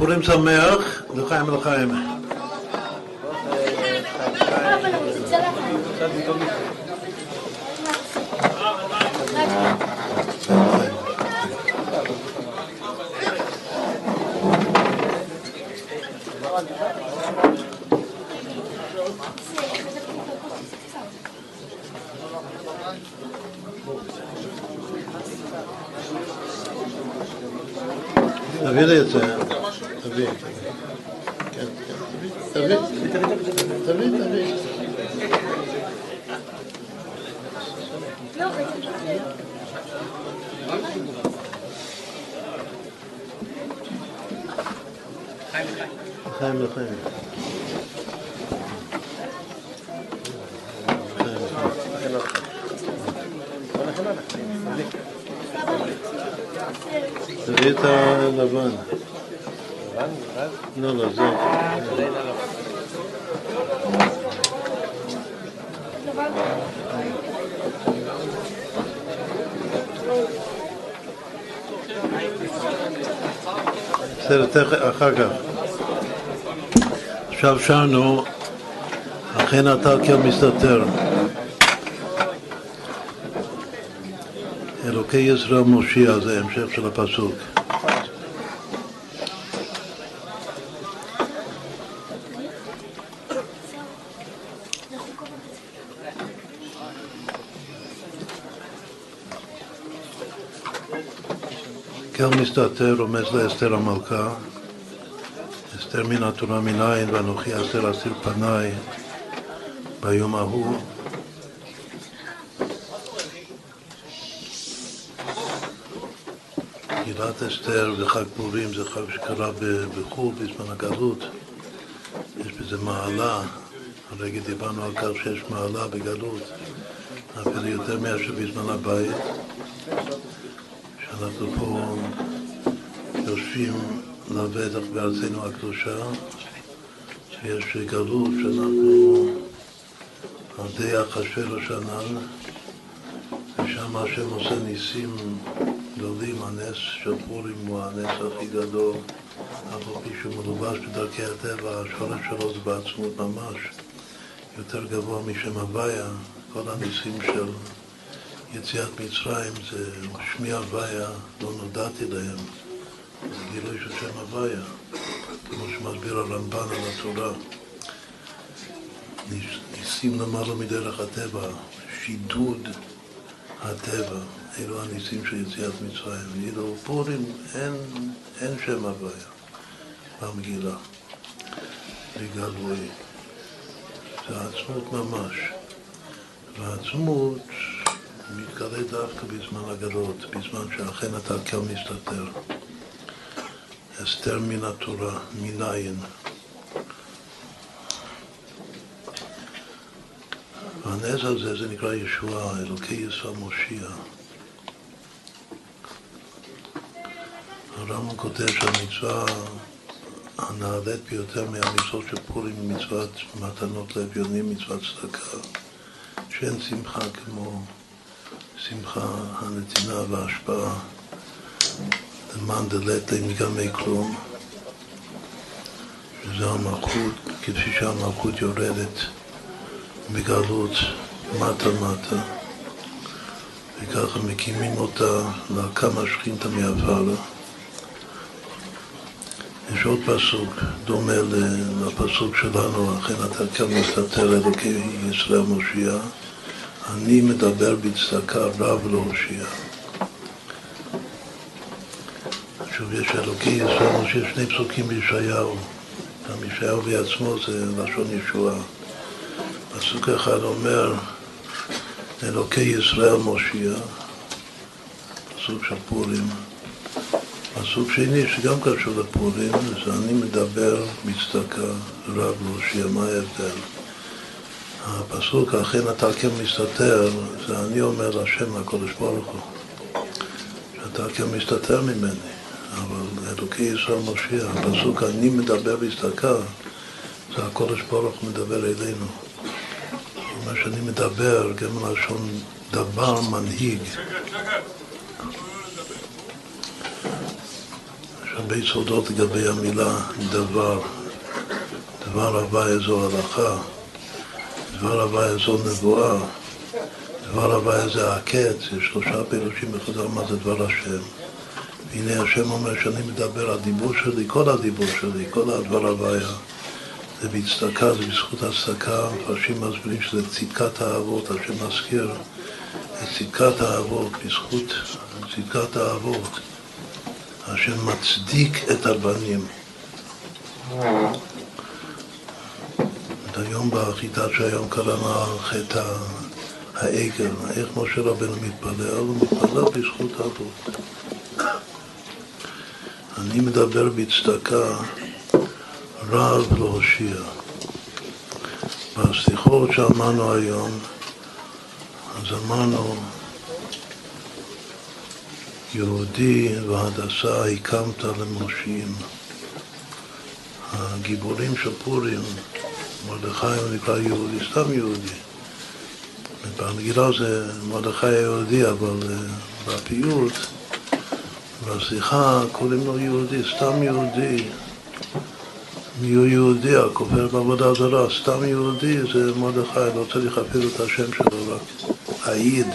פורים שמח, לחיים ולחיים. תביא לי את זה. תביא. כן, כן. תביא. תביא, תביא. לחיים לחיים. תביא את הלבן. לא, לא, זה. בסדר, אחר כך. עכשיו שרנו, אכן אתה כן מסתתר. אלוקי ישראל מושיע, זה המשך של הפסוק. כן מסתתר רומז לאסתר המלכה, אסתר מן התורה מנין ואנוכי אסתר אסיר פניי ביום ההוא. גילת אסתר וחג פורים זה חג שקרה בחו"ל בזמן הגלות. יש בזה מעלה, הרגע דיברנו על כך שיש מעלה בגלות אפילו יותר מאשר בזמן הבית שאנחנו פה יושבים לבטח בארצנו הקדושה שיש גלות שאנחנו על די אחשוורוש הנ"ל ושם השם עושה ניסים גדולים, הנס של פורים הוא הנס הכי גדול אף על פי שהוא מלובש בדרכי הטבע, השורש שלו זה בעצמות ממש יותר גבוה משם הוויה, כל הניסים של יציאת מצרים זה שמי הוויה, לא נודעתי להם, זה גילוי של שם הוויה, כמו שמסביר הרמב"ן על התורה. ניסים למעלה מדרך הטבע, שידוד הטבע, אלו הניסים של יציאת מצרים. ואילו פורים אין, אין שם הוויה במגילה, בגלוי. זה העצמות ממש. והעצמות מתגלה דווקא בזמן הגלות, בזמן שאכן אתה כן מסתתר. אסתר מן התורה, מניין. והנס הזה זה נקרא ישועה, אלוקי ישראל מושיע. הרמב"ם כותב שהמצווה הנעלית ביותר מהמצוות של פורים היא מצוות מתנות לאביונים, מצוות צדקה, שאין שמחה כמו שמחה, הנתינה וההשפעה. למען דלת מגמי כלום, שזה המלכות, כפי שהמלכות יורדת בגלות מטה-מטה, וככה מקימים אותה להקמה שכינתא מעפרה. יש עוד פסוק דומה לפסוק שלנו, אכן אתה כאן מסתתר אלוקי ישראל מושיע, אני מדבר בצדקה רב להושיע. שוב, יש אלוקי ישראל מושיע שני פסוקים בישעיהו, גם ישעיהו בעצמו זה לשון ישועה. פסוק אחד אומר אלוקי ישראל מושיע, פסוק של פורים. פסוק שני שגם קשור לפורים, זה אני מדבר בצדקה רב להושיע, מה ההבדל? הפסוק אכן אתה כן מסתתר, זה אני אומר להשם לקודש ברוך הוא, שאתה כן מסתתר ממני, אבל אלוקי ישראל מושיע, הפסוק אני מדבר בצדקה, זה הקודש ברוך הוא מדבר אלינו. מה שאני מדבר, גם לשון דבר מנהיג. עכשיו הרבה סודות לגבי המילה דבר. דבר הוויה זו הלכה, דבר הוויה זו נבואה, דבר הוויה זה הקץ, יש שלושה פירושים בחז"ל מה זה דבר השם. והנה השם אומר שאני מדבר, הדיבור שלי, כל הדיבור שלי, כל הדבר הוויה, זה בצדקה, זה בזכות הצדקה, מפרשים מסבירים שזה צדקת האבות, השם מזכיר. את צדקת האבות, בזכות צדקת האבות, השם מצדיק את הבנים. היום בחיטה שהיום קראנו חטא העגל, איך משה רבנו מתפלל? הוא מתפלל בזכות האבות. אני מדבר בצדקה רב להושיע. בשיחות שאמרנו היום, אז אמרנו יהודי והדסה הקמת למושיעים. הגיבורים של פורים, מרדכי הוא נקרא יהודי, סתם יהודי. במגילה זה מרדכי היהודי, אבל אה, בפיוט, בשיחה קוראים לו יהודי, סתם יהודי. מיהו יהודי, הכופר בעבודה זרה, סתם יהודי זה מרדכי, לא צריך אפילו את השם שלו, רק העיד.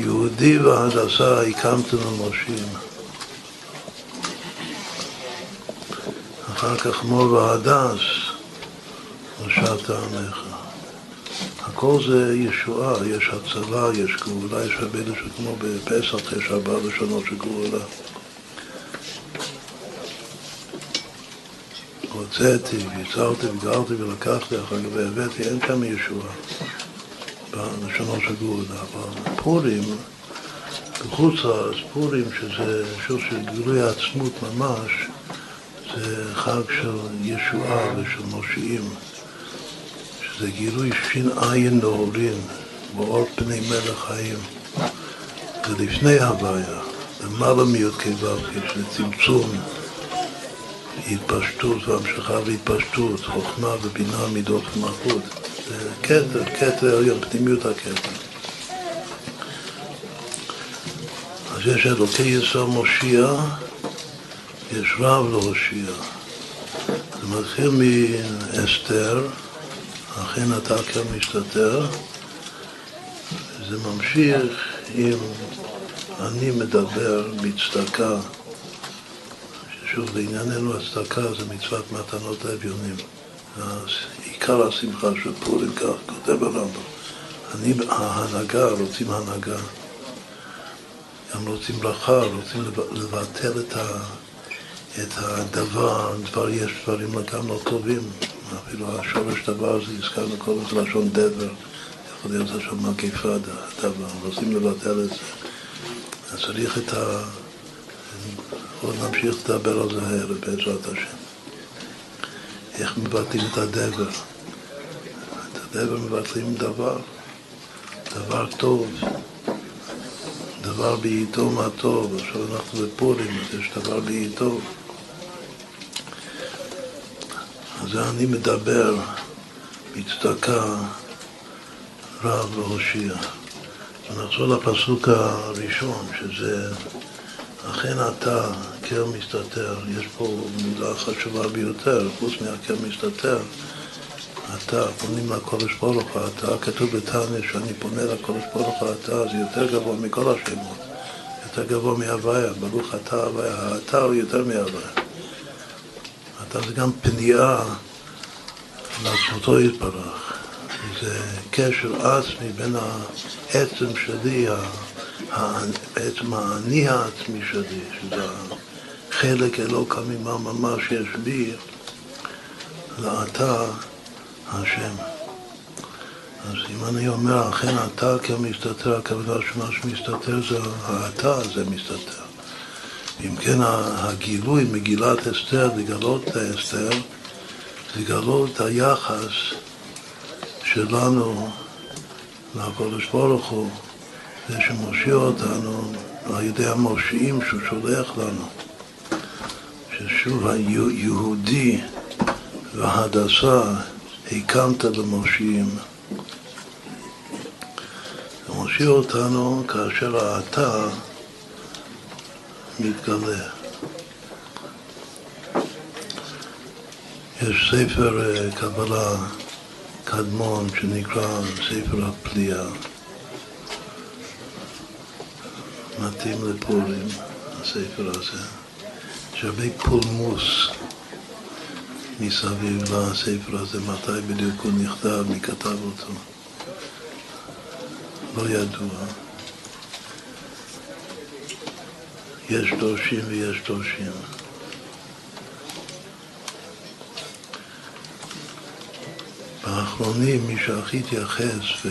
יהודי והדסה הקמתם למושים. אחר כך מור והדס, ראשת עמך. הכל זה ישועה, יש הצלה, יש גאולה, יש הרבה כמו בפסח, יש ארבע לשונות של גאולה. הוצאתי, ויצרתי, וגרתי ולקחתי, אחר כך והבאתי, אין שם ישועה בלשונות של גאולה. אבל פורים, בחוץ לארץ, פורים, שזה שוב של גילוי העצמות ממש, זה חג של ישועה ושל מושיעים. שזה גילוי עין נעורים, באור פני מלך חיים. זה לפני הוויה, למעלה מי"ק ו"ק, שזה צמצום, התפשטות והמשכה והתפשטות, חוכמה ובינה, מידות ומלכות. זה כתר, כתר עליון, פנימיות הכתר. אז יש אלוקי יסוד מושיע, יש רב להושיע. זה מתחיל מאסתר, אכן כן מסתתר, זה ממשיך עם אני מדבר בצדקה, ששוב לענייננו הצדקה זה מצוות מתנות האביונים. עיקר השמחה של פורים כך כותב הרמב"ם. אני, ההנהגה, רוצים הנהגה, גם רוצים ברכה, רוצים לבטל את, את הדבר, דבר, יש דברים לגמרי לא טובים, אפילו השורש דבר הזה, הזכרנו קודם, זה לשון דבר, יכול להיות לשון מגיפה דבר, רוצים לבטל את זה. אז צריך את ה... עוד נמשיך לדבר על זה הערב בעזרת השם. איך מבטלים את הדבר. את הדבר מבטלים דבר, דבר טוב, דבר בעיתו מה טוב. עכשיו אנחנו בפורים, אז יש דבר בעיתו. זה אני מדבר בצדקה רב והושיע. נחזור לפסוק הראשון, שזה אכן אתה קר מסתתר, יש פה מילה חשובה ביותר, חוץ מהקר מסתתר, אתה, פונים לקודש ברוך הוא, אתה, כתוב בתניא שאני פונה לקודש ברוך הוא, אתה, זה יותר גבוה מכל השמות, יותר גבוה מהוויה, ברוך אתה הוויה, האתה הוא יותר מהוויה. אתה זה גם פנייה לעצמותו יתברך. זה קשר עצמי בין העצם שלי, בעצם האני העצמי שלי, שזה חלק אלוקא ממה ממש יש בי, לאתה השם. אז אם אני אומר, אכן אתה כמסתתר, הכוונה שמה שמסתתר זה האתה זה מסתתר. אם כן הגילוי, מגילת אסתר, לגלות את האסתר, לגלות את היחס שלנו לקודש ברוך הוא, זה שמושיע אותנו על ידי המושיעים שהוא שולח לנו. ששוב היהודי והדסה הקמת למושיעים. מושיע אותנו כאשר האתה מתגלה. יש ספר אה, קבלה קדמון שנקרא ספר הפליאה, מתאים לפולים, הספר הזה. יש הרבה פולמוס מסביב לספר הזה, מתי בדיוק הוא נכתב, מי כתב אותו. לא ידוע. יש דורשים ויש דורשים. האחרונים, מי שהכי התייחס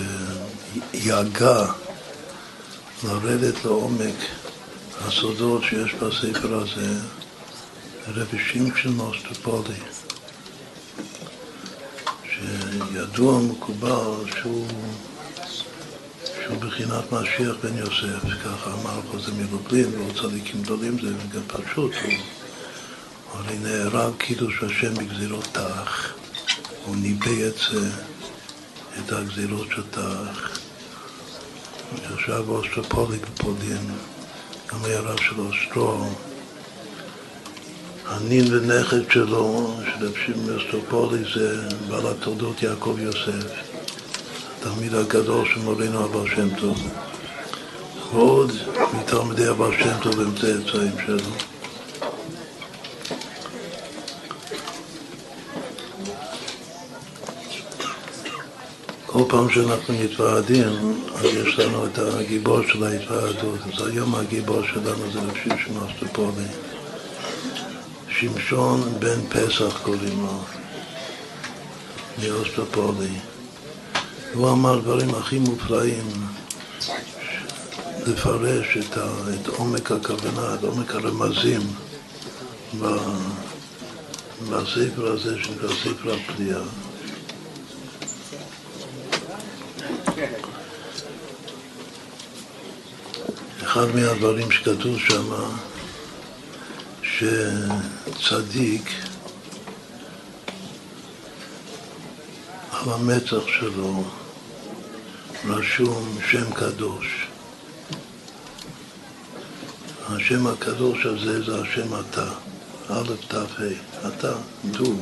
ויגע לרדת לעומק הסודות שיש בספר הזה, רבי שמשון מוסטופולי, שידוע מקובל שהוא, שהוא בחינת משיח בן יוסף, ככה אמר פה זה מלובלין, ועוד צדיקים גדולים זה גם פשוט, הוא הרי נהרג קידוש השם בגזירות תח. הוא ניבא את הגזירות של תח. ישב אוסטרופולי בפולין, גם היה רב של אוסטרו. הנין ונכד שלו, של שמעון אוסטרופולי, זה בעל התולדות יעקב יוסף, התלמיד הגדול של מורינו הבעל שם טוב. ועוד מתלמידי הבעל שם טוב הם צאצאים שלו. כל פעם שאנחנו מתוועדים, אז יש לנו את הגיבור של ההתוועדות. אז היום הגיבור שלנו זה רב שמשון אסטרופולי. שמשון בן פסח קוראים לו, מאוסטרופולי. הוא אמר דברים הכי מופלאים, לפרש את, ה, את עומק הכוונה, את עומק הרמזים בספר הזה שנקרא ספר הפליאה. אחד מהדברים שכתוב שם, שצדיק על המצח שלו רשום שם קדוש. השם הקדוש הזה זה השם אתה, א' ת' ה', אתה, דו,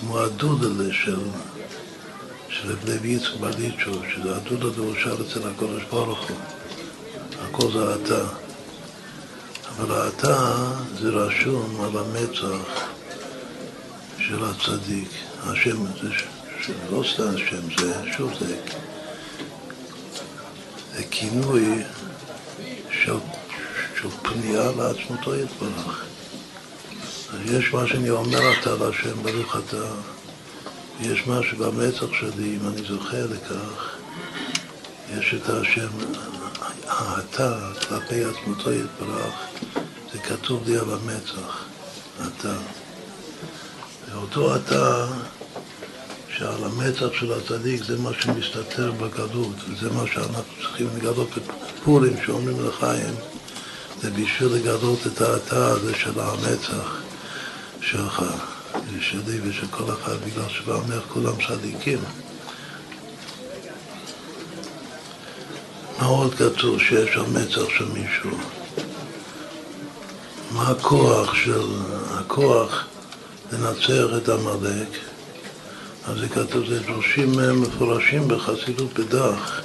כמו הדודלה של של רב יצחק ברדיצ'ו, שזה הדוד הדורשל אצל הקודש ברוך הוא. הכל זה אתה. אבל האתה זה רשום על המצח של הצדיק. השם זה לא סתם שם, זה שוב זה, זה כינוי של, של פנייה לעצמותו יתברך. יש מה שאני אומר אתה להשם, ברוך אתה. יש משהו במצח שלי, אם אני זוכר לכך, יש את השם, האתה כלפי עצמותו יתברך, זה כתוב לי על המצח, אתה. ואותו אתה שעל המצח של הצדיק זה מה שמסתתר בגלות, וזה מה שאנחנו צריכים לגלות בפורים שאומרים לחיים, זה בשביל לגלות את האתה הזה של המצח שלך. שלי ושל כל אחד, בגלל שבאמר כולם צדיקים. מה עוד כתוב שיש על מצח של מישהו? מה הכוח של, הכוח לנצח את עמלק? אז זה כתוב, זה דרושים מפורשים בחסידות בדח,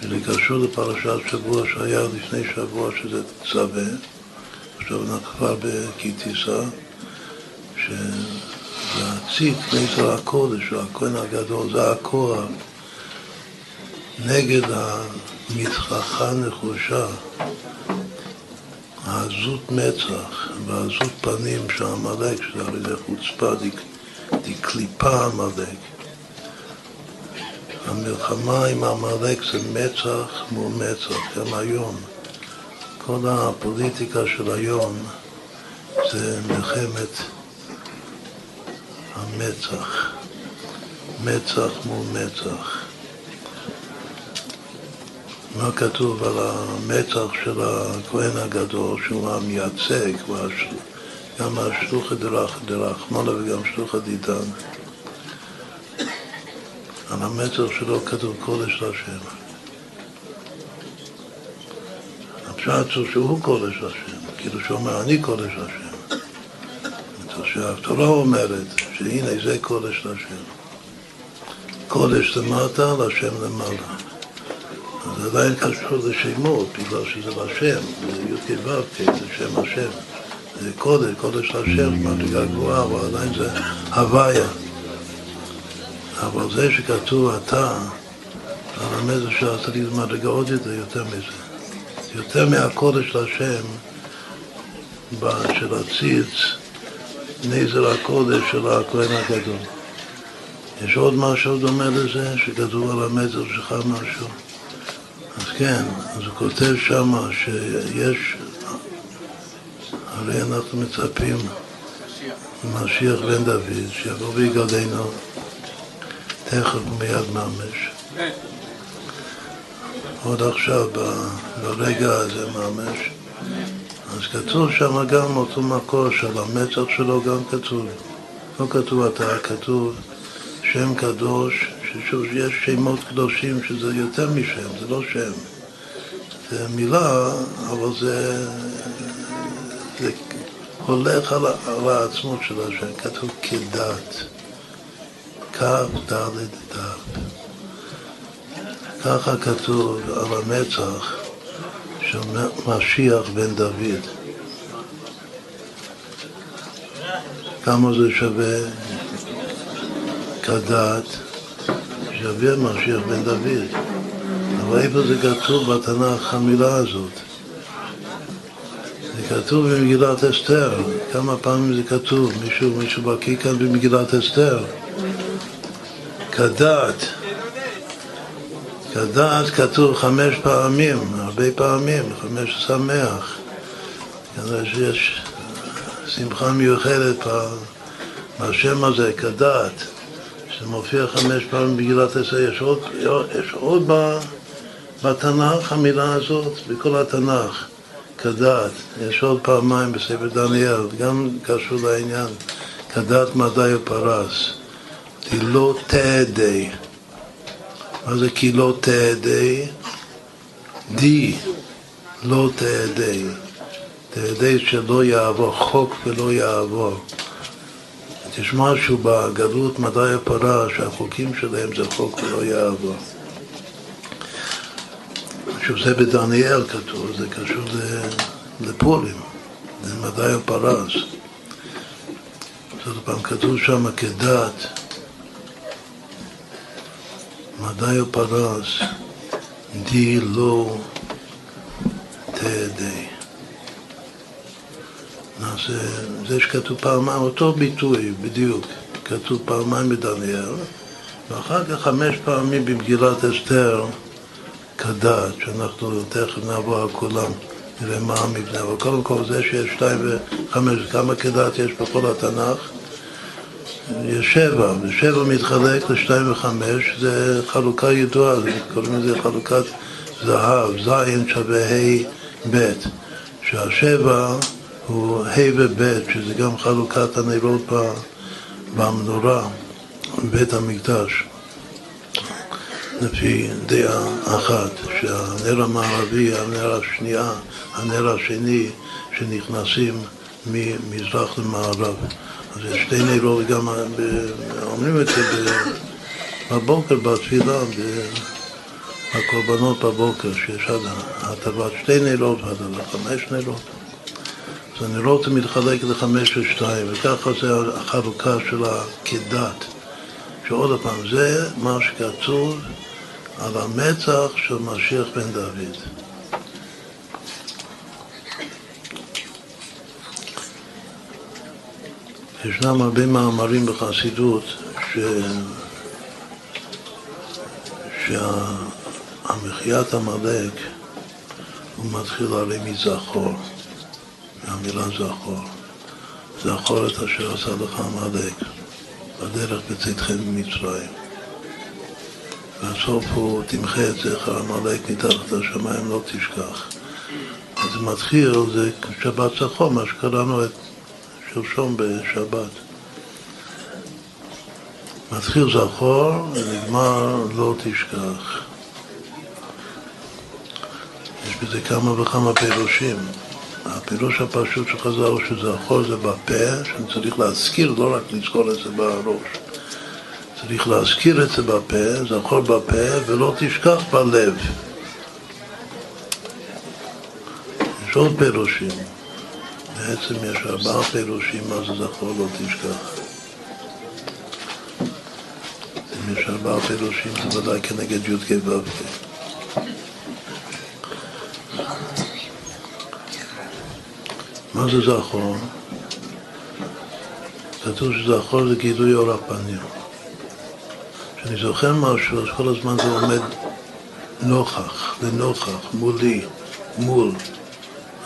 שזה קשור לפרשת שבוע שהיה לפני שבוע, שזה צווה, עכשיו אנחנו כבר בכי טיסה. שלהציג נטר הקודש, הכהן הגדול, זה הכוח נגד המתחכה נחושה, העזות מצח והעזות פנים של עמלק, שזה הרי זה חוצפה, דקליפה עמלק. המלחמה עם עמלק זה מצח מול מצח, גם היום. כל הפוליטיקה של היום זה מלחמת המצח, מצח מול מצח. מה כתוב על המצח של הכהן הגדול, שהוא המייצג, גם השלוחא דרחמנא וגם שלוחא דידן. על המצח שלו כתוב קודש להשם. הפשט הוא שהוא קודש להשם, כאילו שהוא אומר אני קודש להשם. שהתורה אומרת שהנה זה קודש להשם. קודש למטה, להשם למעלה. זה עדיין קשור לשמות, בגלל שזה לשם, זה י"ק ו"ק, זה שם השם. זה קודש, קודש להשם, מדרגה גבוהה, אבל עדיין זה הוויה. אבל זה שכתוב אתה, מלמד שהצדיק זה מדרגה עוד יותר, יותר מזה. יותר מהקודש להשם של הציץ, נזר הקודש של הכהן הגדול. יש עוד משהו דומה לזה, שכתוב על המטר שלך משהו. אז כן, אז הוא כותב שם שיש, הרי אנחנו מצפים למשיח בן דוד, שיבוא ויגדנו תכף ומיד ממש. עוד עכשיו, ברגע הזה ממש. אז כתוב שם גם אותו מקור של המצח שלו, גם כתוב. לא כתוב אתה, כתוב שם קדוש, ששוב, יש שמות קדושים שזה יותר משם, זה לא שם. זה מילה, אבל זה, זה הולך על, על העצמות של השם, כתוב כדת. כ' ד' ד'. ככה כתוב על המצח של משיח בן דוד. כמה זה שווה כדת, שווה משיח בן דוד. אבל איפה זה כתוב בתנ"ך המילה הזאת? כתוב במגילת אסתר, כמה פעמים זה כתוב, מישהו, מישהו בקיא כאן במגילת אסתר. כדת. כדת כתוב חמש פעמים, הרבה פעמים, חמש שמח. כנראה שיש שמחה מיוחדת בשם הזה, כדת, שמופיע חמש פעמים בגילת עשר. יש עוד, יש עוד בתנ"ך המילה הזאת, בכל התנ"ך, כדת. יש עוד פעמיים בספר דניאל, גם קשור לעניין, כדת מדי ופרס. לא תעדי. מה זה כי לא תעדי? די, לא תעדי. תעדי שלא יעבור, חוק ולא יעבור. יש משהו בגלות מדי הפרה שהחוקים שלהם זה חוק ולא יעבור. עכשיו זה בדניאל כתוב, זה קשור לפורים, מדי הפרס. זאת פעם כתוב שם כדת מדי פרס די לא תהדי. זה, זה שכתוב פעמיים, אותו ביטוי בדיוק, כתוב פעמיים בדניאל, ואחר כך חמש פעמים במגילת אסתר כדת, שאנחנו תכף נעבור על כולם, נראה מה המבנה, אבל קודם כל זה שיש שתיים וחמש, כמה כדת יש בכל התנ"ך, יש שבע, ושבע מתחלק לשתיים וחמש, זה חלוקה ידועה, קוראים לזה חלוקת זהב, זין שווה ה' ב', שהשבע הוא ה' וב', שזה גם חלוקת הנרות במנורה, בבית המקדש, לפי דעה אחת, שהנר המערבי, הנר השנייה, הנר השני, שנכנסים ממזרח למערב. אז יש שתי נרות, גם אומרים את זה בבוקר בתפילה, בקורבנות בבוקר, שיש עד הטבת שתי נרות ועד חמש נרות. אז הנרות מתחלק לחמש ושתיים, וככה זה החלוקה של הכדת. שעוד פעם, זה מה שכתוב על המצח של משיח בן דוד. ישנם הרבה מאמרים בחסידות ש... שהמחיית עמלק הוא מתחיל הרי מזכור, מהמילה זכור. זכור את אשר עשה לך עמלק בדרך בצאתכם ממצרים. והסוף הוא תמחה את זכר עמלק מתחת לשמיים לא תשכח. אז מתחיל, זה שבת זכור, מה שקראנו את שלשום בשבת. מתחיל זכור ונגמר לא תשכח. יש בזה כמה וכמה פירושים. הפירוש הפשוט של חז"ל הוא שזכור זה בפה, שאני צריך להזכיר, לא רק לזכור את זה בראש. צריך להזכיר את זה בפה, זכור בפה, ולא תשכח בלב. יש עוד פירושים. בעצם יש ארבעה פירושים מה זה זכור לא תשכח. אם יש ארבעה פירושים זה ודאי כנגד י"ק ו"ק. מה זה זכור? כתוב שזכור זה גילוי אור הפנים. כשאני זוכר משהו, אז כל הזמן זה עומד נוכח, לנוכח, מולי, מול.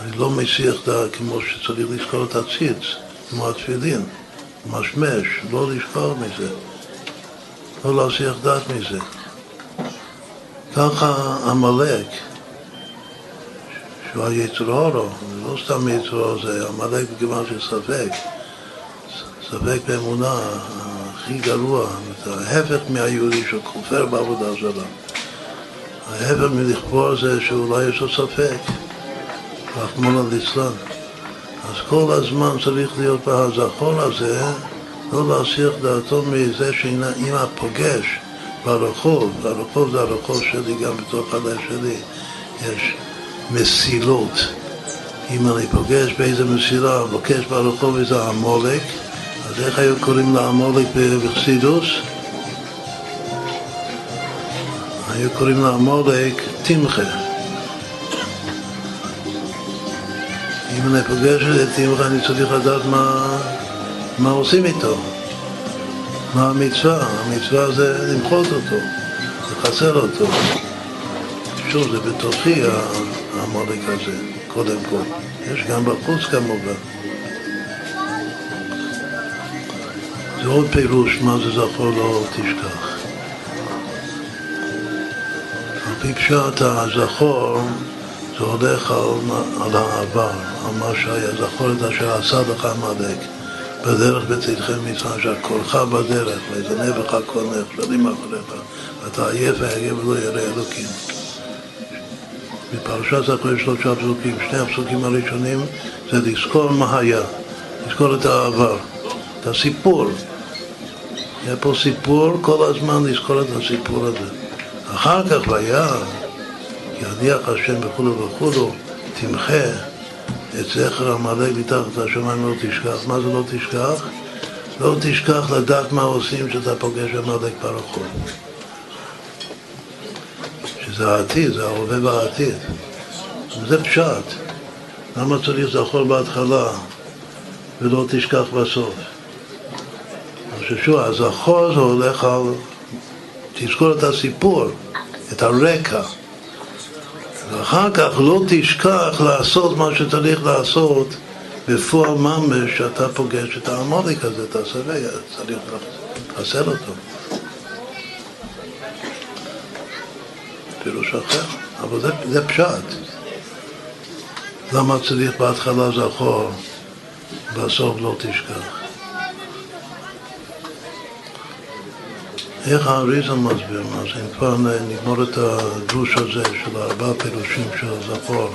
אני לא מסיח דעת כמו שצריך לזכור את הציץ, כמו התפילין, משמש, לא לשכוח מזה, לא להסיח דעת מזה. ככה עמלק, שהוא היצר אורו, לא סתם יצר אורו, זה עמלק בגמר של ספק, ספק באמונה, הכי גרוע, ההפך מהיהודי שכופר בעבודה זרה. ההפך מלכפור זה שאולי יש לו ספק. רחמנא ליצלן. אז כל הזמן צריך להיות בהזכור הזה, לא להסיח דעתו מזה שאם הפוגש ברחוב, ברחוב זה הרחוב שלי, גם בתוך הלב שלי, יש מסילות. אם אני פוגש באיזה מסילה, מבקש ברחוב איזה עמולק, אז איך היו קוראים לעמולק בחסידוס? היו קוראים לעמולק תמחה. אם אני פוגש את תמחה, אני צריך לדעת מה, מה עושים איתו, מה המצווה. המצווה זה למחות אותו, לחסל אותו. שוב, זה בתוכי המולק הזה, קודם כל. יש גם בחוץ כמובן. זה עוד פירוש מה זה זכור לא תשכח. על פי פשט הזכור זה הולך על, על העבר, על מה שהיה. זכור את אשר עשה לך עמלק בדרך בצאתכם מצרים, שהקולך בדרך, ויזנב לך קולך, שרים אחריך, ואתה עייף והגה ולא ירא אלוקים. בפרשת יש שלושה פסוקים, שני הפסוקים הראשונים זה לזכור מה היה, לזכור את העבר, את הסיפור. היה פה סיפור, כל הזמן לזכור את הסיפור הזה. אחר כך והיה ידיח השם וכולו וכולו, תמחה את זכר עמלק מתחת השמיים לא תשכח. מה זה לא תשכח? לא תשכח לדעת מה עושים כשאתה פוגש עמלק ברחוב. שזה העתיד, זה ההווה והעתיד. זה פשט. למה צריך זכור בהתחלה ולא תשכח בסוף? ששוב, הזכור זה הולך על... תזכור את הסיפור, את הרקע. ואחר כך לא תשכח לעשות מה שצריך לעשות בפועל ממש שאתה פוגש את העמוליק הזה, את הסביה, צריך לחסל אותו. פירוש אחר, אבל זה, זה פשט. למה צריך בהתחלה זכור, בסוף לא תשכח? איך האריזה מסביר מה זה? אם כבר נגמור את הדרוש הזה של ארבעה פירושים של זכור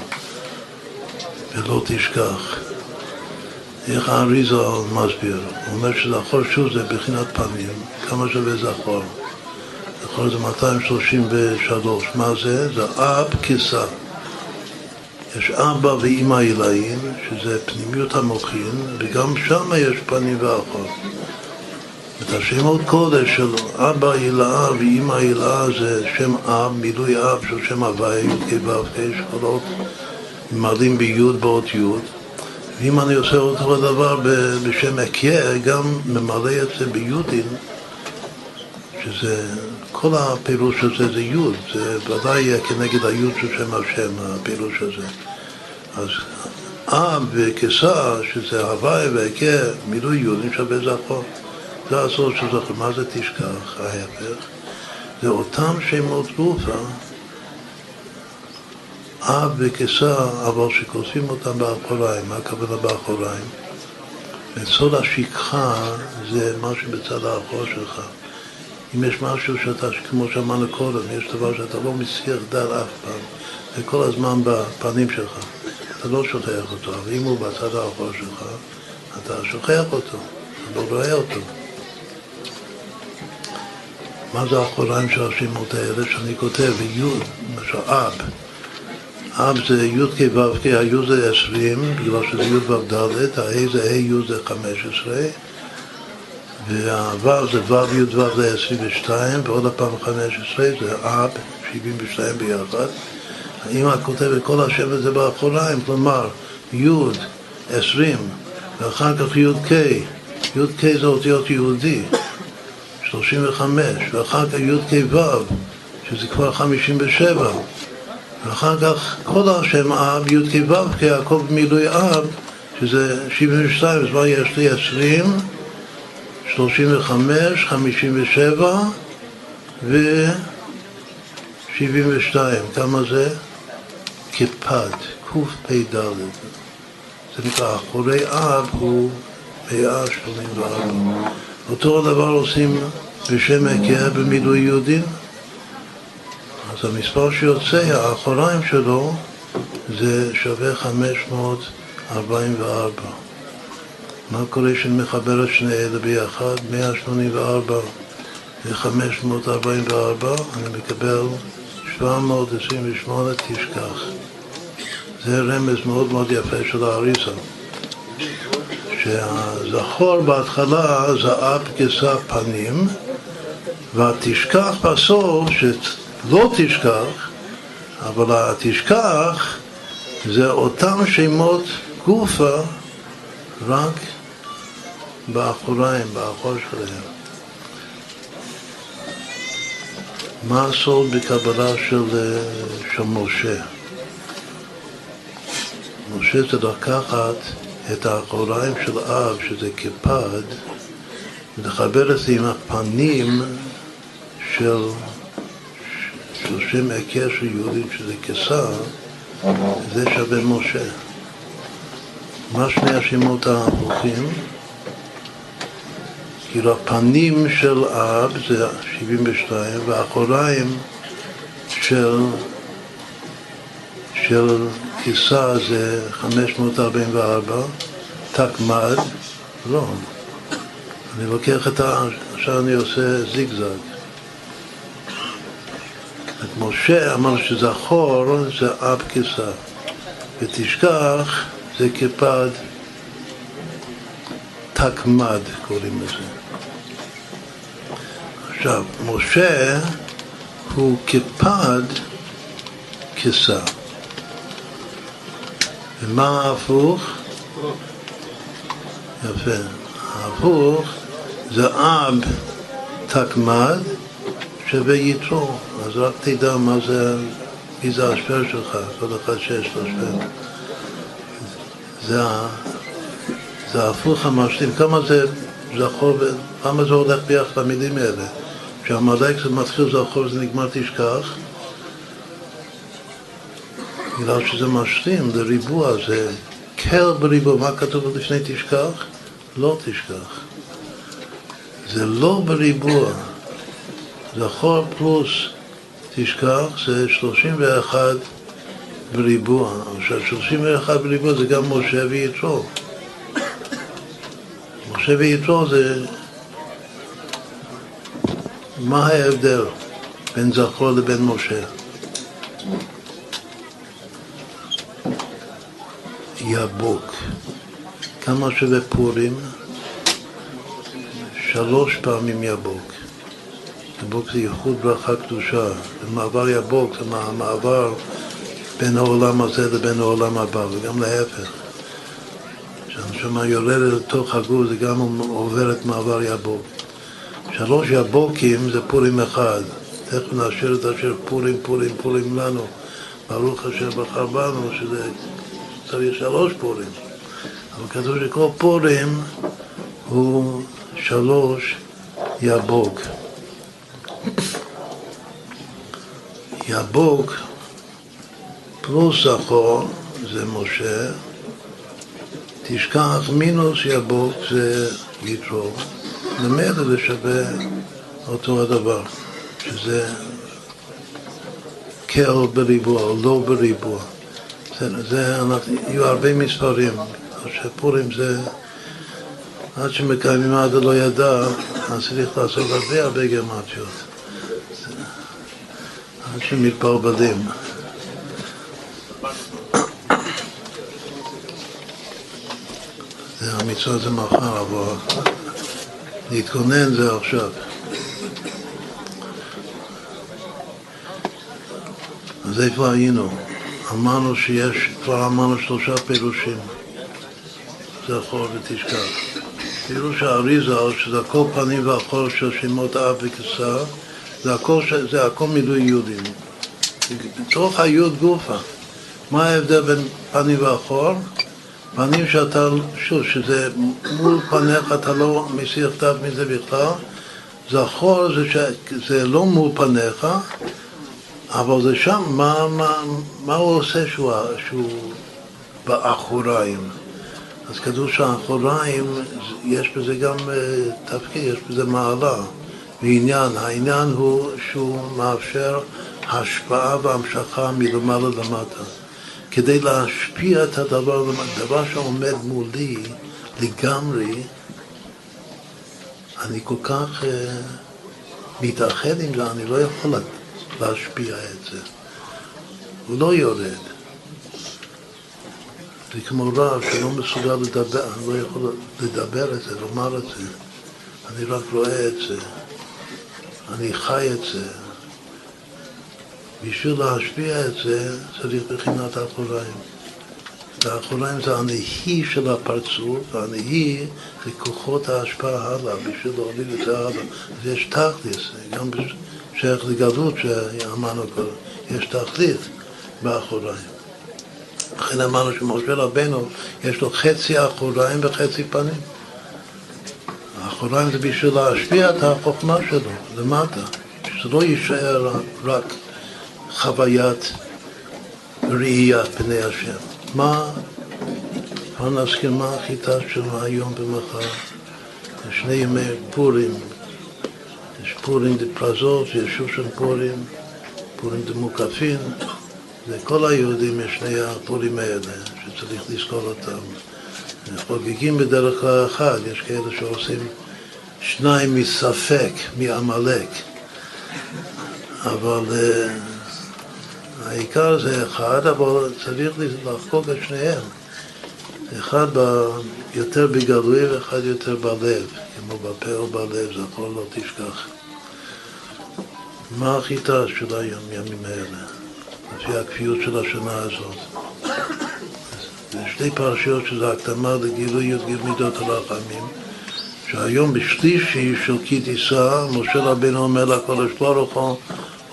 ולא תשכח. איך האריזה מסביר? הוא אומר שזכור שוב זה בחינת פנים, כמה שווה זכור? זכור זה 233, מה זה? זה אב כיסא. יש אבא ואימא עילאים, שזה פנימיות המוחין, וגם שם יש פנים ואחות. את השמות קודש של אבא הילאה ואימא הילאה זה שם אב, מילוי אב של שם הוואי, י"ק ו"ק, שכונות ממלאים ביוד באות יוד. ואם אני עושה אותו הדבר בשם אקיה, גם ממלא את זה ביודין, שזה, כל הפירוש הזה זה יוד, זה ודאי כנגד היוד של שם השם, הפירוש הזה. אז אב וכסה, שזה הוואי ואקיה, מילוי יודין שווה זכור. זה הסוד של זוכר. מה זה תשכח? ההפך. זה אותם שמות גופה, אב וכסה, אבל שכותבים אותם באחוריים. מה הכוונה באחוריים? סוד השכחה זה מה שבצד האחור שלך. אם יש משהו שאתה, כמו שאמרנו קודם, יש דבר שאתה לא מסיח דל אף פעם, זה כל הזמן בפנים שלך. אתה לא שוכח אותו, אבל אם הוא בצד האחור שלך, אתה שוכח אותו, אתה לא רואה אותו. מה זה האחוריים של השמות האלה שאני כותב? י', למשל אב. אב זה י' כ' ו' כ', זה עשרים, בגלל שזה י' ו' ד', ה' זה ה' י' זה חמש עשרה, והו' זה ו' י' ו' זה עשרים ושתיים, ועוד הפעם חמש עשרה זה אב, שבעים ושתיים ביחד. האמא כותבת כל השם הזה באחוריים, כלומר י' עשרים, ואחר כך י' כ', י' כ' זה אותיות יהודי. 35, ואחר כך י' כ' ו', שזה כבר 57, ואחר כך כל השם אב, י' כ' ו', כי הכל במילוי אב, שזה 72, אז מה יש לי? 20, 35, 57 ו-72. כמה זה? כפד, קפ"ד. זה נקרא, אחורי אב הוא פ"א 84. אותו דבר עושים בשם הכר במילוי יהודים. אז המספר שיוצא, האחוריים שלו, זה שווה 544. מה קורה כשאני מחבר את שני אלה ביחד? 184 ו-544, אני מקבל 728 תשכח. זה רמז מאוד מאוד יפה של האריזה. שהזכור בהתחלה זה אב גסה פנים, והתשכח בסוף, שלא תשכח, אבל התשכח זה אותם שמות גופה רק באחוריים, באחור שלהם. מה הסוד בקבלה של, של משה? משה זה לקחת את האחוריים של אב, שזה כפד, ולחבר את זה עם הפנים של, של שם היכר של יהודים, שזה כסר, זה שווה משה. מה שני השמות ההפוכים? כאילו הפנים של אב זה 72 והאחוריים של, של כיסה זה 544, תקמד, לא. אני לוקח את ה... עכשיו אני עושה זיגזג. משה אמר שזכור זה אב כיסה, ותשכח זה כפד תקמד קוראים לזה. עכשיו, משה הוא כפד כיסה. ומה ההפוך? יפה. ההפוך זה אב תקמד שווה יתרו. אז רק תדע מה זה, מי זה השפר שלך, כל אחד שיש לו שפר. זה, זה ההפוך המשלים. כמה זה זכור, כמה זה הולך ביחד במילים האלה. כשהמדעי קצת מתחיל זכור זה נגמר תשכח. בגלל שזה משלים, זה ריבוע, זה קל בריבוע. מה כתוב לפני תשכח? לא תשכח. זה לא בריבוע. זכור פלוס תשכח זה 31 בריבוע. עכשיו 31 בריבוע זה גם משה ויתרו. משה ויתרו זה... מה ההבדל בין זכור לבין משה? יבוק. כמה פורים? שלוש פעמים יבוק. יבוק זה ייחוד ברכה קדושה. ומעבר יבוק זה מעבר בין העולם הזה לבין העולם הבא, וגם להפך. כשהנשמה יורדת לתוך הגוף זה גם עובר את מעבר יבוק. שלוש יבוקים זה פורים אחד. תכף נאשר את אשר פורים, פורים, פורים לנו. ברוך אשר בחר בנו, שזה צריך שלוש פורים. אבל כתוב שכל פורים הוא שלוש יבוק. יבוק פלוס זכור זה משה, תשכח מינוס יבוק זה יתרו. למילא זה שווה אותו הדבר, שזה קל בריבוע או לא בריבוע. זה, זה, יהיו הרבה מספרים. שפורים זה, עד שמקיימים עד לא ידע, אז צריך לעשות הרבה הרבה גרמטיות. עד שמתפרבדים. המצווה זה מחר, אבל להתכונן זה עכשיו. אז איפה היינו? אמרנו שיש, כבר אמרנו שלושה פירושים. זכור ותשכח. פירוש האריזה, שזה הכל פנים ואחור של שמות אב וכסר, זה הכל, זה הכל מילוי יהודים. בתוך היוד גופה. מה ההבדל בין פנים ואחור? פנים שאתה, שוב, שזה מול פניך אתה לא מסיר כתב מזה בכלל, זכור זה, זה לא מול פניך, אבל זה שם, מה, מה, מה הוא עושה שהוא, שהוא באחוריים? אז כתוב שהאחוריים, יש בזה גם אה, תפקיד, יש בזה מעלה ועניין. העניין הוא שהוא מאפשר השפעה והמשכה מלמעלה למטה. כדי להשפיע את הדבר, דבר שעומד מולי לגמרי, אני כל כך uh, מתאחד עם זה, אני לא יכול להשפיע את זה. הוא לא יורד. זה כמו רב שלא מסוגל לדבר, אני לא יכול לדבר את זה, לומר את זה. אני רק רואה את זה, אני חי את זה. בשביל להשפיע את זה צריך בחינת האחוריים. והאחוריים זה הנהי של הפרצוף, והנהי זה כוחות ההשפעה הלאה, בשביל להוביל את זה הלאה. אז יש תכלית, גם שייך לגלות שאמרנו קודם, יש תכלית באחוריים. לכן אמרנו שמשה רבנו יש לו חצי אחוריים וחצי פנים. האחוריים זה בשביל להשפיע את החוכמה שלו למטה, שזה לא יישאר רק חוויית ראיית פני השם. מה, בואו נזכיר מה החיטה שלנו היום ומחר. שני ימי פורים, יש פורים דפרזות ויש שושן פורים, פורים דמוקפין. לכל היהודים יש שני הפורים האלה, שצריך לזכור אותם. חוגגים בדרך כלל אחד, יש כאלה שעושים שניים מספק, מעמלק, אבל uh, העיקר זה אחד, אבל צריך לחגוג את שניהם. אחד ב, יותר בגלוי ואחד יותר בלב, כמו בפה או בלב, זכור לא תשכח. מה החיטה של היום, ימים האלה? לפי הכפיות של השנה הזאת. זה שתי פרשיות שזה הקדמה לגילוי י"ג מידות הרחמים, שהיום בשלישי של כי תישא, משה רבינו אומר לקדוש ברוך הוא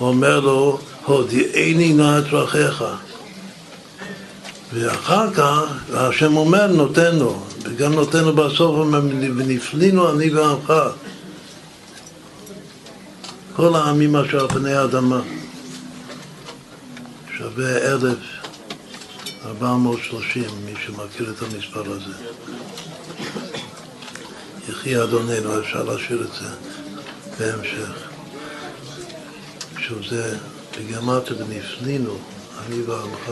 אומר לו, הודיעני נא את דרכיך. ואחר כך השם אומר נותן לו, וגם נותן לו בסוף, ונפלינו אני ועמך. כל העמים אשר על פני האדמה. שווה 1,430, מי שמכיר את המספר הזה. יחי אדוננו, אפשר להשאיר את זה בהמשך. שזה בגמטה ונפנינו, אני ועמך.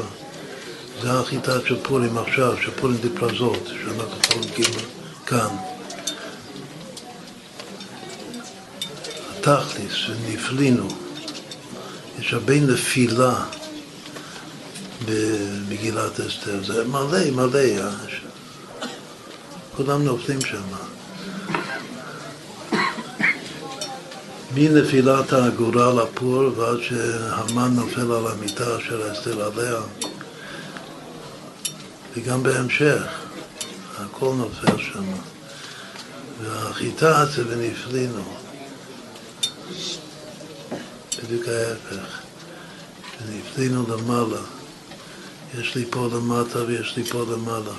זה החיטה של פורים עכשיו, של פורים דפרזות, שאנחנו חולקים כאן. התכליס, נפלינו. יש הרבה נפילה במגילת אסתר, זה מלא, מלא, אה, כולם נופלים שם. מנפילת הגורל הפור ועד שהמן נופל על המיטה של אסתר עליה, וגם בהמשך, הכל נופל שם. והחיטה זה ונפלינו, בדיוק ההפך, ונפלינו למעלה. יש לי פה למטה ויש לי פה למעלה.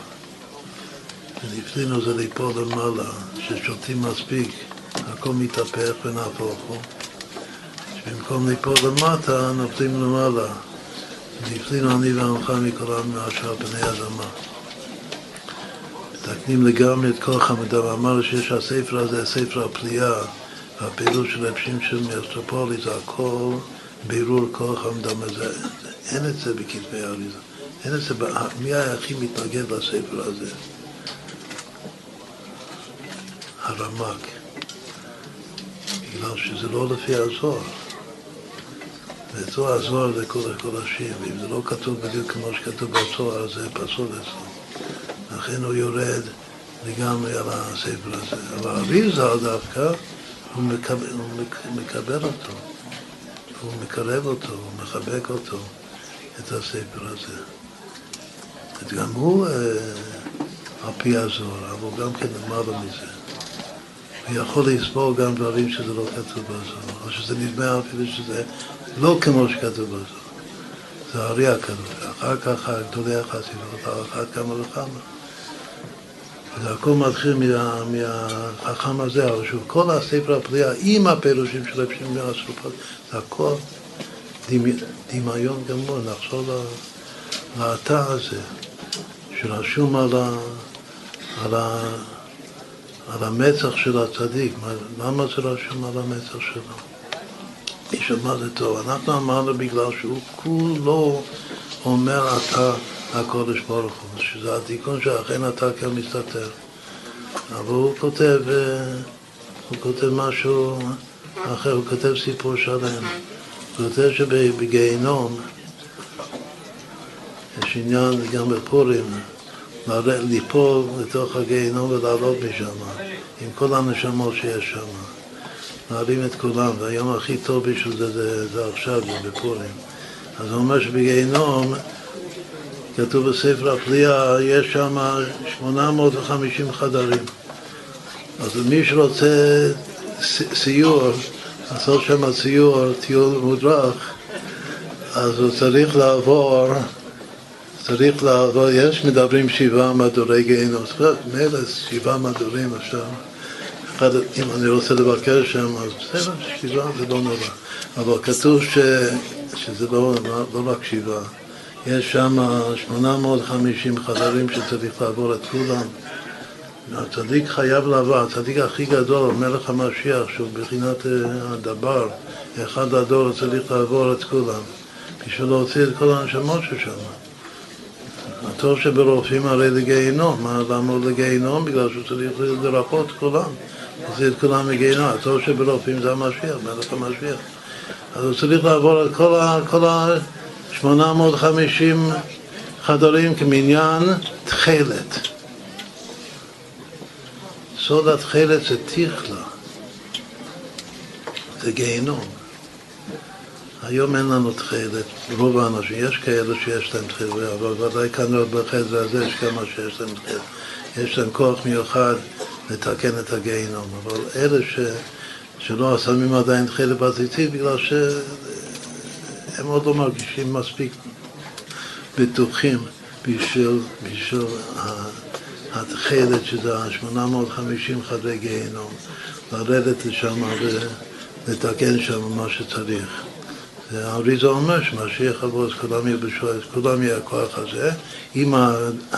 ולפנינו זה ליפול למעלה, ששותים מספיק, הכל מתהפך ונהפוך הוא. שבמקום ליפול למטה, נופלים למעלה. ולפנינו אני ועמך מכל העם מאשר פני אדמה. מתקנים לגמרי את כל חמדם. אמר שיש הספר הזה, ספר הפליאה, והפעילות של רב שמשון מאסטרופולי, זה הכל בירור כל חמדם הזה. אין את זה בכתבי האריזה. אין איזה, מי היה הכי מתנגד לספר הזה? הרמק. בגלל שזה לא לפי הזוהר. וזו הזוהר לכל הקודשים, ואם זה לא כתוב בדיוק כמו שכתוב בזוהר, זה פסול אצלו. לכן הוא יורד לגמרי על הספר הזה. אבל אריזה דווקא, הוא מקבל, הוא מקבל אותו, הוא מקרב אותו, הוא מחבק אותו, את הספר הזה. גם הוא אה, על פי הזוהר, אבל הוא גם כן למעלה מזה. יכול לסבור גם דברים שזה לא כתוב בזוהר, או שזה נדמה אפילו שזה לא כמו שכתוב בזוהר. זה הארי הקדוש, אחר כך גדולי החסידות, על אחת כמה וכמה. זה הכל מתחיל מה, מהחכם הזה, אבל שוב, כל הספר הפליאה עם הפירושים של הפשיעים והסופות, זה הכל דמיון גמור, נחזור לאתר הזה, שרשום על, ה, על, ה, על המצח של הצדיק. למה זה רשום על המצח שלו? מי שמע זה טוב. אנחנו אמרנו בגלל שהוא כולו אומר אתה הקודש ברוך הוא, שזה התיקון שאכן אתה כאן מסתתר. אבל הוא כותב, אה, הוא כותב משהו אחר, הוא כותב סיפור שלם. הוא כותב שבגיהינום יש עניין גם בפורים, ליפול לתוך הגיהינום ולעלות משם, עם כל הנשמות שיש שם. מעלים את כולם, והיום הכי טוב בשביל זה, זה, זה עכשיו, זה בפורים. אז הוא אומר שבגיהינום כתוב בספר הפליאה, יש שם 850 חדרים. אז מי שרוצה סיור, לעשות שם סיור, טיול מודרך, אז הוא צריך לעבור, צריך לעבור, יש מדברים שבעה מדורי גיהנום, מילא שבעה מדורים עכשיו, אחד, אם אני רוצה לבקר שם, אז בסדר, שבעה זה לא נורא, אבל כתוב ש, שזה לא, לא רק שבעה יש שם 850 חדרים שצריך לעבור את כולם. הצדיק חייב לעבור, הצדיק הכי גדול, מלך המשיח, שהוא בחינת אה, הדבר, אחד הדור צריך לעבור את כולם, בשביל להוציא את כל הנשמות ששם. הטוב שברופאים הרי לגיהינום, מה הוא לגיהינום? בגלל שהוא צריך לרפות כולם, להוציא את כולם מגיהינום, הטוב שברופאים זה המשיח, מלך המשיח. אז הוא צריך לעבור את כל ה... כל ה 850 חדרים כמניין תכלת. סוד התכלת זה תכלה, זה גיהנום. היום אין לנו תכלת, רוב האנשים, יש כאלה שיש להם תכלת, אבל ודאי כאן בחדר הזה יש כמה שיש להם תכלת. יש להם כוח מיוחד לתקן את הגיהנום, אבל אלה ש, שלא שמים עדיין תכלת בציצית בגלל ש... הם עוד לא מרגישים מספיק בטוחים בשביל, בשביל התכלת, שזה ה-850 חדרי גיהנום, לרדת לשם ולתקן שם מה שצריך. והאריזה אומר שמשיח יבוא, אז כולם ילבשו, אז כולם יהיה הכוח הזה, עם, ה,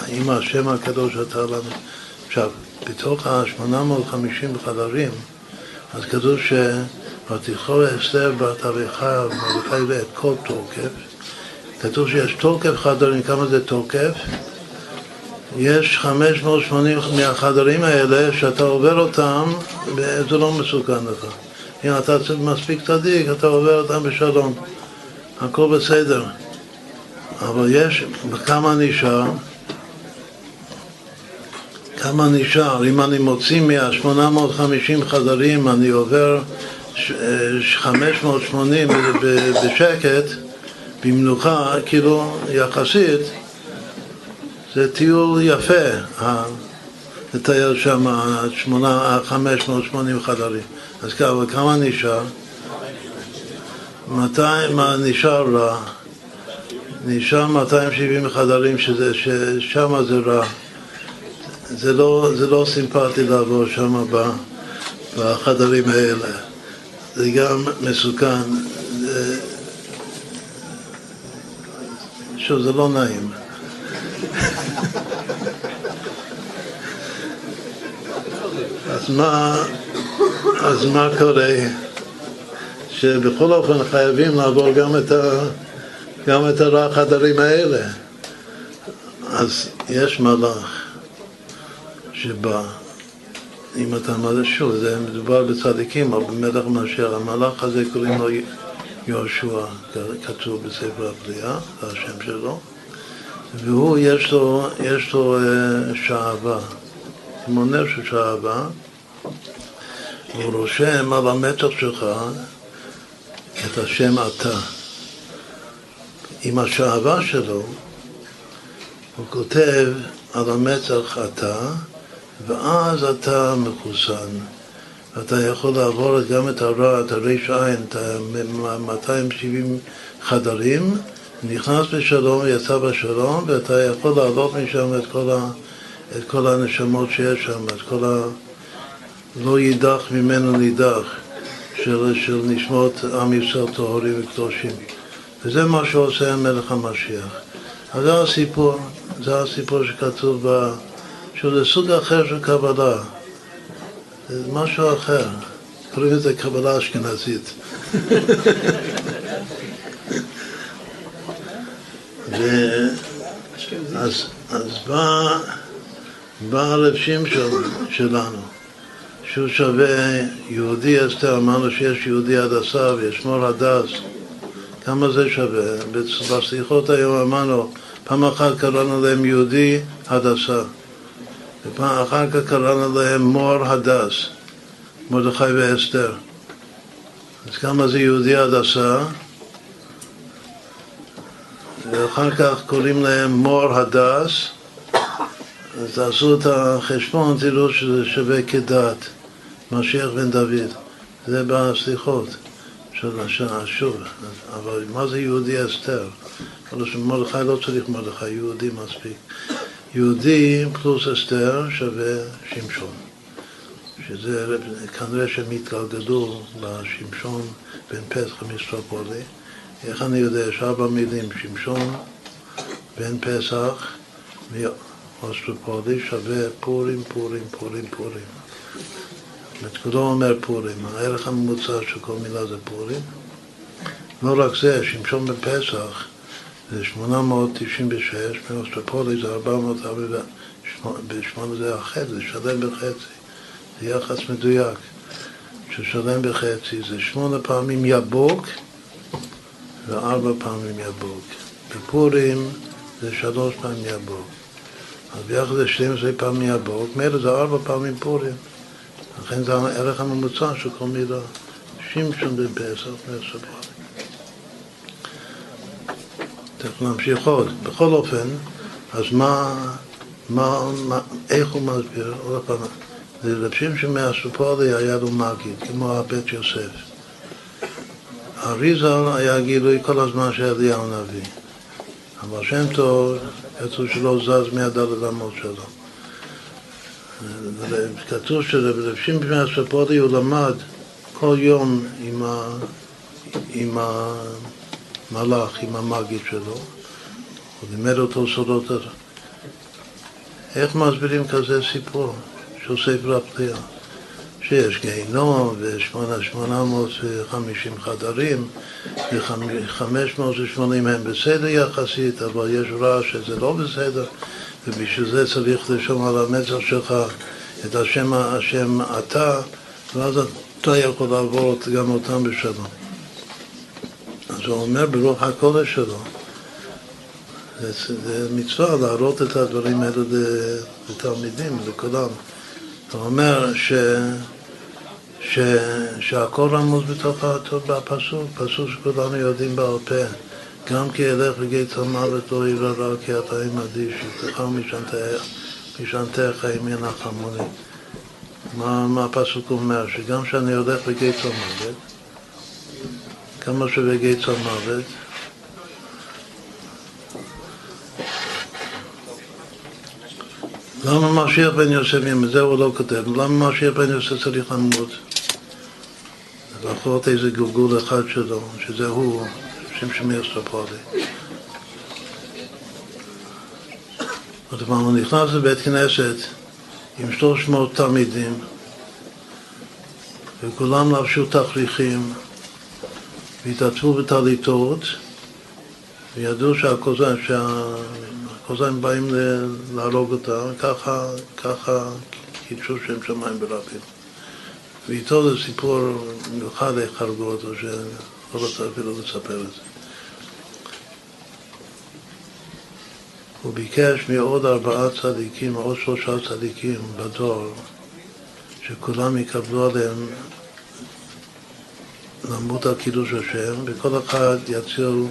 עם השם הקדוש אתה לנו. עכשיו, בתוך ה-850 חדרים, אז כתוב ש... ותכלול אסתר בת אביחי ומרדכי ואת כל תוקף. כתוב שיש תוקף חדרים, כמה זה תוקף? יש 580 מהחדרים האלה שאתה עובר אותם וזה לא מסוכן לך. אם אתה מספיק צדיק, אתה עובר אותם בשלום. הכל בסדר. אבל יש, כמה נשאר? כמה נשאר? אם אני מוציא מה-850 חדרים, אני עובר 580 בשקט, במנוחה, כאילו יחסית, זה טיול יפה, לטייל שם 580 חדרים. אז כמה, נשאר? 200, מה נשאר רע? נשאר 270 חדרים, ששם זה רע. זה לא, זה לא סימפטי לעבור שם בחדרים האלה. זה גם מסוכן. שוב, זה לא נעים. אז מה, אז מה קורה? שבכל אופן חייבים לעבור גם את, ה, גם את החדרים האלה. אז יש מלאך שבא, אם אתה מעלה שוב, זה מדובר בצדיקים, אבל במלך משיח, המלאך הזה קוראים לו יהושע, כתוב בספר הפליאה, זה השם שלו, והוא, יש לו, יש לו שעבה, כמו של שעבה, והוא רושם על המצח שלך את השם אתה. עם השעבה שלו, הוא כותב על המצח אתה, ואז אתה מחוסן. אתה יכול לעבור גם את הרע, את הריש עין, את ה-270 חדרים, נכנס בשלום, יצא בשלום, ואתה יכול לעלות משם את כל, ה, את כל הנשמות שיש שם, את כל ה... לא יידח ממנו נידח של, של נשמות עם ישראל טהורים וקדושים. וזה מה שעושה המלך המשיח. אז זה הסיפור, זה הסיפור שכתוב ב... שזה סוג אחר של קבלה. זה משהו אחר. קוראים לזה קבלה אשכנזית. ו... אז, אז בא, בא הרב שמשון שלנו, שהוא שווה יהודי אסתר, אמרנו שיש יהודי הדסה ויש מור הדס, כמה זה שווה? בשיחות היום אמרנו, פעם אחת קראנו להם יהודי הדסה, ופעם אחר כך קראנו להם מור הדס, מרדכי ואסתר. אז כמה זה יהודי הדסה? ואחר כך קוראים להם מור הדס, אז תעשו את החשבון, תראו שזה שווה כדת, משיח בן דוד. זה בסליחות של השנה, שוב. אבל מה זה יהודי אסתר? מרדכי לא צריך מרדכי, יהודי מספיק. יהודי פלוס אסתר שווה שמשון. שזה כנראה שהם התגלגלו בשמשון בין פסח ומסטרופולי. איך אני יודע? יש ארבע מילים, שמשון, בן פסח ואוסטרופולי שווה פורים, פורים, פורים, פורים. זאת כולו אומר פורים, הערך הממוצע של כל מילה זה פורים. לא רק זה, שמשון בפסח זה 896, מאוסטרופולי זה 448, זה החצי, זה שלם בחצי. זה יחס מדויק. ששלם בחצי זה שמונה פעמים יבוק וארבע פעמים יבוק. בפורים זה שלוש פעמים יבוק. אז ביחד זה 12 פעמים יבוק, מילא זה ארבע פעמים פורים. לכן זה הערך הממוצע של כל מילה. שמשון בפסח מהסבבה. תכף נמשיך עוד. בכל אופן, אז מה, מה, מה איך הוא מסביר? עוד פעם, רב שמשון מהסופולי היה לו מגיד, כמו הבית יוסף. אריזל היה גילוי כל הזמן של אליהו הנביא. אבל שם טוב, כתוב שלא זז מהדלת אמות שלו. כתוב שרב שמעון מהסופולי הוא למד כל יום עם, ה, עם המלאך, עם המגיד שלו, הוא לימד אותו סודות. איך מסבירים כזה סיפור של ספר הפליאה? שיש גיהינום ו-850 חדרים ו-580 הם בסדר יחסית, אבל יש רעש שזה לא בסדר ובשביל זה צריך לשאול על המצח שלך את השם, השם אתה ואז אתה יכול לעבור גם אותם בשלום. אז הוא אומר ברוח הקודש שלו זה, זה מצווה להראות את הדברים האלה לתלמידים, לכולם. הוא אומר ש... ש... שהכל רמוז בתוך הפסוק, פסוק שכולנו יודעים בעל פה. גם כי ילך לגית המוות לא ירא רע כי אתה עמדי, שבטך משענתך אם ינחמוני. מה, מה הפסוק אומר? שגם כשאני הולך לגית המוות, כמה שווה גית המוות? למה משיח בן יוסף, אם זה הוא לא כותב, למה משיח בן יוסף צריך למות? לפחות איזה גלגול אחד שלו, שזה הוא, שם שמיר סטרפולי. עוד פעם, הוא נכנס לבית כנסת עם שלוש מאות תלמידים וכולם לבשו תכריכים והתעטפו בטליתות וידעו כל הזמן באים להרוג אותה, ככה, ככה קידשו שם שמיים ברבים. ואיתו זה סיפור מיוחד איך הרגו אותו, שלא רוצה אפילו לספר את זה. הוא ביקש מעוד ארבעה צדיקים, עוד שלושה צדיקים בדור, שכולם יקבלו עליהם למות על קידוש השם, וכל אחד יציל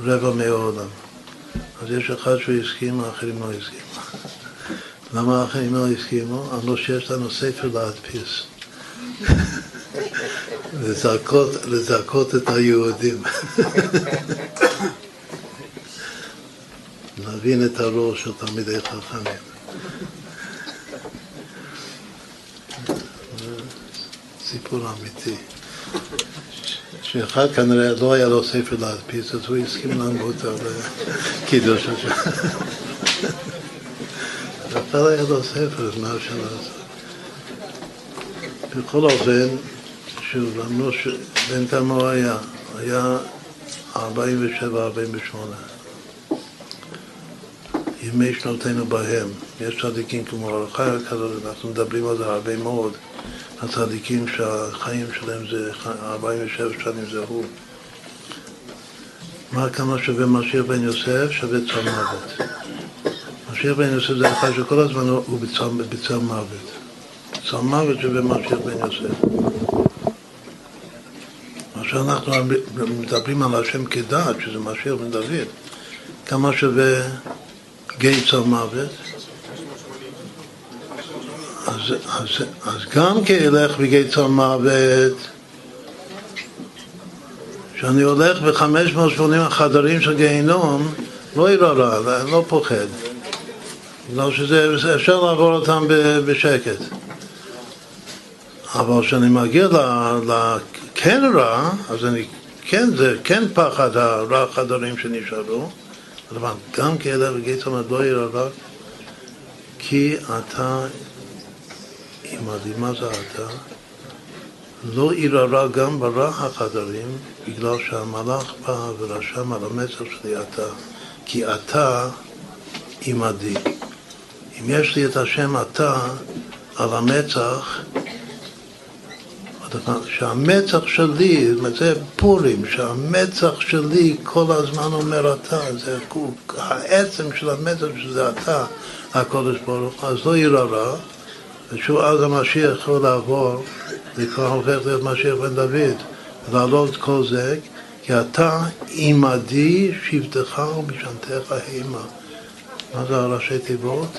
רבע מהעולם. אז יש אחד שהוא הסכים, האחרים לא הסכימו. למה האחרים לא הסכימו? אמרו שיש לנו ספר להדפיס. לזעקות, לזעקות את היהודים. להבין את הראש של תלמידי חכמים. סיפור אמיתי. שאחד כנראה לא היה לו ספר להדפיס, אז הוא הסכים לעמוד על קידוש השם. אבל היה לו ספר, אז מה אפשר לעשות? בכל אופן, שוב, אמרו שבינתיים הוא היה, היה 47-48. ימי שנותינו בהם. יש צדיקים כמו הרחי הכזאת, אנחנו מדברים על זה הרבה מאוד. הצדיקים שהחיים שלהם זה 47 שנים זה הוא. מה כמה שווה משיח בן יוסף? שווה צל מוות. משיח בן יוסף זה אחד שכל הזמן הוא בצל מוות. צל מוות שווה משיח בן יוסף. מה שאנחנו מדברים על השם כדת, שזה משיח בן דוד, כמה שווה צל מוות? אז, אז, אז גם כי אלך בגי צל מוות, כשאני הולך ב-580 החדרים של גיהינום, לא יראה רע, לא פוחד. בגלל שזה, אפשר לעבור אותם בשקט. אבל כשאני מגיע לכן רע, אז אני, כן, זה כן פחד הרע החדרים שנשארו, אבל גם בגי צל מוות לא יראה רע, כי אתה עמדי, מה זה אתה? לא ערערה גם ברע החדרים, בגלל שהמלאך בא ורשם על המצח שלי אתה, כי אתה עמדי. אם יש לי את השם אתה על המצח, שהמצח שלי, זה פורים, שהמצח שלי כל הזמן אומר אתה, זה העצם של המצח שזה אתה, הקודש ברוך הוא, אז לא יראה ושוב אז המשיח יכול לעבור, זה כבר הופך להיות משיח בן דוד, לעלות כל זה, כי אתה עמדי שבטך ומשענתך המה. מה זה הראשי תיבות?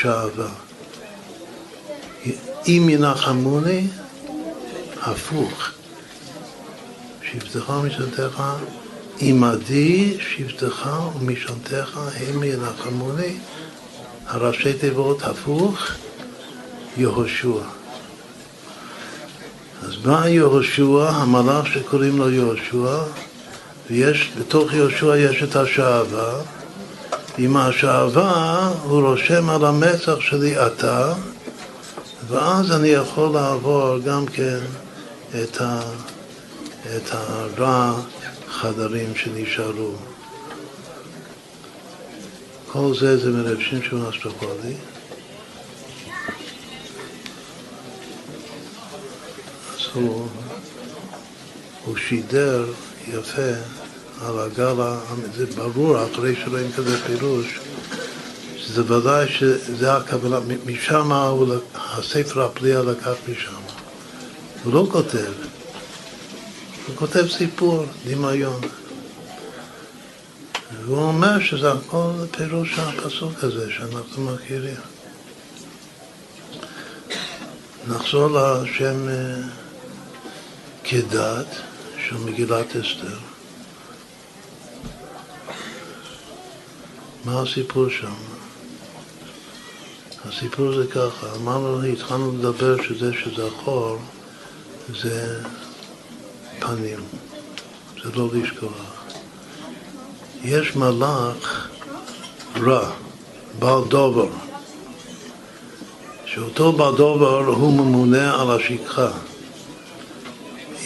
שעבה. אם ינחמוני, הפוך. שבטך ומשענתך עמדי שבטך ומשענתך המה ינחמוני. הראשי תיבות הפוך. יהושע. אז בא יהושע, המלאך שקוראים לו יהושע, ויש, בתוך יהושע יש את השעבה, עם השעבה הוא רושם על המצח שלי אתה, ואז אני יכול לעבור גם כן את, ה, את הרע חדרים שנשארו. כל זה זה מרב שמשון אסטרופולי. הוא, הוא שידר יפה על הגל, זה ברור אחרי שרואים כזה פירוש, שזה ודאי שזה הכוונה, משם הספר הפליאה לקח משם. הוא לא כותב, הוא כותב סיפור, דמיון. והוא אומר שזה הכל פירוש הפסוק הזה שאנחנו מכירים. נחזור לשם כדת של מגילת אסתר. מה הסיפור שם? הסיפור זה ככה, אמרנו, התחלנו לדבר שזה שזכור זה פנים, זה לא לשכוח. יש מלאך רע, בעל דובר, שאותו בעל דובר הוא ממונה על השכחה.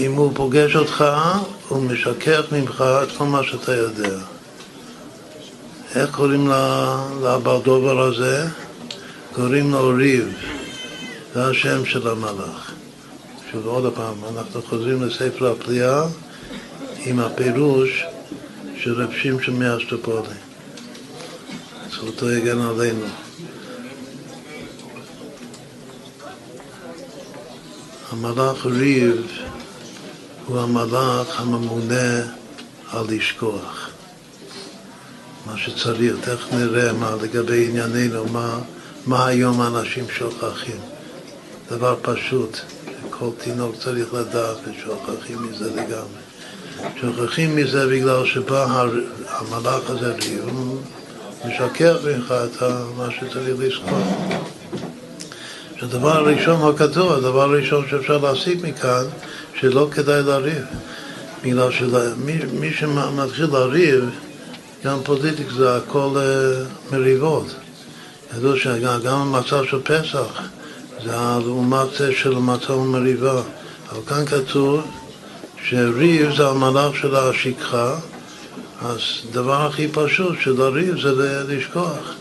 אם הוא פוגש אותך, הוא משכח ממך את כל מה שאתה יודע. איך קוראים לברדובר הזה? קוראים לו ריב, זה השם של המלאך. שוב, עוד פעם, אנחנו חוזרים לספר הפליאה עם הפירוש של רב שמשון מאסטרופולי. זכותו יגן עלינו. המלאך ריב הוא המלאך הממונה על לשכוח. מה שצריך, תכף נראה מה לגבי ענייננו, מה, מה היום האנשים שוכחים. דבר פשוט, כל תינוק צריך לדעת ושוכחים מזה לגמרי. שוכחים מזה בגלל שבא המלאך הזה ריב, משקר לך את מה שצריך לזכור. הדבר הראשון הכתוב, הדבר הראשון שאפשר להסיק מכאן, שלא כדאי לריב. בגלל שמי שמתחיל לריב, גם פוליטיק זה הכל uh, מריבות. ידעו שגם המצב של פסח זה לעומת זה של מצב ומריבה. אבל כאן כתוב שריב זה המלאך של השכחה, אז דבר הכי פשוט של הריב זה לשכוח.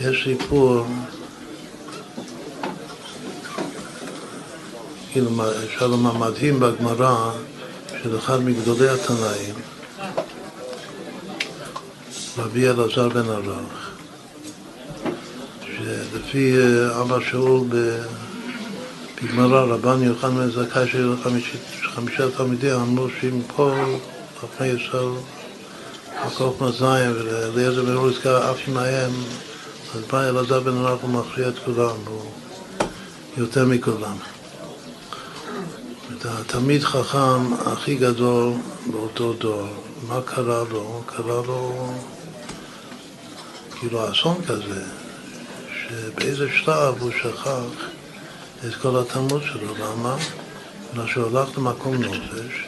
יש סיפור, כאילו, אפשר לומר מדהים בגמרא, של אחד מגדולי התנאים, רבי אלעזר בן ערך, שלפי אה, אבא שאול בגמרא, רבן יוחנן זכאי שהיו חמישה תלמידים, אמרו שאם פה חכמי ישראל, מקוף מזיים ולאליעזר בן אוריסקה אף עמהם אז בא אלעזר בן ערך הוא מכריע את כולם, הוא יותר מכולם. התלמיד חכם הכי גדול באותו דור, מה קרה לו? קרה לו כאילו אסון כזה, שבאיזה שלב הוא שכח את כל התלמוד שלו. למה? בגלל שהוא הלך למקום נופש,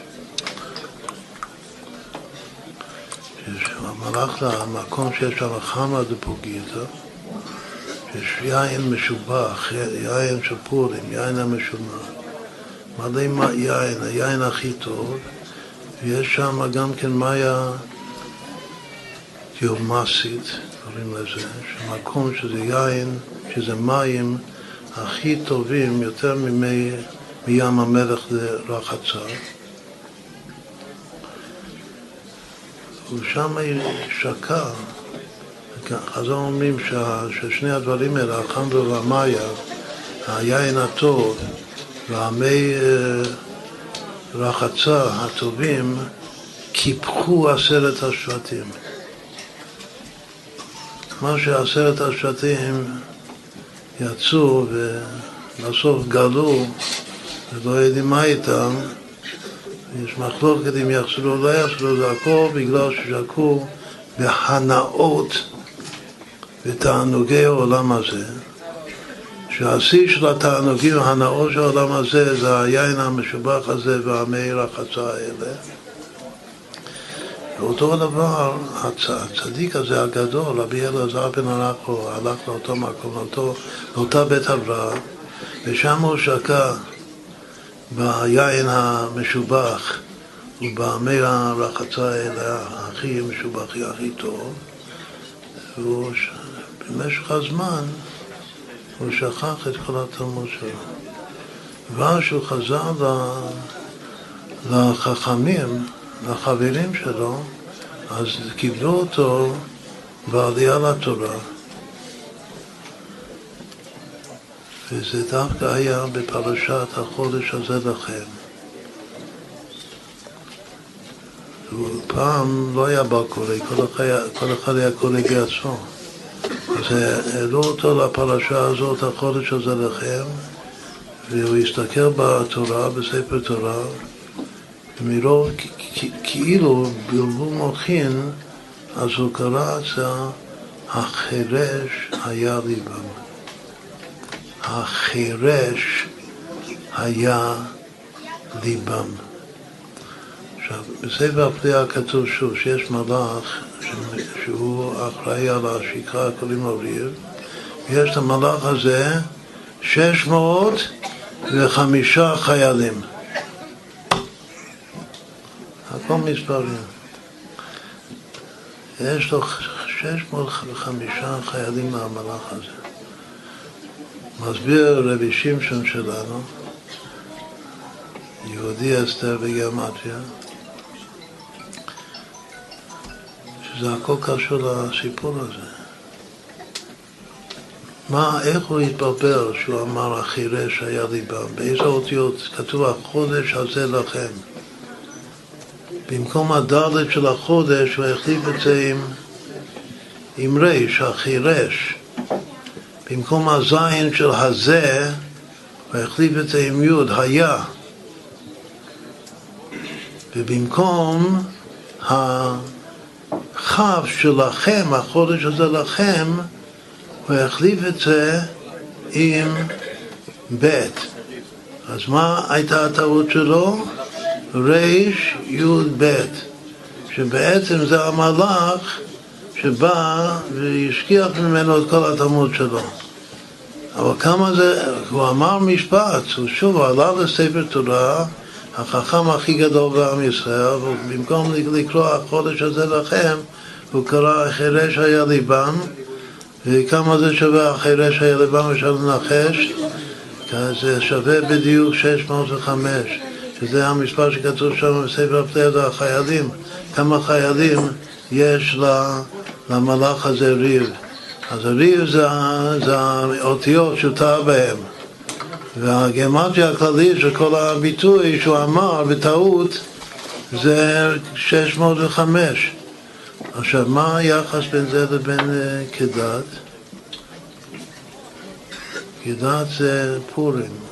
שהוא הלך למקום שיש שם חמא דפוגיתא, יש יין משובח, יין של פורים, יין המשומח. מלא יין, היין הכי טוב, ויש שם גם כן מאיה גיאומסית, קוראים לזה, שמקום שזה יין, שזה מים הכי טובים, יותר ממי, מים המלך לרחצה. ושם שקע חז"ל אומרים ששני הדברים האלה, החמרה והמאיה, היין הטוב והמי אה, רחצה הטובים, קיפחו עשרת השבטים. מה שעשרת השבטים יצאו ובסוף גלו ולא יודעים מה איתם, יש מחלוקת אם יחזרו או לא יחזרו, זה הכל בגלל ששקעו בהנאות ותענוגי העולם הזה, שהשיא של התענוגים הנאור של העולם הזה זה היין המשובח הזה והמי רחצה האלה. ואותו דבר, הצ... הצדיק הזה הגדול, רבי אלעזר בן ערכו, הלך לאותו מקום, לאותו, לאותה בית הבראה, ושם הוא שקע ביין המשובח ובמי הרחצה האלה, הכי משובח, הכי טוב, והוא במשך הזמן הוא שכח את כל התלמוד שלו. ואז שהוא חזר לחכמים, לחברים שלו, אז קיבלו אותו בעלייה לתורה. וזה דווקא היה בפרשת החודש הזה לכם. פעם לא היה בר קורא, כל אחד היה קורא בעצמו. אז העלו אותו לפרשה הזאת, החודש הזה לכם, והוא הסתכל בתורה, בספר תורה, ומרוב כאילו בלבול מוחין, אז הוא קרא את זה, החירש היה ליבם. החירש היה ליבם. עכשיו, בספר הפליאה כתוב שוב שיש מלאך שהוא אחראי על השקרה, קוראים לו ריר, ויש את המלאך הזה 605 חיילים. כל מספרים. יש לו 605 חיילים מהמלאך הזה. מסביר רבי שמשון שלנו, יהודי אסתר בגיאמטריה, שזה הכל קשור לסיפור הזה. מה, איך הוא התברבר שהוא אמר החירש היה ליבם? באיזה אותיות? כתוב החודש הזה לכם. במקום הדלת של החודש הוא החליף את זה עם, עם ריש, החירש. במקום הזין של הזה הוא החליף את זה עם יוד, היה. ובמקום הכף שלכם, החודש הזה לכם, הוא החליף את זה עם ב'. אז מה הייתה הטעות שלו? ריש יוד ב', שבעצם זה המלאך שבא והשכיח ממנו את כל התלמוד שלו. אבל כמה זה, הוא אמר משפט, הוא שוב עלה לספר תורה, החכם הכי גדול בעם ישראל, ובמקום לקרוא החודש הזה לכם, הוא קרא חירש היה ליבם, וכמה זה שווה החירש היה ליבם אפשר לנחש? זה שווה בדיוק 605, שזה המספר שכתוב שם בספר הפלא, החיילים, כמה חיילים יש למלאך הזה ריב. אז הריב זה, זה האותיות שהוא טעה בהן. והגמטריה הכללית של כל הביטוי שהוא אמר בטעות זה 605. עכשיו, מה היחס בין זה לבין uh, כדת? כדת זה פורים.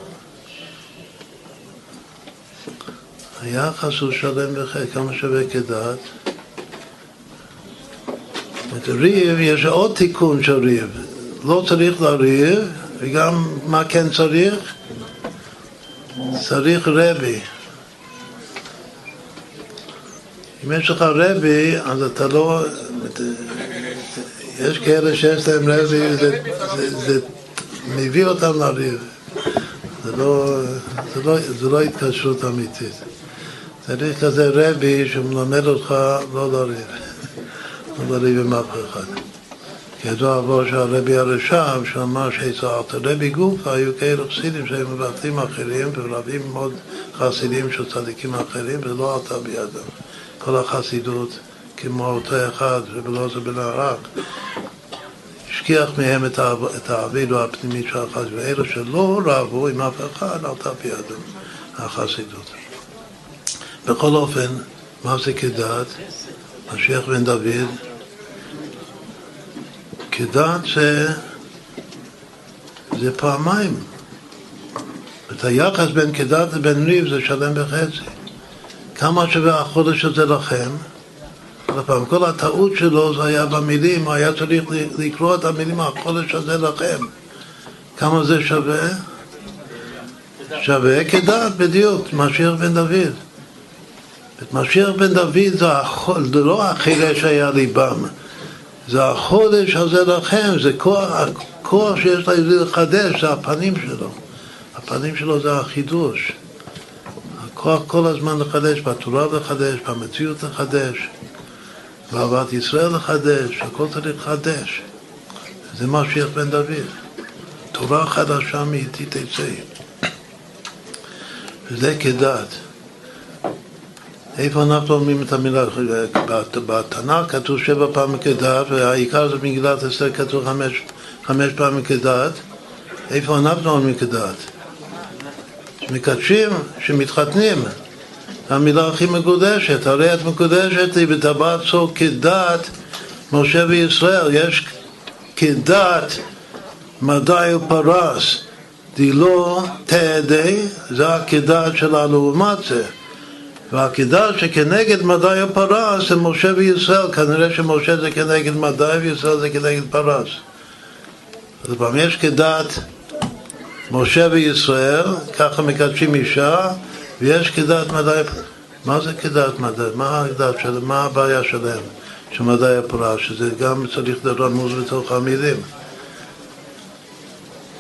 היחס הוא שלם בחטא, כמה שווה כדת? את ריב, יש עוד תיקון של ריב. לא צריך לריב, וגם מה כן צריך? צריך רבי. אם יש לך רבי, אז אתה לא... יש כאלה שיש להם רבי, זה, זה, זה מביא אותם לריב. זה לא, זה, לא, זה לא התקשרות אמיתית. צריך כזה רבי שמלמד אותך לא לריב. לא לריב עם אף אחד. ידוע עבור שהרבי הרשם, שאמר שאצלת הרבי גופה, היו כאלה חסידים שהיו מבטלים אחרים, ורבים מאוד חסידים של צדיקים אחרים, ולא עלתה בידם. כל החסידות, כמו אותו אחד, ובלעוזר בן הרק, השכיח מהם את האבידו הפנימית של החסידות, ואלה שלא רבו עם אף אחד, עלתה בידם החסידות. בכל אופן, מה זה כדת? משיח בן דוד, כדת זה, זה פעמיים. את היחס בין כדת לבין ריב זה שלם בחצי. כמה שווה החודש הזה לכם? עוד פעם, כל הטעות שלו זה היה במילים, היה צריך לקרוא את המילים החודש הזה לכם. כמה זה שווה? שווה כדת, בדיוק, משיח בן דוד. את משיח בן דוד זה, החול, זה לא החירש היה ליבם, זה החודש הזה לכם, זה כוח, הכוח שיש ליהודי לחדש, זה הפנים שלו. הפנים שלו זה החידוש. הכוח כל הזמן לחדש, בתורה לחדש, במציאות לחדש, באהבת ישראל לחדש, הכל צריך לחדש. זה משיח בן דוד. תורה חדשה מאיתי תצא. וזה כדת. איפה אנחנו לומדים את המילה? בתנ"ך כתוב שבע פעמים כדת, והעיקר זה מגילת אסתר כתוב חמש, חמש פעמים כדת. איפה אנחנו לומדים כדת? שמקדשים, שמתחתנים. המילה הכי מקודשת, הרי את מקודשת היא בטבעת צור כדת משה וישראל. יש כדת מדי ופרס, דילו תעדי, זה הכדת שלנו לעומת זה. והעקידה שכנגד מדי הפרס זה משה וישראל, כנראה שמשה זה כנגד מדי וישראל זה כנגד פרס. אז פעם יש כדת משה וישראל, ככה מקדשים אישה, ויש כדת מדי, מה זה כדת מדי? מה הכדת שלהם? מה הבעיה שלהם? של מדי הפרס, שזה גם צריך לרמוז בתוך המילים.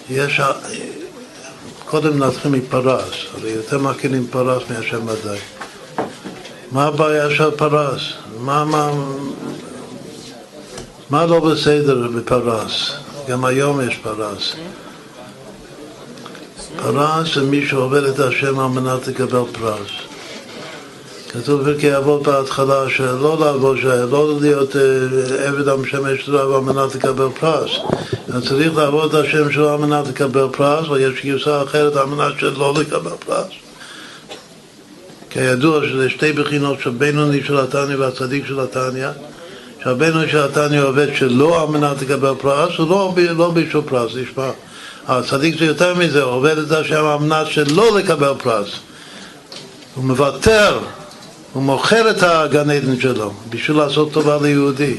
יש, קודם נתחיל מפרס, הרי יותר מכירים פרס מאשר מדי. מה הבעיה של פרס? מה, מה, מה לא בסדר בפרס? גם היום יש פרס. פרס זה מי שעובד את השם על מנת לקבל פרס. כתוב בפרקי אבות בהתחלה שלא לעבוד, לא להיות אה, עבד המשמש שלו על מנת לקבל פרס. צריך לעבוד את השם שלו על מנת לקבל פרס, ויש גרסה אחרת על מנת שלא לקבל פרס. כידוע שזה שתי בחינות של בינוני של התניא והצדיק של התניא, שהבינוני של התניא עובד שלא על מנת לקבל פרס, הוא לא, בשביל פרס, נשמע. הצדיק זה יותר מזה, עובד את השם על מנת שלא לקבל פרס. הוא מוותר, הוא מוכר את הגן עדן שלו בשביל לעשות טובה ליהודי.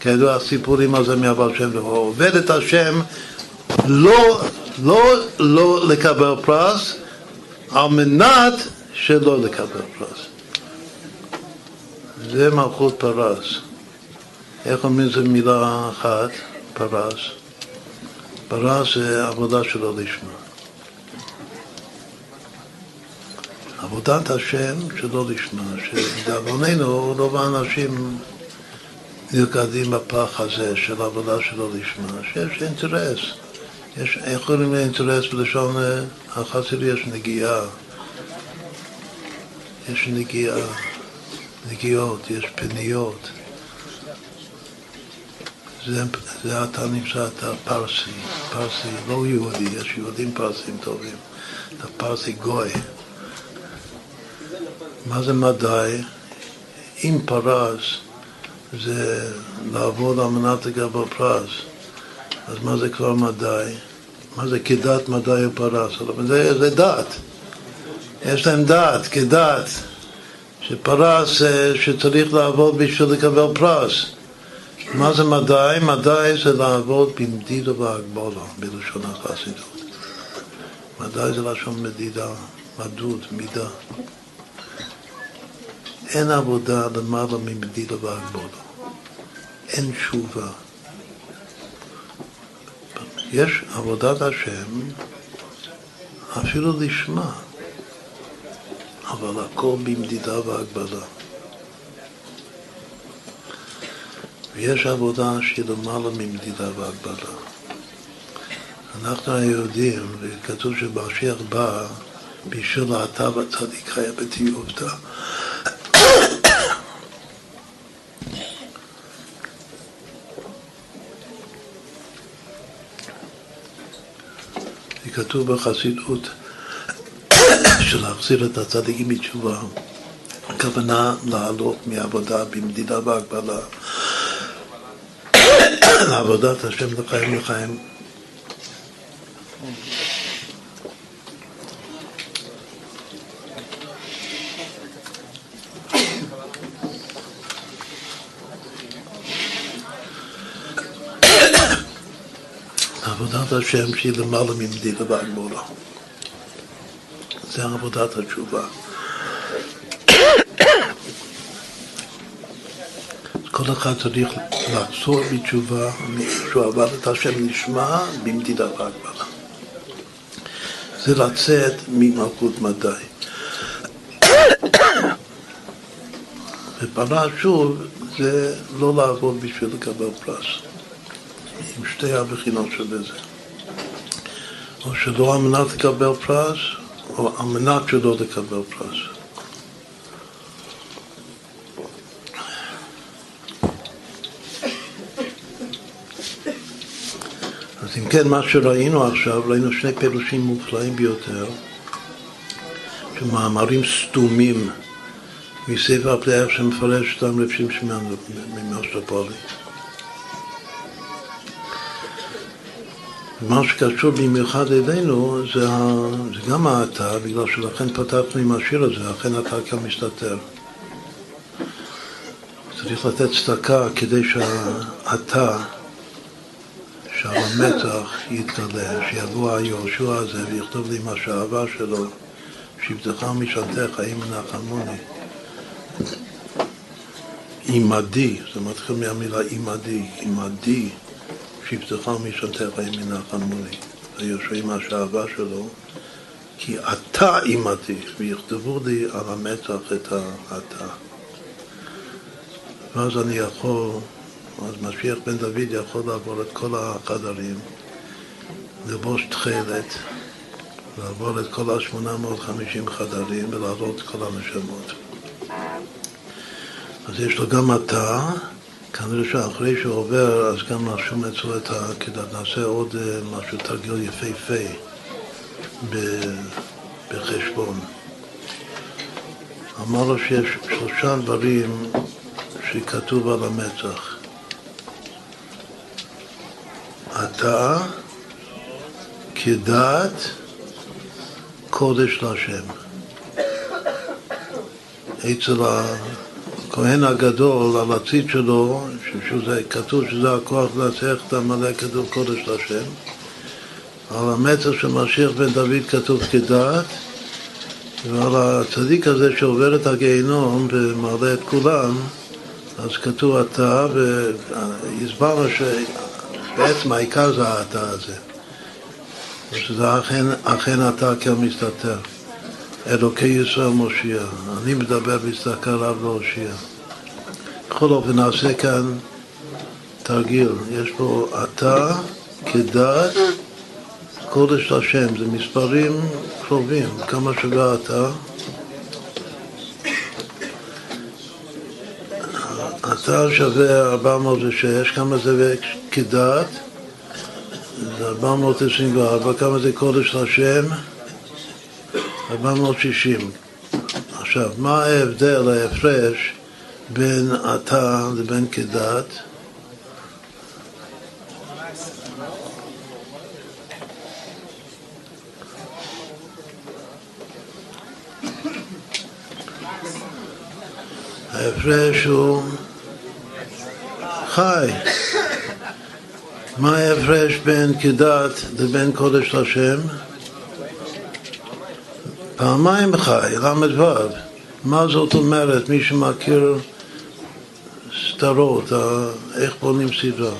כידוע הסיפורים על זה מהבעל שם הוא עובד את השם לא, לא, לא לקבל פרס על מנת שלא לקבל פרס. זה מלכות פרס. איך אומרים זה מילה אחת, פרס? פרס זה עבודה שלא לשמה. עבודת השם שלא לשמה, שלדאבוננו רוב האנשים נרקדים בפח הזה של עבודה שלא לשמה, שיש אינטרס. יש, איך קוראים לאינטרס בלשון החסידי יש נגיעה. יש נגיעה, נגיעות, יש פניות. זה, זה אתה נמצא, אתה פרסי, פרסי לא יהודי, יש יהודים פרסים טובים, אתה פרסי גוי. מה זה מדי? אם פרס זה לעבוד על מנת לקבל פרס, אז מה זה כבר מדי? מה זה כדת מדי ופרס? זה, זה דת. יש להם דת, כדת, שפרס אה, שצריך לעבוד בשביל לקבל פרס. מה זה מדי? מדי זה לעבוד במדידה והגבולה, בלשון החסידות. מדי זה לשון מדידה, מדוד, מידה. אין עבודה למעלה ממדידה והגבולה. אין תשובה. יש עבודת השם אפילו לשמה. אבל הכל במדידה והגבלה. ויש עבודה שהיא למעלה ממדידה והגבלה. אנחנו היהודים, וכתוב שמשיח בא בשביל אתה והצדיק חיה בתיעובתא. כתוב בחסידות של להחזיר את הצדיקים בתשובה, הכוונה לעלות מעבודה במדידה והגבלה לעבודת השם לחיים לחיים. עבודת השם שהיא למעלה ממדידה והגבולה. זה עבודת התשובה. כל אחד צריך לחזור בתשובה שהוא עבד את השם נשמע במדידה והגבלה. זה לצאת ממלכות מדי. ופרש שוב זה לא לעבוד בשביל לקבל פרס. עם שתי הבחינות של זה. או שלא על מנת לקבל פרס, או על מנת שלא לקבל פרס. אז אם כן, מה שראינו עכשיו, ראינו שני פירושים מופלאים ביותר, שמאמרים סתומים מספר הפלאי שמפרש אותם רב שמעון ממוסטופולי. מה שקשור במיוחד אלינו זה, זה גם האתר, בגלל שלכן פתחנו עם השיר הזה, אכן אתה כאן מסתתר. צריך לתת צדקה כדי שהאתר, שהמתח יתגלה, שיבוא היהושע הזה ויכתוב לי מה שהאהבה שלו, שבטך משענתך, אם נחמוני. עימדי, זה מתחיל מהמילה עימדי, עימדי. שבטך משענתך ימינה חמוני. היושבים השאהבה שלו, כי אתה עימדי, ויכתבו לי על המצח את האתה. ואז אני יכול, אז משיח בן דוד יכול לעבור את כל החדרים, ללבוש תכלת, לעבור את כל ה-850 חדרים ולעבור את כל הנשמות. אז יש לו גם התא, כנראה שאחרי שהוא עובר, אז גם נרשום אצלו את ה... כדי נעשה עוד אה, משהו, תרגיל יפהפה בחשבון. אמר לו שיש שלושה דברים שכתוב על המצח. אתה כדעת קודש להשם. אצל הכהן הגדול, על הציץ שלו, שזה כתוב שזה הכוח לנצח את המלא כתוב קודש להשם. על המצח של משיח בן דוד כתוב כדעת, ועל הצדיק הזה שעובר את הגיהינום ומעלה את כולם, אז כתוב אתה, והסברנו שבעצם העיקר זה האתה הזה. שזה אכן, אכן אתה כמסתתר. אלוקי ישראל מושיע. אני מדבר בהסתכל רב להושיע. בכל אופן נעשה כאן תרגיל. יש פה אתה כדת קודש לשם. זה מספרים קרובים. כמה שווה אתה? אתה שווה 406, כמה זה כדת? זה 424, כמה זה קודש לשם? 460. עכשיו, מה ההבדל, ההפרש בין אתה לבין כדת? ההפרש הוא חי. מה ההפרש בין כדת לבין קודש לשם? פעמיים חי, ל"ו. מה זאת אומרת, מי שמכיר סתרות, איך בונים סדרה?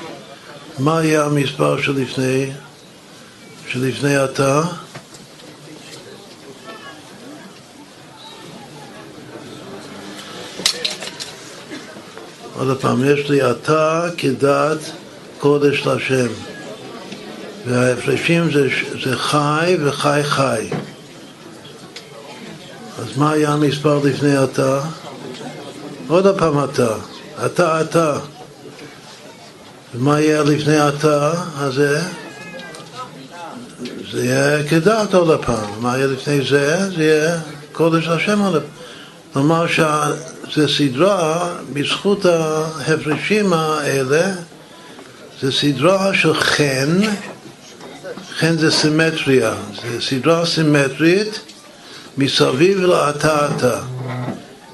מה היה המספר שלפני, שלפני התא? עוד פעם, יש לי אתה כדת קודש לשם. וההפרשים זה, זה חי וחי חי. אז מה היה המספר לפני אתה? עוד פעם אתה. אתה אתה. ומה יהיה לפני אתה הזה? זה יהיה כדת עוד פעם. מה יהיה לפני זה? זה יהיה קודש השם עוד פעם. כלומר שזה סדרה, בזכות ההפרשים האלה, זה סדרה של חן, חן זה סימטריה, זה סדרה סימטרית מסביב לאתה אתה.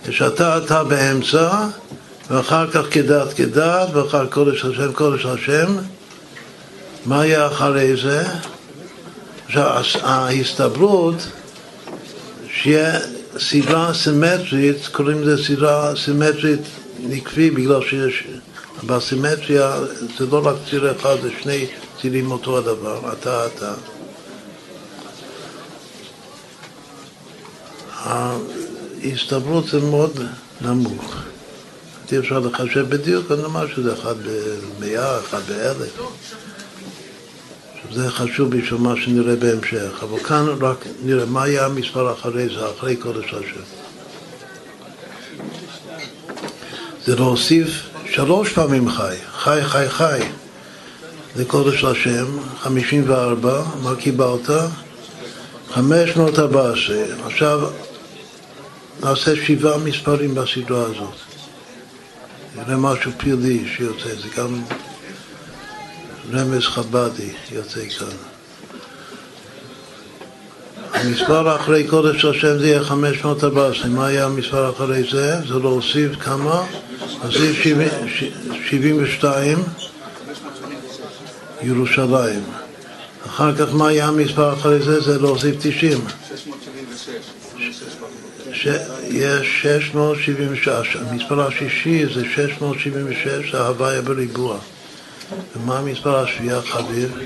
יש אתה אתה באמצע, ואחר כך כדת כדת, ואחר קודש השם קודש השם. מה יהיה אחרי זה? עכשיו, ההסתברות שיהיה סדרה סימטרית, קוראים לזה סדרה סימטרית נקבי בגלל שיש, בסימטריה זה לא רק ציר אחד, זה שני צירים אותו הדבר, אתה אתה. ההסתברות זה מאוד נמוך. אי אפשר לחשב בדיוק, אני אומר שזה אחד במאה, אחד באלף. זה חשוב בשביל מה שנראה בהמשך, אבל כאן רק נראה מה היה המספר אחרי זה, אחרי קודש השם. זה להוסיף שלוש פעמים חי, חי, חי, חי, לקודש השם, 54, מה קיבלת? 514. עכשיו נעשה שבעה מספרים בסדרה הזאת. נראה משהו פילי שיוצא, זה גם רמז חבדי יוצא כאן. המספר אחרי קודש השם זה יהיה 514. מה היה המספר אחרי זה? זה להוסיף כמה? אז זה 72 ירושלים. אחר כך מה היה המספר אחרי זה? זה להוסיף 90. 676. יש 676. המספר השישי זה 676, זה הוויה בריבוע. ומה המספר השביעי חביב?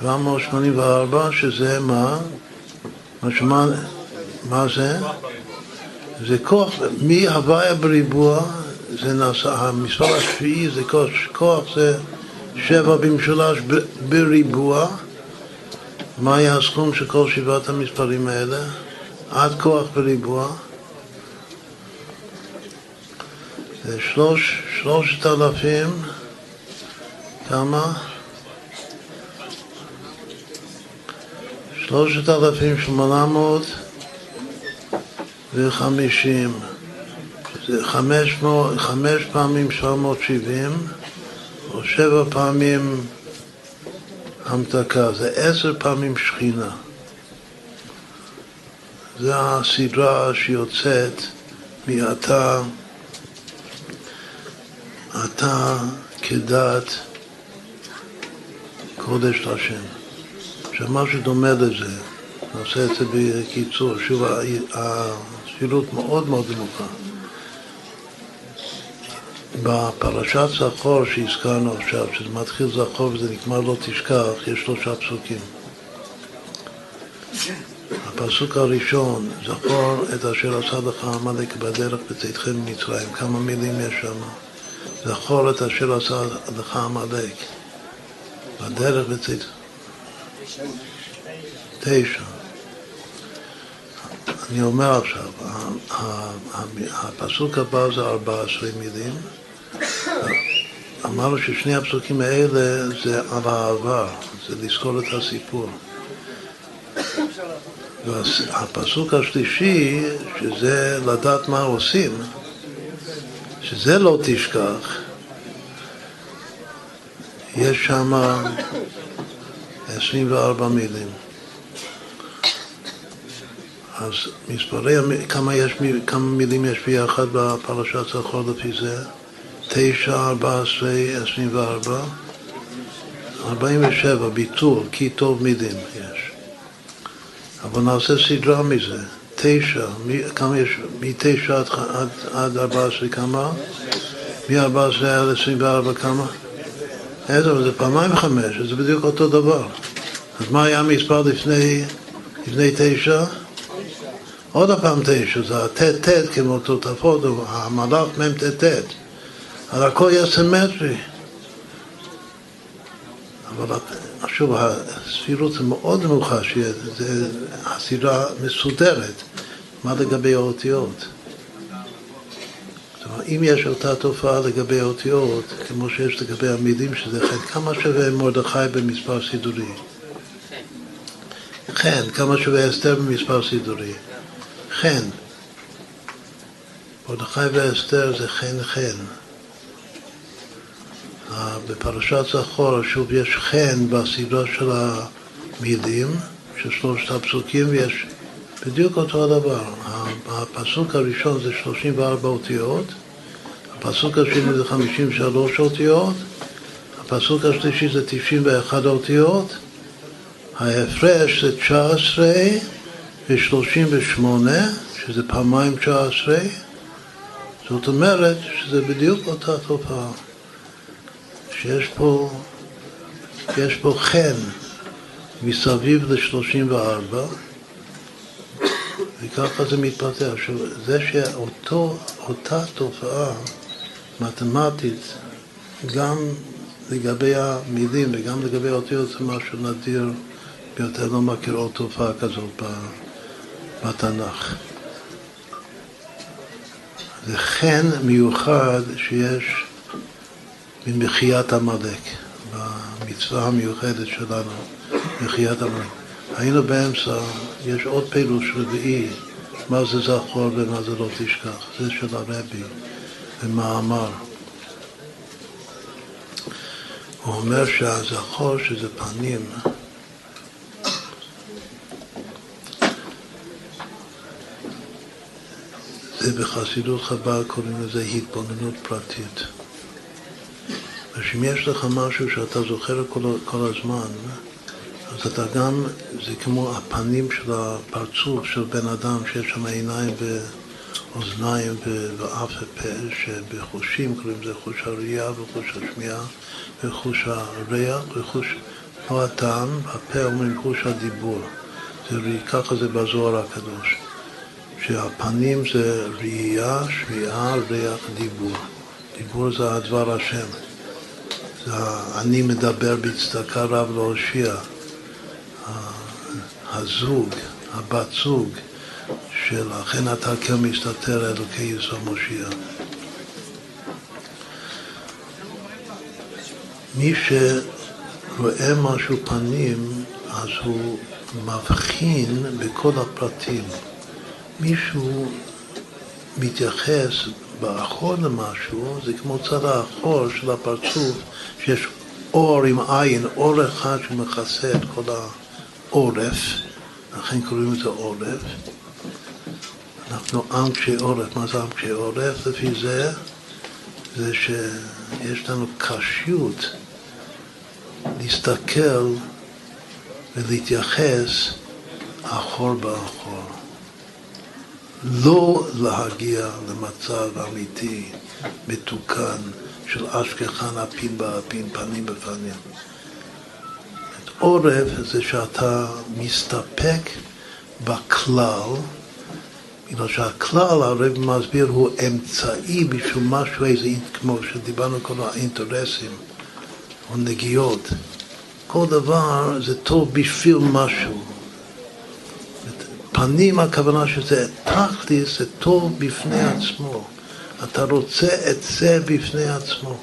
784, שזה מה? מה, מה זה? זה כוח, מהוויה בריבוע זה נעשה, המספר השביעי זה כוח, כוח זה שבע במשולש בריבוע. מה היה הסכום של כל שבעת המספרים האלה? עד כוח בריבוע. זה שלוש, שלושת אלפים, כמה? שלושת אלפים שמונה מאות וחמישים, שזה חמש, חמש פעמים שבע מאות שבעים, או שבע פעמים המתקה, זה עשר פעמים שכינה. זה הסדרה שיוצאת מאתה, אתה כדת קודש להשם. עכשיו משהו דומה לזה, נעשה את זה בקיצור, שוב, הספירות מאוד מאוד נמוכה. בפרשת זכור שהזכרנו עכשיו, שזה מתחיל זכור וזה נגמר לא תשכח, יש שלושה פסוקים. הפסוק הראשון, זכור את אשר עשה לך עמלק בדרך בצאתכם ממצרים, כמה מילים יש שם. זכור את אשר עשה לך עמלק בדרך בצאתכם. תשע. אני אומר עכשיו, הפסוק הבא זה ארבע עשרה מילים. אמרנו ששני הפסוקים האלה זה על העבר, זה לזכור את הסיפור. והפסוק השלישי, שזה לדעת מה עושים, שזה לא תשכח, יש שם 24 מילים. אז מספרי, כמה, יש, כמה מילים יש ביחד בפרשת זכור לפי זה? תשע, ארבע עשרה, עשרים וארבע, ארבעים ושבע, ביטול, כי טוב מילים יש. אבל נעשה סדרה מזה. תשע, כמה יש? מתשע עד, עד, עד ארבע עשרה כמה? מארבע עשרה עד עשרים וארבע כמה? איזה, זה פעמיים חמש, זה בדיוק אותו דבר. אז מה היה המספר לפני, לפני תשע? עוד הפעם תשע, זה הטט-טט כמו תותפות, המלאך מ"ט-טט. אז הכל יהיה סימטרי. אבל שוב, הספירות זה מאוד נמוכה, שזה הסדרה מסודרת. מה לגבי האותיות? אם יש אותה תופעה לגבי האותיות, כמו שיש לגבי המילים שזה חן, כמה שווה מרדכי במספר סידורי? חן, כמה שווה אסתר במספר סידורי? חן. מרדכי ואסתר זה חן חן. בפרשת זכור שוב יש חן בסדרה של המילים, של שלושת הפסוקים, ויש בדיוק אותו הדבר. הפסוק הראשון זה 34 אותיות, הפסוק השני זה 53 אותיות, הפסוק השלישי זה 91 אותיות, ההפרש זה 19 ו-38, שזה פעמיים 19, זאת אומרת שזה בדיוק אותה תופעה. שיש פה, יש פה חן מסביב ל-34 וככה זה מתפתח. עכשיו, זה שאותה תופעה מתמטית גם לגבי המילים וגם לגבי האותיות זה משהו נדיר ביותר, לא מכיר עוד תופעה כזאת בתנ"ך. זה חן מיוחד שיש ממחיית עמלק, במצווה המיוחדת שלנו, מחיית עמלק. היינו באמצע, יש עוד פירוש רביעי, מה זה זכור ומה זה לא תשכח, זה של הרבי, במאמר. הוא אומר שהזכור שזה פנים, זה בחסידות חב"ד קוראים לזה התבוננות פרטית. שאם יש לך משהו שאתה זוכר כל, כל הזמן, אז אתה גם, זה כמו הפנים של הפרצוף של בן אדם שיש שם עיניים ואוזניים ואף ופה, שבחושים קוראים לזה חוש הראייה וחוש השמיעה וחוש הריח וחוש, לא הטעם, הפה אומרים חוש הדיבור. זה, ככה זה בזוהר הקדוש. שהפנים זה ראייה, שמיעה, ריח, דיבור. דיבור זה הדבר השם. זה אני מדבר בצדקה רב להושיע. הזוג, הבת זוג, של אכן אתה כן מסתתר אלוקי יסוד מושיע. מי שרואה משהו פנים, אז הוא מבחין בכל הפרטים. מישהו מתייחס באחור למשהו, זה כמו צד האחור של הפרצוף, שיש אור עם עין, אור אחד שמכסה את כל העורף, לכן קוראים לזה עורף. אנחנו עם קשי עורף, מה זה עם קשי עורף? לפי זה, זה שיש לנו קשיות להסתכל ולהתייחס אחור באחור. לא להגיע למצב אמיתי, מתוקן, של אשכחן אפין באפין, פנים בפנים. עורף זה שאתה מסתפק בכלל, בגלל שהכלל, הרב מסביר, הוא אמצעי בשביל משהו, איזה, כמו שדיברנו כל האינטרסים או נגיעות. כל דבר זה טוב בשביל משהו. פנים הכוונה שזה תכלס, זה טוב בפני עצמו. אתה רוצה את זה בפני עצמו.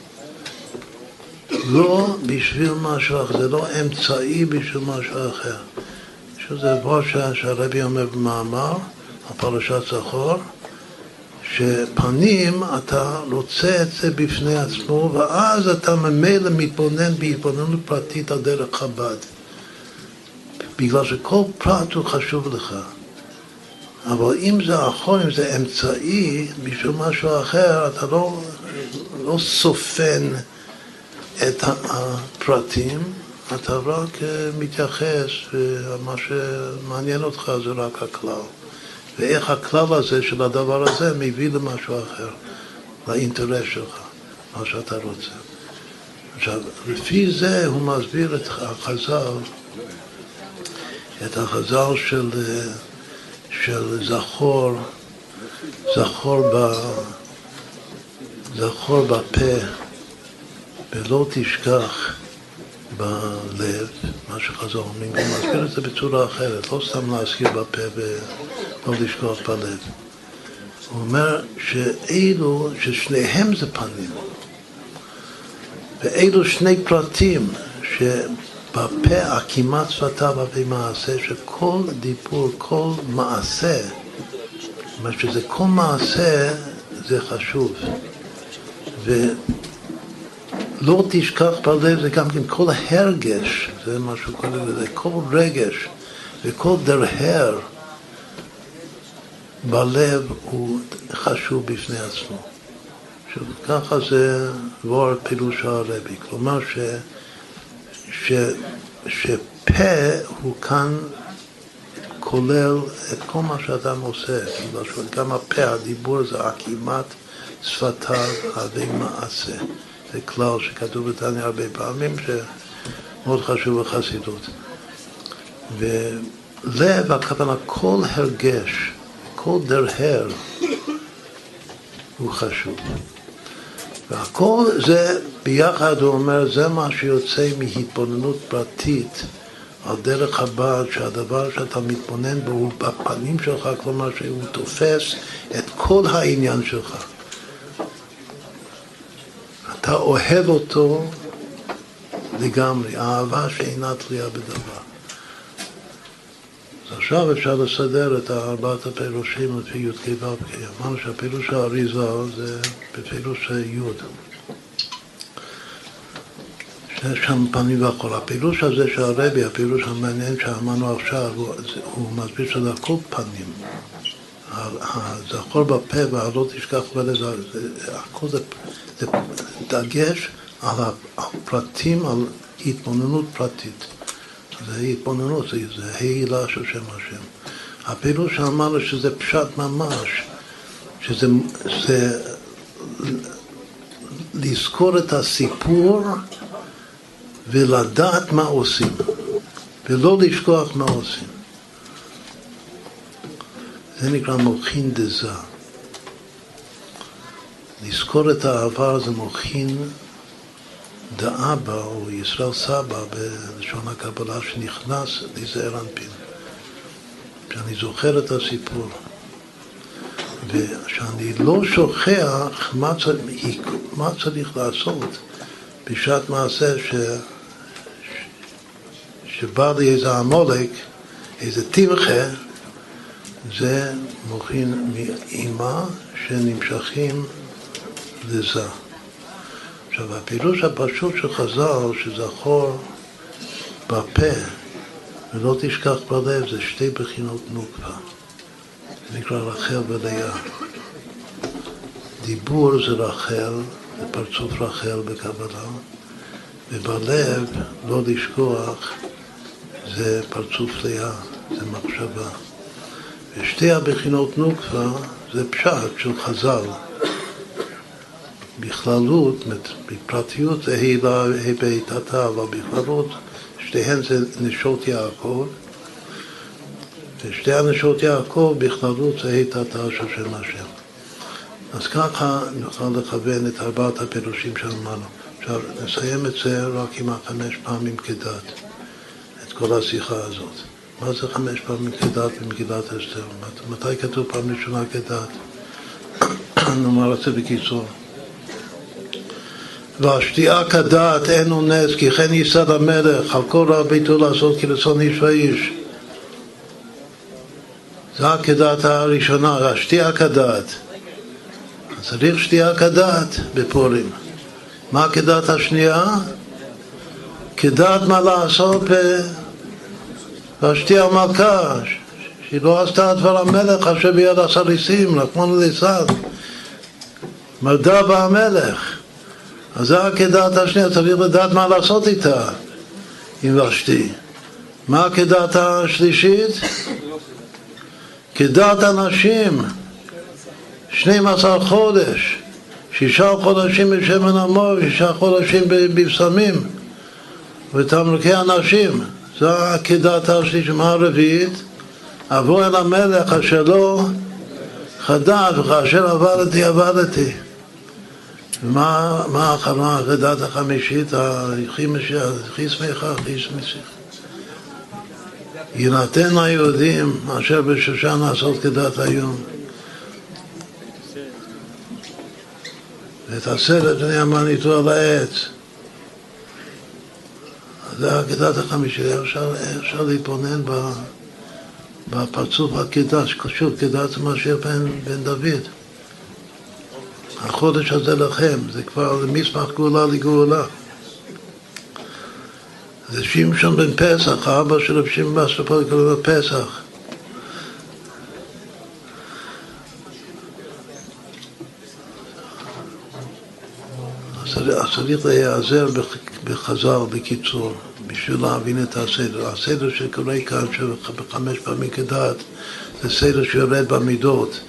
לא בשביל משהו אחר, זה לא אמצעי בשביל משהו אחר. שזה דבר שהרבי אומר במאמר, הפרשת זכור, שפנים אתה רוצה את זה בפני עצמו, ואז אתה ממילא מתבונן בהתבוננות פרטית על דרך חב"ד. בגלל שכל פרט הוא חשוב לך. אבל אם זה אחור, אם זה אמצעי בשביל משהו אחר, אתה לא, לא סופן את הפרטים, אתה רק אה, מתייחס, ומה שמעניין אותך זה רק הכלל. ואיך הכלל הזה של הדבר הזה מביא למשהו אחר, לאינטרס שלך, מה שאתה רוצה. עכשיו, לפי זה הוא מסביר את החז"ל, את החז"ל של, של זכור, זכור, ב, זכור בפה ולא תשכח בלב, מה שחז"ל אומרים, הוא מסביר את זה בצורה אחרת, לא סתם להזכיר בפה ולא לשכוח בלב. הוא אומר שאלו, ששניהם זה פנים, ואלו שני פרטים שבפה הכמעט שפתיו אבי מעשה, שכל דיבור, כל מעשה, זאת אומרת שזה כל מעשה זה חשוב. ו... לא תשכח בלב זה גם כן כל ההרגש, זה מה שהוא קורא לזה, כל רגש וכל דרהר בלב הוא חשוב בפני עצמו. ככה זה דבור פירוש הרבי, כלומר ש, ש, שפה הוא כאן כולל את כל מה שאדם עושה, גם הפה, הדיבור זה עקימת שפתיו, הווה מעשה. זה כלל שכתוב בתניא הרבה פעמים, שמאוד חשוב בחסידות. ולב, הכוונה, כל הרגש, כל דרהר הוא חשוב. והכל זה ביחד, הוא אומר, זה מה שיוצא מהתבוננות פרטית על דרך הבעד, שהדבר שאתה מתבונן בו הוא בפנים שלך, כלומר שהוא תופס את כל העניין שלך. אתה אוהב אותו לגמרי, אהבה שאינה תלויה בדבר. אז עכשיו אפשר לסדר את ארבעת הפירושים לפי י"ק ו"ק. אמרנו שהפירוש האריזה זה בפירוש י'. שיש שם פנים ואחור. הפירוש הזה של הרבי, הפירוש המעניין שאמרנו עכשיו, הוא, הוא מסביר שזה הכל פנים. הזכור בפה והלא תשכח ולזה, הכל זה, זה דגש על הפרטים, על התבוננות פרטית. זה התבוננות, זה, זה הילה של שם השם. הפירוש שאמרנו שזה פשט ממש, שזה זה לזכור את הסיפור ולדעת מה עושים, ולא לשכוח מה עושים. זה נקרא מוחין דזה. לזכור את העבר זה מוכין דאבא או ישראל סבא בלשון הקבלה שנכנס לזעיר אנפין. שאני זוכר את הסיפור ושאני לא שוכח מה צריך, מה צריך לעשות בשעת מעשה ש, שבא לי איזה עמולק, איזה תמחה, זה מוכין מאימה שנמשכים לזה. עכשיו, הפירוש הפשוט של חז"ל, שזכור בפה ולא תשכח בלב, זה שתי בחינות נוקבה. נקרא רחל ולאה. דיבור זה רחל, זה פרצוף רחל בקבלה, ובלב, לא לשכוח, זה פרצוף לאה, זה מחשבה. ושתי הבחינות נוקבה זה פשט של חז"ל. בכללות, בפרטיות זה הילה, ה' בעיטתה, אבל בכללות שתיהן זה נשות יעקב, ושתי הנשות יעקב בכללות זה היטתה של שם השם. אז ככה נוכל לכוון את ארבעת הפירושים שאמרנו. עכשיו, נסיים את זה רק עם החמש פעמים כדת, את כל השיחה הזאת. מה זה חמש פעמים כדת במגילת אסתר? מתי כתוב פעם ראשונה כדת? נאמר את זה בקיצור. והשתייה כדעת אין הוא נס, כי כן ייסד המלך, על כל רב ביתו לעשות כרצון איש ואיש. זה הכדעת הראשונה, השתייה כדעת. צריך שתייה כדעת בפורים. מה הכדעת השנייה? כדעת מה לעשות והשתייה מלכה, שהיא לא עשתה דבר המלך אשר ביד הסריסים, רחמנו ליצד. מרדה המלך. אז זה רק כדעת השנייה, צריך לדעת מה לעשות איתה, עם ושתי. מה כדעת השלישית? כדעת הנשים, 12 חודש, שישה חודשים בשמן המור, שישה חודשים בבשמים ותמלוקי הנשים. זה כדעת השלישית. מה הרביעית? אבוא אל המלך אשר לא חדש, וכאשר עבדתי עבדתי. ומה האחרונה, הדת החמישית, הכי שמחה? יינתן ליהודים אשר בשושן לעשות כדת היום. ואת הסרט בני המניתו על העץ. זה הכדת החמישית, אפשר, אפשר להתבונן בפרצוף הקדש, שוב, כדת משיח בן, בן דוד. החודש הזה לכם, זה כבר מסמך גאולה לגאולה. זה שמשון בן פסח, האבא של קוראים לו פסח. צריך להיעזר בחז"ל, בקיצור, בשביל להבין את הסדר. הסדר שקורה כאן, שבחמש פעמים כדעת, זה סדר שיורד במידות.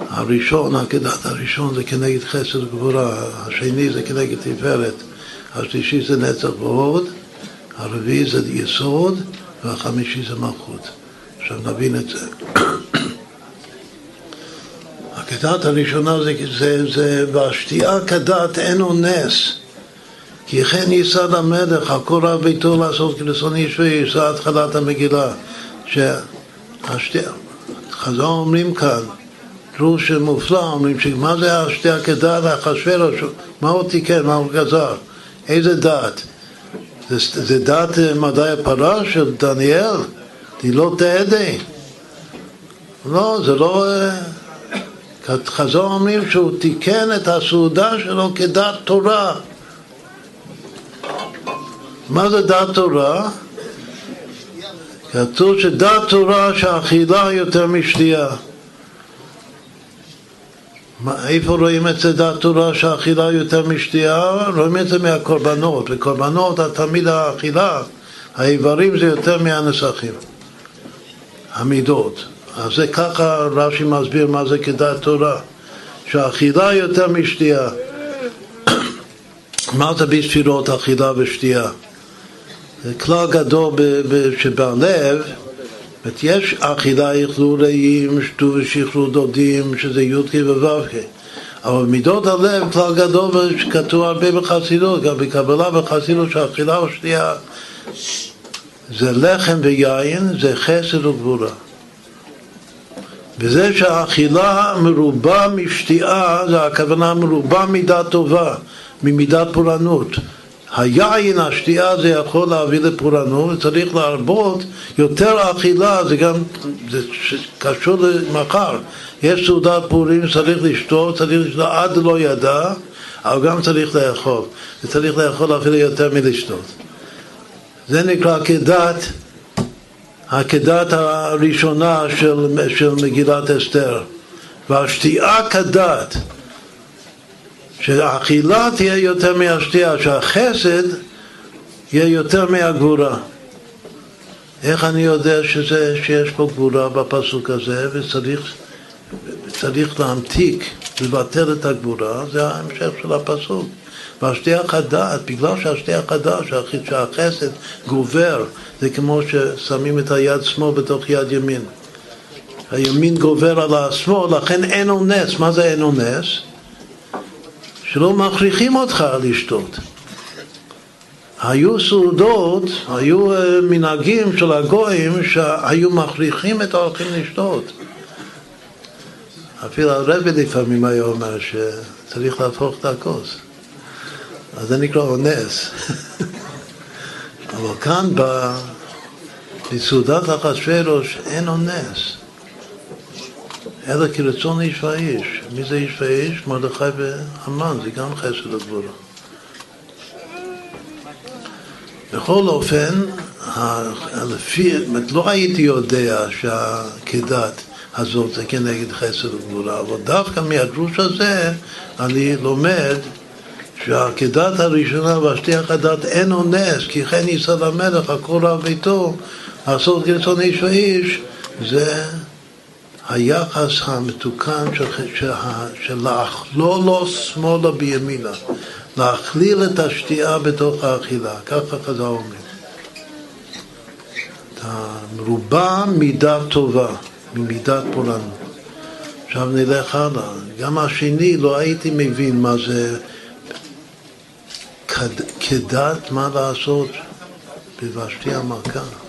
הראשון, הכדת הראשון זה כנגד חסד וגבורה, השני זה כנגד תפארת, השלישי זה נצח ועוד, הרביעי זה יסוד והחמישי זה מלכות. עכשיו נבין את זה. הכדת הראשונה זה, זה, זה והשתייה כדת אינו נס כי כן ייסד המלך על כל רב ביתו לעשות כרצון איש ואיש, זה התחלת המגילה שהשתייה, חז"ל אומרים כאן דרוש מופלא, אומרים שמה זה השתי עקדה לאחשוורוש, מה הוא תיקן, מה הוא גזר, איזה דת? זה, זה דת אה, מדעי הפרה של דניאל? לא תעדי. לא, זה לא... אה, חזור אומרים שהוא תיקן את הסעודה שלו כדת תורה. מה זה דת תורה? כתוב שדת תורה שאכילה יותר משתייה. איפה רואים את זה דעת תורה שאכילה יותר משתייה? רואים את זה מהקורבנות. בקורבנות תמיד האכילה, האיברים זה יותר מהנסחים, המידות. אז זה ככה רש"י מסביר מה זה כדעת תורה, שהאכילה יותר משתייה. מה זה בספירות אכילה ושתייה? זה כלל גדול שבלב אומרת, יש אכילה יכלו רעים, שתו ושכלו דודים, שזה י"ק וו"ק, אבל מידות הלב, כלל גדול, שכתוב הרבה בחסידות, גם בקבלה בחסידות שאכילה או זה לחם ויין, זה חסד וגבורה. וזה שהאכילה מרובה משתייה, זה הכוונה מרובה מידה טובה, ממידת פורענות. היין, השתייה, זה יכול להביא לפורענות, וצריך להרבות יותר אכילה, זה גם זה קשור למחר. יש סעודת פורים, צריך לשתות, צריך לשתות עד לא ידע, אבל גם צריך לאכול. וצריך לאכול אפילו יותר מלשתות. זה נקרא כדת, הכדת הראשונה של, של מגילת אסתר. והשתייה כדת. שהאכילה תהיה יותר מהשתייה, שהחסד יהיה יותר מהגבורה. איך אני יודע שזה, שיש פה גבורה בפסוק הזה וצריך צריך להמתיק, לבטל את הגבורה, זה ההמשך של הפסוק. והשתיח הדעת, בגלל שהשתיח הדעת, שהחסד גובר, זה כמו ששמים את היד שמאל בתוך יד ימין. הימין גובר על השמאל, לכן אין אונס. מה זה אין אונס? שלא מכריחים אותך לשתות. היו סעודות, היו אה, מנהגים של הגויים שהיו מכריחים את האורחים לשתות. אפילו הרבי לפעמים היה אומר שצריך להפוך את הכוס. אז זה נקרא אונס. אבל כאן בסעודת אחשוורוש אין אונס. אלא כרצון איש ואיש. מי זה איש ואיש? מרדכי והמן, זה גם חסד הגבורה. בכל אופן, לפי, לא הייתי יודע שהכדת הזאת זה כנגד חסד וגבורה, אבל דווקא מהדרוש הזה אני לומד שהכדת הראשונה והשתיח הדת אין אונס, כי כן יישא למלך הכל רב ביתו, לעשות כרצון איש ואיש, זה היחס המתוקן של, של, של שמאלה בימינה, להכליל את השתייה בתוך האכילה, ככה חז"ל אומרים. מרובה מידה טובה, ממידת פולנות. עכשיו נלך הלאה. גם השני, לא הייתי מבין מה זה כדת, מה לעשות בבשתי המכה.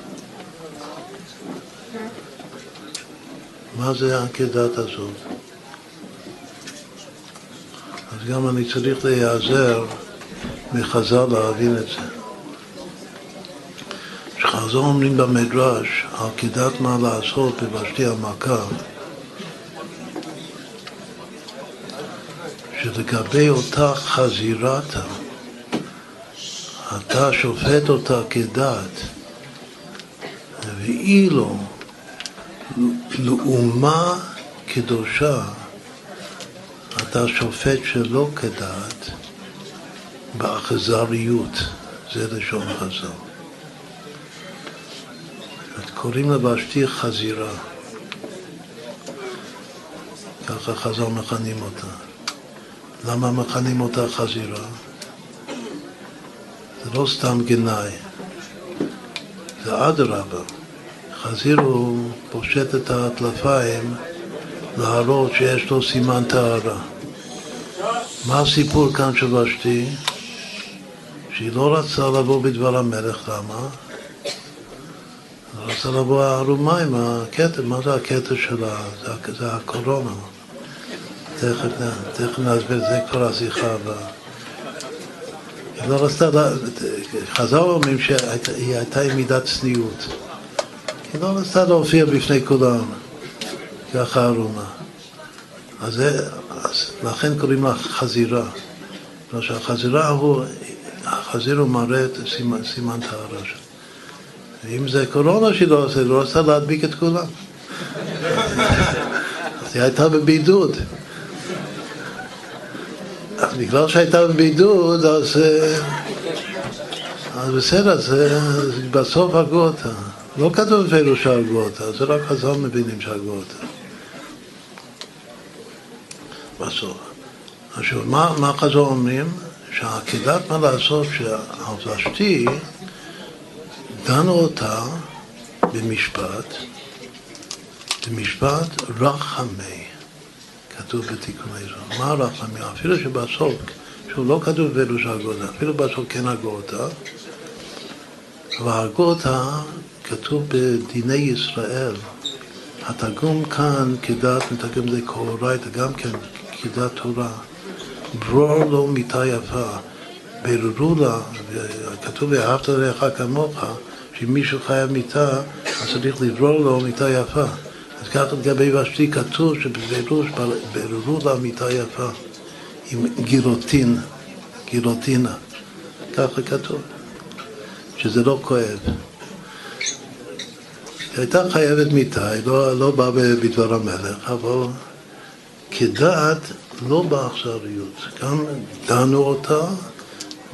מה זה העקדת הזאת? אז גם אני צריך להיעזר מחז"ל להבין את זה. שחז"ל אומרים במדרש על כדת מה לעשות בבשתי המכה שלגבי אותה חזירתה אתה שופט אותה כדת ואילו לאומה קדושה אתה שופט שלא כדת באכזריות, זה לשון חז"ל. קוראים לבשתי חזירה, ככה חז"ל מכנים אותה. למה מכנים אותה חזירה? זה לא סתם גנאי, זה אדרבה. חזיר הוא פושט את הטלפיים להראות שיש לו סימן טהרה. מה הסיפור כאן של ושתי? שהיא לא רצתה לבוא בדבר המלך, למה? רצתה לבוא ערומה עם הכתר, מה זה הכתר שלה? זה, זה הקורונה. תכף, תכף נסביר, זה כבר השיחה הבאה. היא לא רצתה, חז"ל אומרים שהיא הייתה עם מידת צניעות. היא לא רצתה להופיע בפני כולם, ככה ערומה. אז, זה, אז לכן קוראים לה חזירה. בגלל שהחזירה הוא, החזיר הוא מראה את סימן, סימן טהרה שלו. ואם זה קורונה שהיא לא עושה, היא לא רצתה להדביק את כולם. אז היא הייתה בבידוד. אז בגלל שהייתה בבידוד, אז, אז בסדר, אז בסוף הרגו אותה. לא כתוב שהרגו אותה, זה רק חז"ל מבינים שהרגו אותה. בסוף. עכשיו, מה, מה חז"ל אומרים? שהעקידת מה לעשות שהלבשתי דנו אותה במשפט, במשפט רחמי. כתוב בתיקוני זו. מה הרחמים? אפילו שבסוף, שהוא לא כתוב בפירוש הגותה, אפילו בסוף כן הגותה, אבל הגותה כתוב בדיני ישראל. התרגום כאן כדעת מתרגם זה קורייתא, גם כן כדעת תורה. ברור לו מיתה יפה. ביררו לה, כתוב ואהבת לרעך כמוך, שאם מישהו חייב מיתה, אז צריך לברור לו מיתה יפה. אז ככה לגבי ושתי כתוב שבביררו לה מיתה יפה, עם גירוטין, גירוטינה. ככה כתוב, שזה לא כואב. היא הייתה חייבת מיתה, היא לא, לא באה בדבר המלך, אבל כדעת לא באכזריות. גם דנו אותה,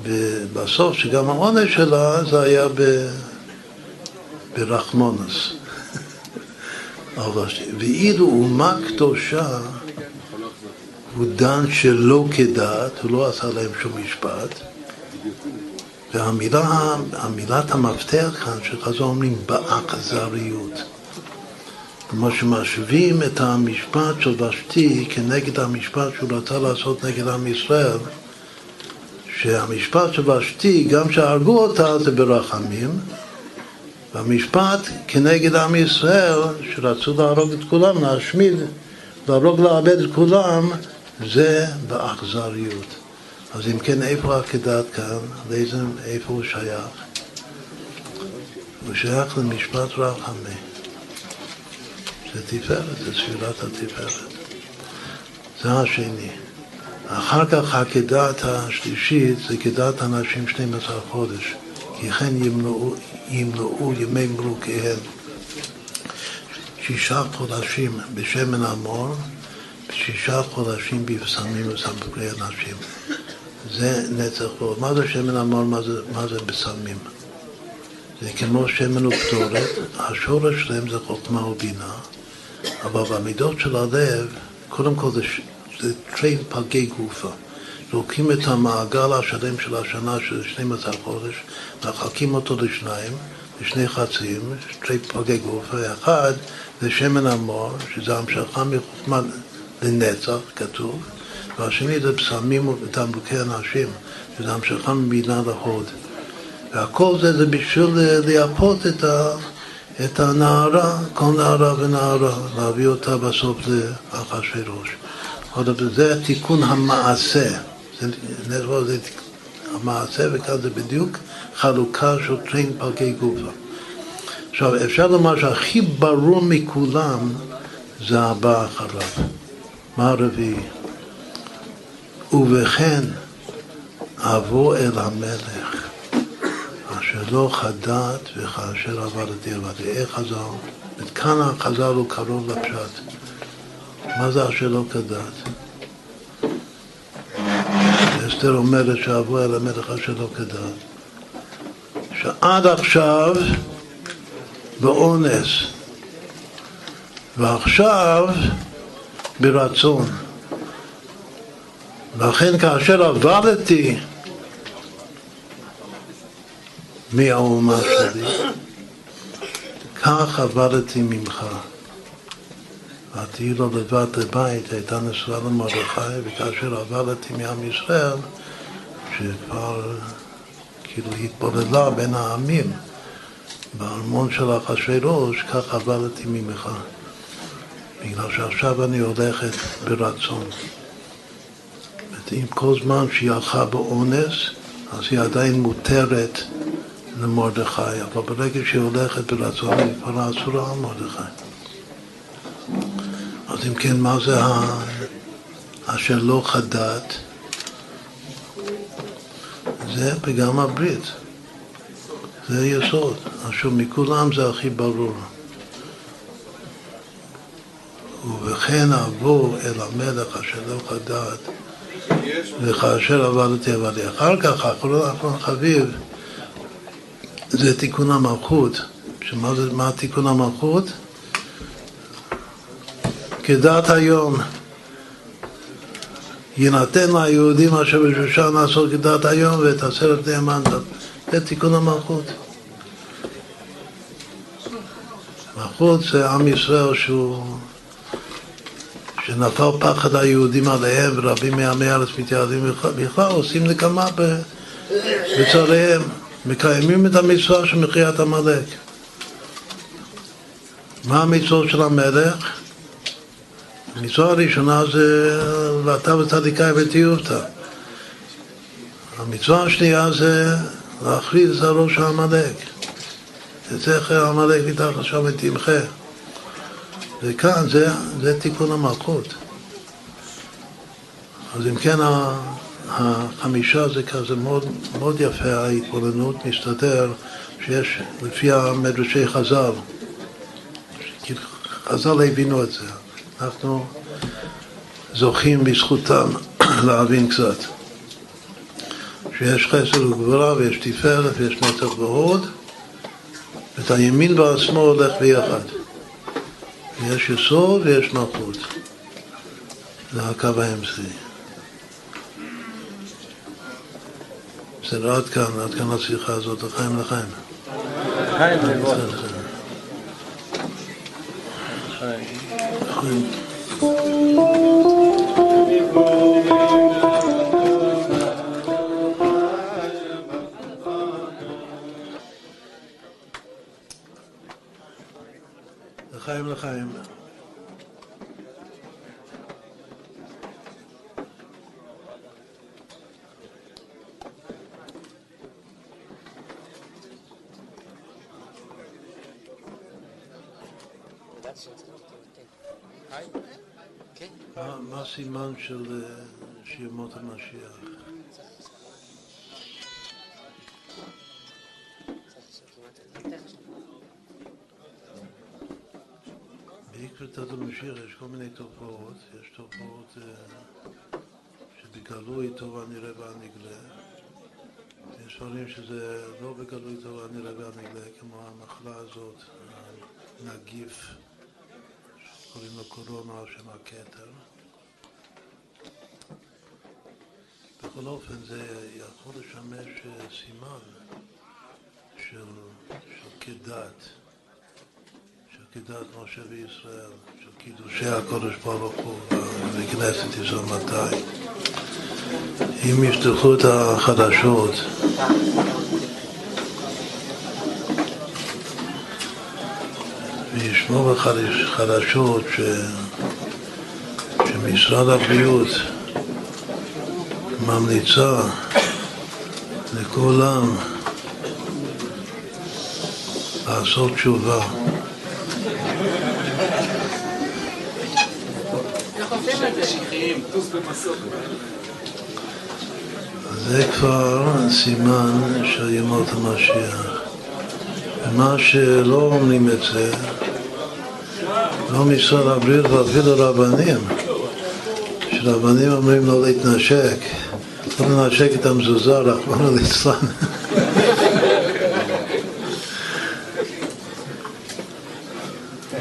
ובסוף, שגם העונש שלה זה היה ב... ברחמונס. ואילו אומה קדושה הוא דן שלא כדעת, הוא לא עשה להם שום משפט. והמילה, המילת המפתח כאן שחזור אומרים באכזריות. כלומר שמשווים את המשפט של ושתי כנגד המשפט שהוא רצה לעשות נגד עם ישראל, שהמשפט של ושתי, גם שהרגו אותה זה ברחמים, והמשפט כנגד עם ישראל, שרצו להרוג את כולם, להשמיד, להרוג, לאבד את כולם, זה באכזריות. אז אם כן, איפה העקדת כאן? לאיזה, איפה הוא שייך? הוא שייך למשפט רחמי. זה תפארת, זה ספירת התפארת. זה השני. אחר כך הכדת השלישית זה כדת הנשים 12 חודש. כי כן ימלאו, ימלאו ימי מלוקיהם שישה חודשים בשמן המור ושישה חודשים בבשמים ובתמרוקי הנשים. זה נצח פה. מה זה שמן המור? מה זה, מה זה בשמים? זה כמו שמן וקטורת, השורש שלהם זה חוכמה ובינה, אבל במידות של הלב, קודם כל זה, זה תרי פלגי גופא. לוקחים את המעגל השלם של השנה של 12 חודש, מחלקים אותו לשניים, לשני חצים, שתי פגי גוף, ואחד זה שמן המור, שזה המשכה מחוכמה לנצח, כתוב, והשני זה פסמים ותמלוקי אנשים, שזה המשכה מבינה להוד. והכל זה זה בשביל לייפות את, את הנערה, כל נערה ונערה, להביא אותה בסוף לאחשוורוש. זה תיקון המעשה. זה, זה המעשה וכאן זה בדיוק חלוקה של טרין פלגי גופה. עכשיו, אפשר לומר שהכי ברור מכולם זה הבא אחריו. מה הרביעי? ובכן, אבוא אל המלך, אשר לא חדת וכאשר עבדתי עבדתי. חזר? כאן החזר הוא קרוב לפשט. מה זה אשר לא כדת? אסתר אומרת שאבו אל המלך אשר לא כדעת. שעד עכשיו באונס, ועכשיו ברצון. לכן כאשר עבדתי מהאומה שלי, כך עבדתי ממך. ותהי לו לבד לבית, הייתה נשואה למרדכי, וכאשר עבדתי מעם ישראל, שכבר כאילו התבודדה בין העמים, בארמון של אחשוורוש, כך עבדתי ממך. בגלל שעכשיו אני הולכת ברצון. עם כל זמן שהיא הלכה באונס, אז היא עדיין מותרת למרדכי, אבל ברגע שהיא הולכת ברצון, היא כבר אסורה על מרדכי. אז אם כן, מה זה אשר לא חדת? זה פגם הברית. זה יסוד. אשר מכולם זה הכי ברור. ובכן אבוא אל המלך אשר לא חדת וכאשר עבדתי עבדתי. אחר כך, אחרון חביב, זה תיקון המלכות. שמה זה, מה תיקון המלכות? כדת היום. יינתן ליהודים אשר בשושן לעשות כדת היום ואת עשרת נאמן. זה תיקון המלכות. מלכות זה עם ישראל שהוא, שנפל פחד היהודים עליהם ורבים מעמי הארץ מתייעדים בכלל, עושים נקמה בצעריהם, מקיימים את המצווה של מחיית עמלק. מה המצוות של המלך? המצווה הראשונה זה ואתה וצדיקאי ותיובתא. המצווה השנייה זה להכריז על ראש העמלק. זכר עמלק מתחת שם ותמחה. וכאן זה, זה תיקון המלכות. אז אם כן החמישה זה כזה מאוד, מאוד יפה, ההתבוננות מסתדר שיש לפי המדרשי חז"ל, חז"ל הבינו את זה, אנחנו זוכים בזכותם להבין קצת. שיש חסד וגבורה ויש תפארת ויש נצח והוד ואת הימין והשמאל הולך ביחד. יש יסוד ויש מלכות. זה הקו האמצעי. בסדר, עד כאן, עד כאן השיחה הזאת, לחיים לחיים. לחיים לבוא. לחיים לחיים. מה- הסימן של אה, שימות המשיח? בעקבתת המשיח יש כל מיני תופעות, יש תופעות אה, שבגלוי טוב הנראה והנגלה, יש דברים שזה לא בגלוי טוב הנראה והנגלה, כמו המחלה הזאת, הנגיף, קוראים לו קורונה על שם הכתר. בכל אופן זה יכול לשמש אה, סימן של, של כדת. כדת משה וישראל, של קידושי הקודש ברוך הוא וכנסת ישראל מתי. אם יפתחו את החדשות וישמעו בחדשות ש... שמשרד הבריאות ממליצה לכולם לעשות תשובה זה כבר סימן של ימות המשיח. ומה שלא אומרים את זה, לא משרד הבריאות ואפילו רבנים, שרבנים אומרים לא להתנשק, לא לנשק את המזוזה, רחמנא ליצלן.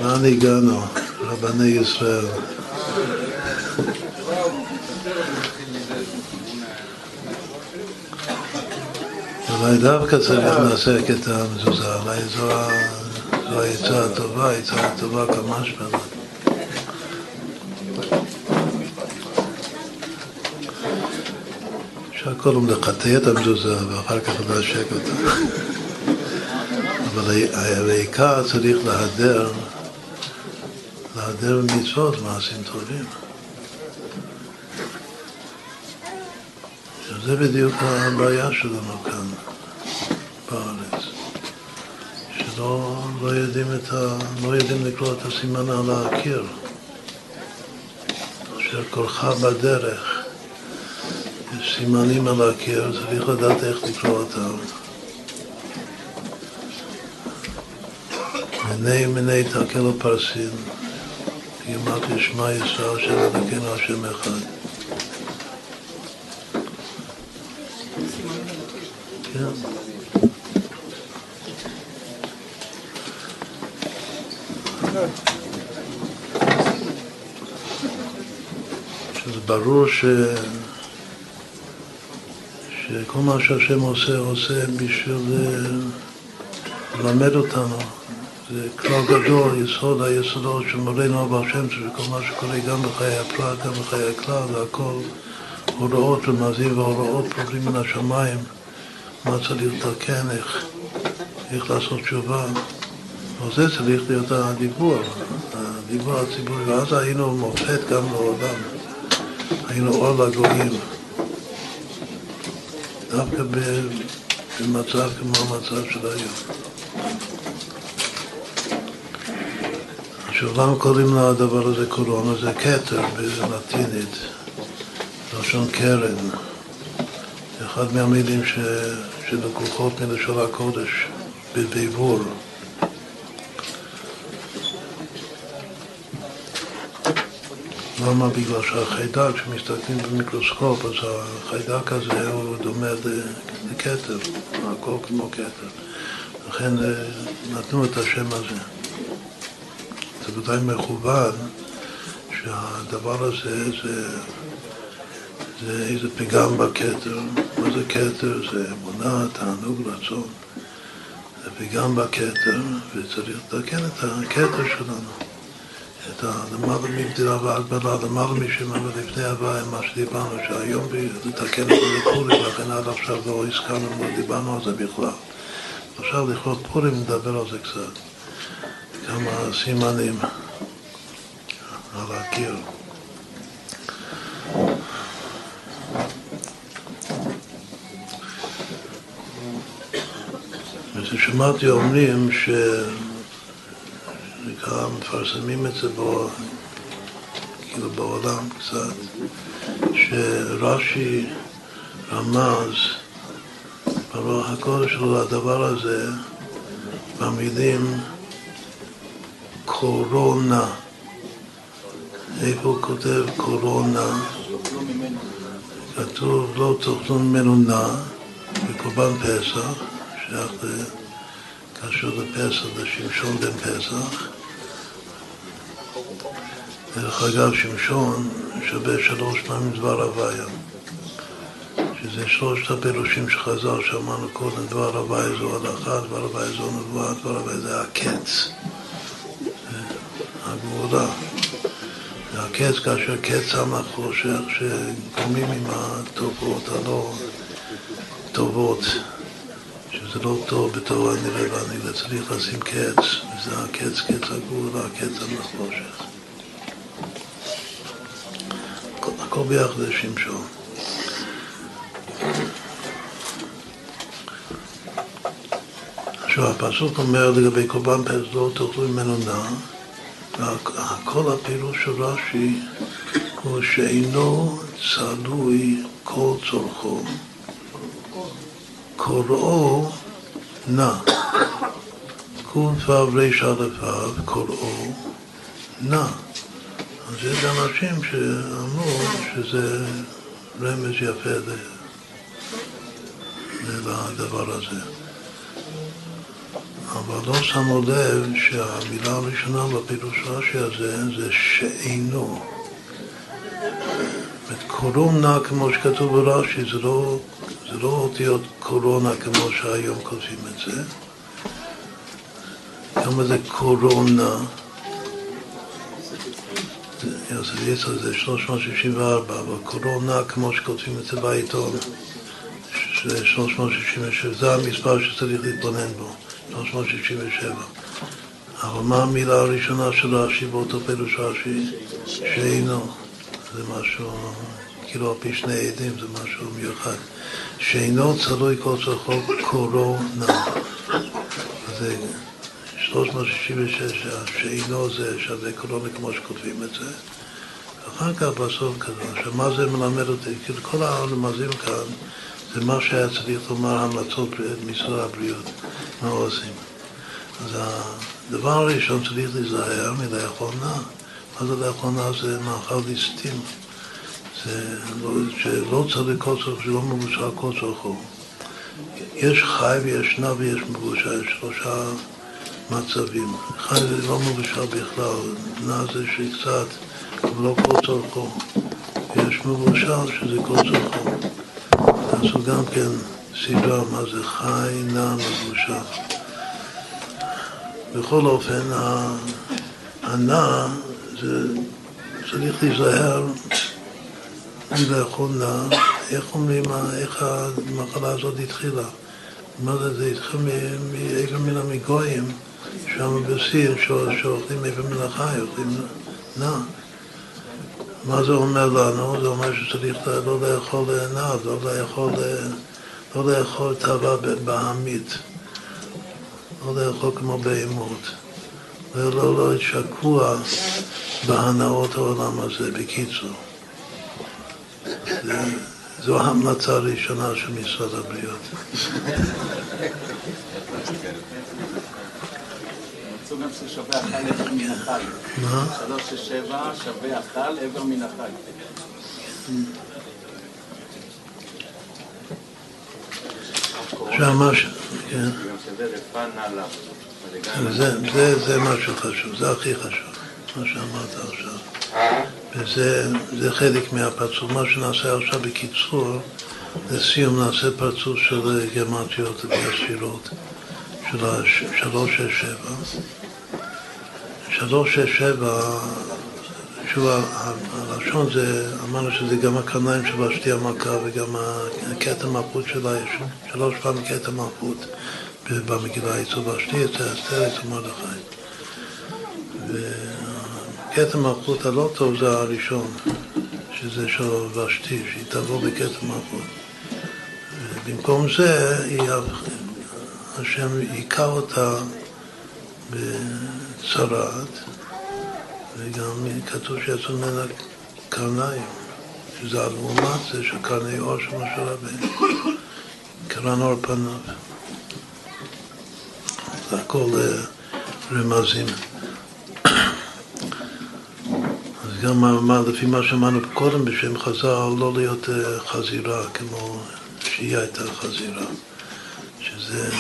לאן הגענו, רבני ישראל? אולי דווקא צריך לנסק את המזוזה, אולי זו העצה הטובה, העצה הטובה כמה שפלה. אפשר קודם לחטא את המזוזה ואחר כך לנשק אותה. אבל העיקר צריך להדר, להדר מצוות, מעשים טובים. זה בדיוק הבעיה שלנו כאן בארץ, שלא לא יודעים, את ה, לא יודעים לקרוא את הסימן על הקיר, אשר קולך בדרך, יש סימנים על הקיר, צריך לדעת איך לקרוא אותם. מיני מיני תקל ופרסין, גימטרי שמע ישראל של אלוקינו השם אחד. כן. שזה ברור ש... שכל מה שהשם עושה, עושה בשביל אה, ללמד אותנו. זה כלל גדול, יסוד היסודות של מורנו אבא שם וכל מה שקורה גם בחיי הפרט, גם בחיי הכלל, זה הכל. הוראות רמזים והוראות פועלים מן השמיים, מה צריך לתקן, איך, איך לעשות תשובה. וזה צריך להיות הדיבור, הדיבור הציבורי, ואז היינו מופת גם לעולם, היינו אור לגויים. דווקא במצב כמו המצב של היום. עכשיו, למה קוראים לדבר הזה קורונה? זה כתר בלטינית, לשון קרן. אחד מהמילים. שלקוחות מלשון הקודש, בביבור. למה? בגלל שהחיידק, כשמסתכלים במיקרוסקופ, אז החיידק הזה הוא דומה לכתר, הכל כמו כתר. לכן אה, נתנו את השם הזה. זה ודאי מכוון שהדבר הזה זה, זה איזה פגם בכתר. מה זה כתר? זה אמונה, תענוג, רצון. זה פגם בכתר, וצריך לתקן את הכתר שלנו. את הלמעלה מבדילה והגבלה, למעלה משמע ולפני הוויה, מה שדיברנו, שהיום לתקן את זה לכולי, ולכן עד עכשיו לא הזכרנו, לא דיברנו על זה בכלל. עכשיו לכבוד פורים נדבר על זה קצת. כמה סימנים על הקיר. ושמעתי אומרים ש... נקרא, מפרסמים את זה בו, כאילו בעולם קצת, שרש"י רמז ברוח הקודש שלו לדבר הזה במילים קורונה. איפה הוא כותב קורונה? כתוב לא תאכלו ממנו נע בקורבן פסח, שייך קשור לפסח, לשמשון בן פסח. דרך אגב, שמשון שווה שלוש פעמים דבר הוויה. שזה שלושת הפירושים שחז"ל שאמרנו קודם, דבר הוויה זו הלכה, דבר הוויה זו נבואה, דבר הוויה זה הקץ. הגבולה. זה הקץ כאשר קץ המח חושך, שגורמים עם התופעות הלא טובות, שזה לא טוב בתור הנראה והנראה, צריך לשים קץ, וזה הקץ, קץ הגבולה, קץ המחושך. הכל ביחד זה שמשון. עכשיו, הפסוק אומר לגבי קורבן פסח לא תאכלו ממנו נע, וכל הפירוש של רש"י הוא שאינו צלוי כל צורכו, קוראו נע. קו"ף ר"א קוראו נע. אז יש אנשים שאמרו שזה רמז יפה לדבר הזה. אבל לא שמו לב שהמילה הראשונה בפירוש רש"י הזה זה שאינו. קורונה, כמו שכתוב ברש"י, זה לא, זה לא אותיות קורונה כמו שהיום כותבים את זה. כמה זה קורונה? זה 364, אבל קורונה, כמו שכותבים את זה בעיתון, 367, זה המספר שצריך להתבונן בו. 367. אבל מה המילה הראשונה של רש"י באותו פירוש רש"י? שאינו. זה משהו, כאילו על פי שני עדים זה משהו מיוחד. שאינו צלוי כל צרכו קורונה. אז זה 366, שאינו זה שווה קורונה כמו שכותבים את זה. אחר כך בסוף כזה, עכשיו מה זה מלמד אותי? כאילו כל הרמזים כאן זה מה שהיה צריך לומר המלצות משרד הבריאות, מה עושים. אז הדבר הראשון צריך להיזהר מלאכול נע. מה זה נע? זה מאכל ליסטים. זה לא, שלא צריך כל צורך, שלא מבושל כל צורכו. יש חי ויש נע ויש מבושל, יש שלושה מצבים. חי זה לא מבושל בכלל, נע זה שקצת, אבל לא כל צורכו. יש מבושל שזה צורכו. עשו גם כן סדרה מה זה חי, נע, מבושל. בכל אופן, הנע צריך להיזהר נע. איך אומרים, איך המחלה הזאת התחילה? מה זה, זה התחיל מאיבר מן המגויים, שם בסין, שאוכלים איבר מן החי, אוכלים נע. מה זה אומר לנו? זה אומר שצריך לא לאכול נע, לא לאכול, לא לאכול תאווה בהמית, לא לאכול כמו בהמות, ולא להיות שקוע בהנאות העולם הזה, בקיצור. זה, זו ההמלצה הראשונה של משרד הבריאות. גם ששווה אכל עבר מן החי. מה? שלוש ששבע שווה אכל עבר מן החי. שאמר ש... כן. זה, זה, זה מה שחשוב, זה הכי חשוב, מה שאמרת עכשיו. וזה חלק מהפרצוף. מה שנעשה עכשיו בקיצור, לסיום נעשה פרצוף של גמטיות והספירות של 367. 367 שוב, הלשון זה, אמרנו שזה גם הקרניים של השתייה מלכה וגם הקטע מלכות שלה, יש שלוש פעמים קטע מלכות במגילה אצל ושתי, אצל אסתר, אצל מרדכי. כתר מלכות הלא טוב זה הראשון, שזה של ושתי, שהיא תבוא בכתר מלכות. במקום זה, השם היכה אותה בצרעת, וגם כתוב שיצאו ממנה קרניים, שזה לעומת זה של קרני אור של משה רבינו, קרן אור פניו. זה הכל אה, רמזים. גם מה, לפי מה שאמרנו קודם בשם חז"ל, לא להיות אה, חזירה כמו שהיא הייתה חזירה, שזה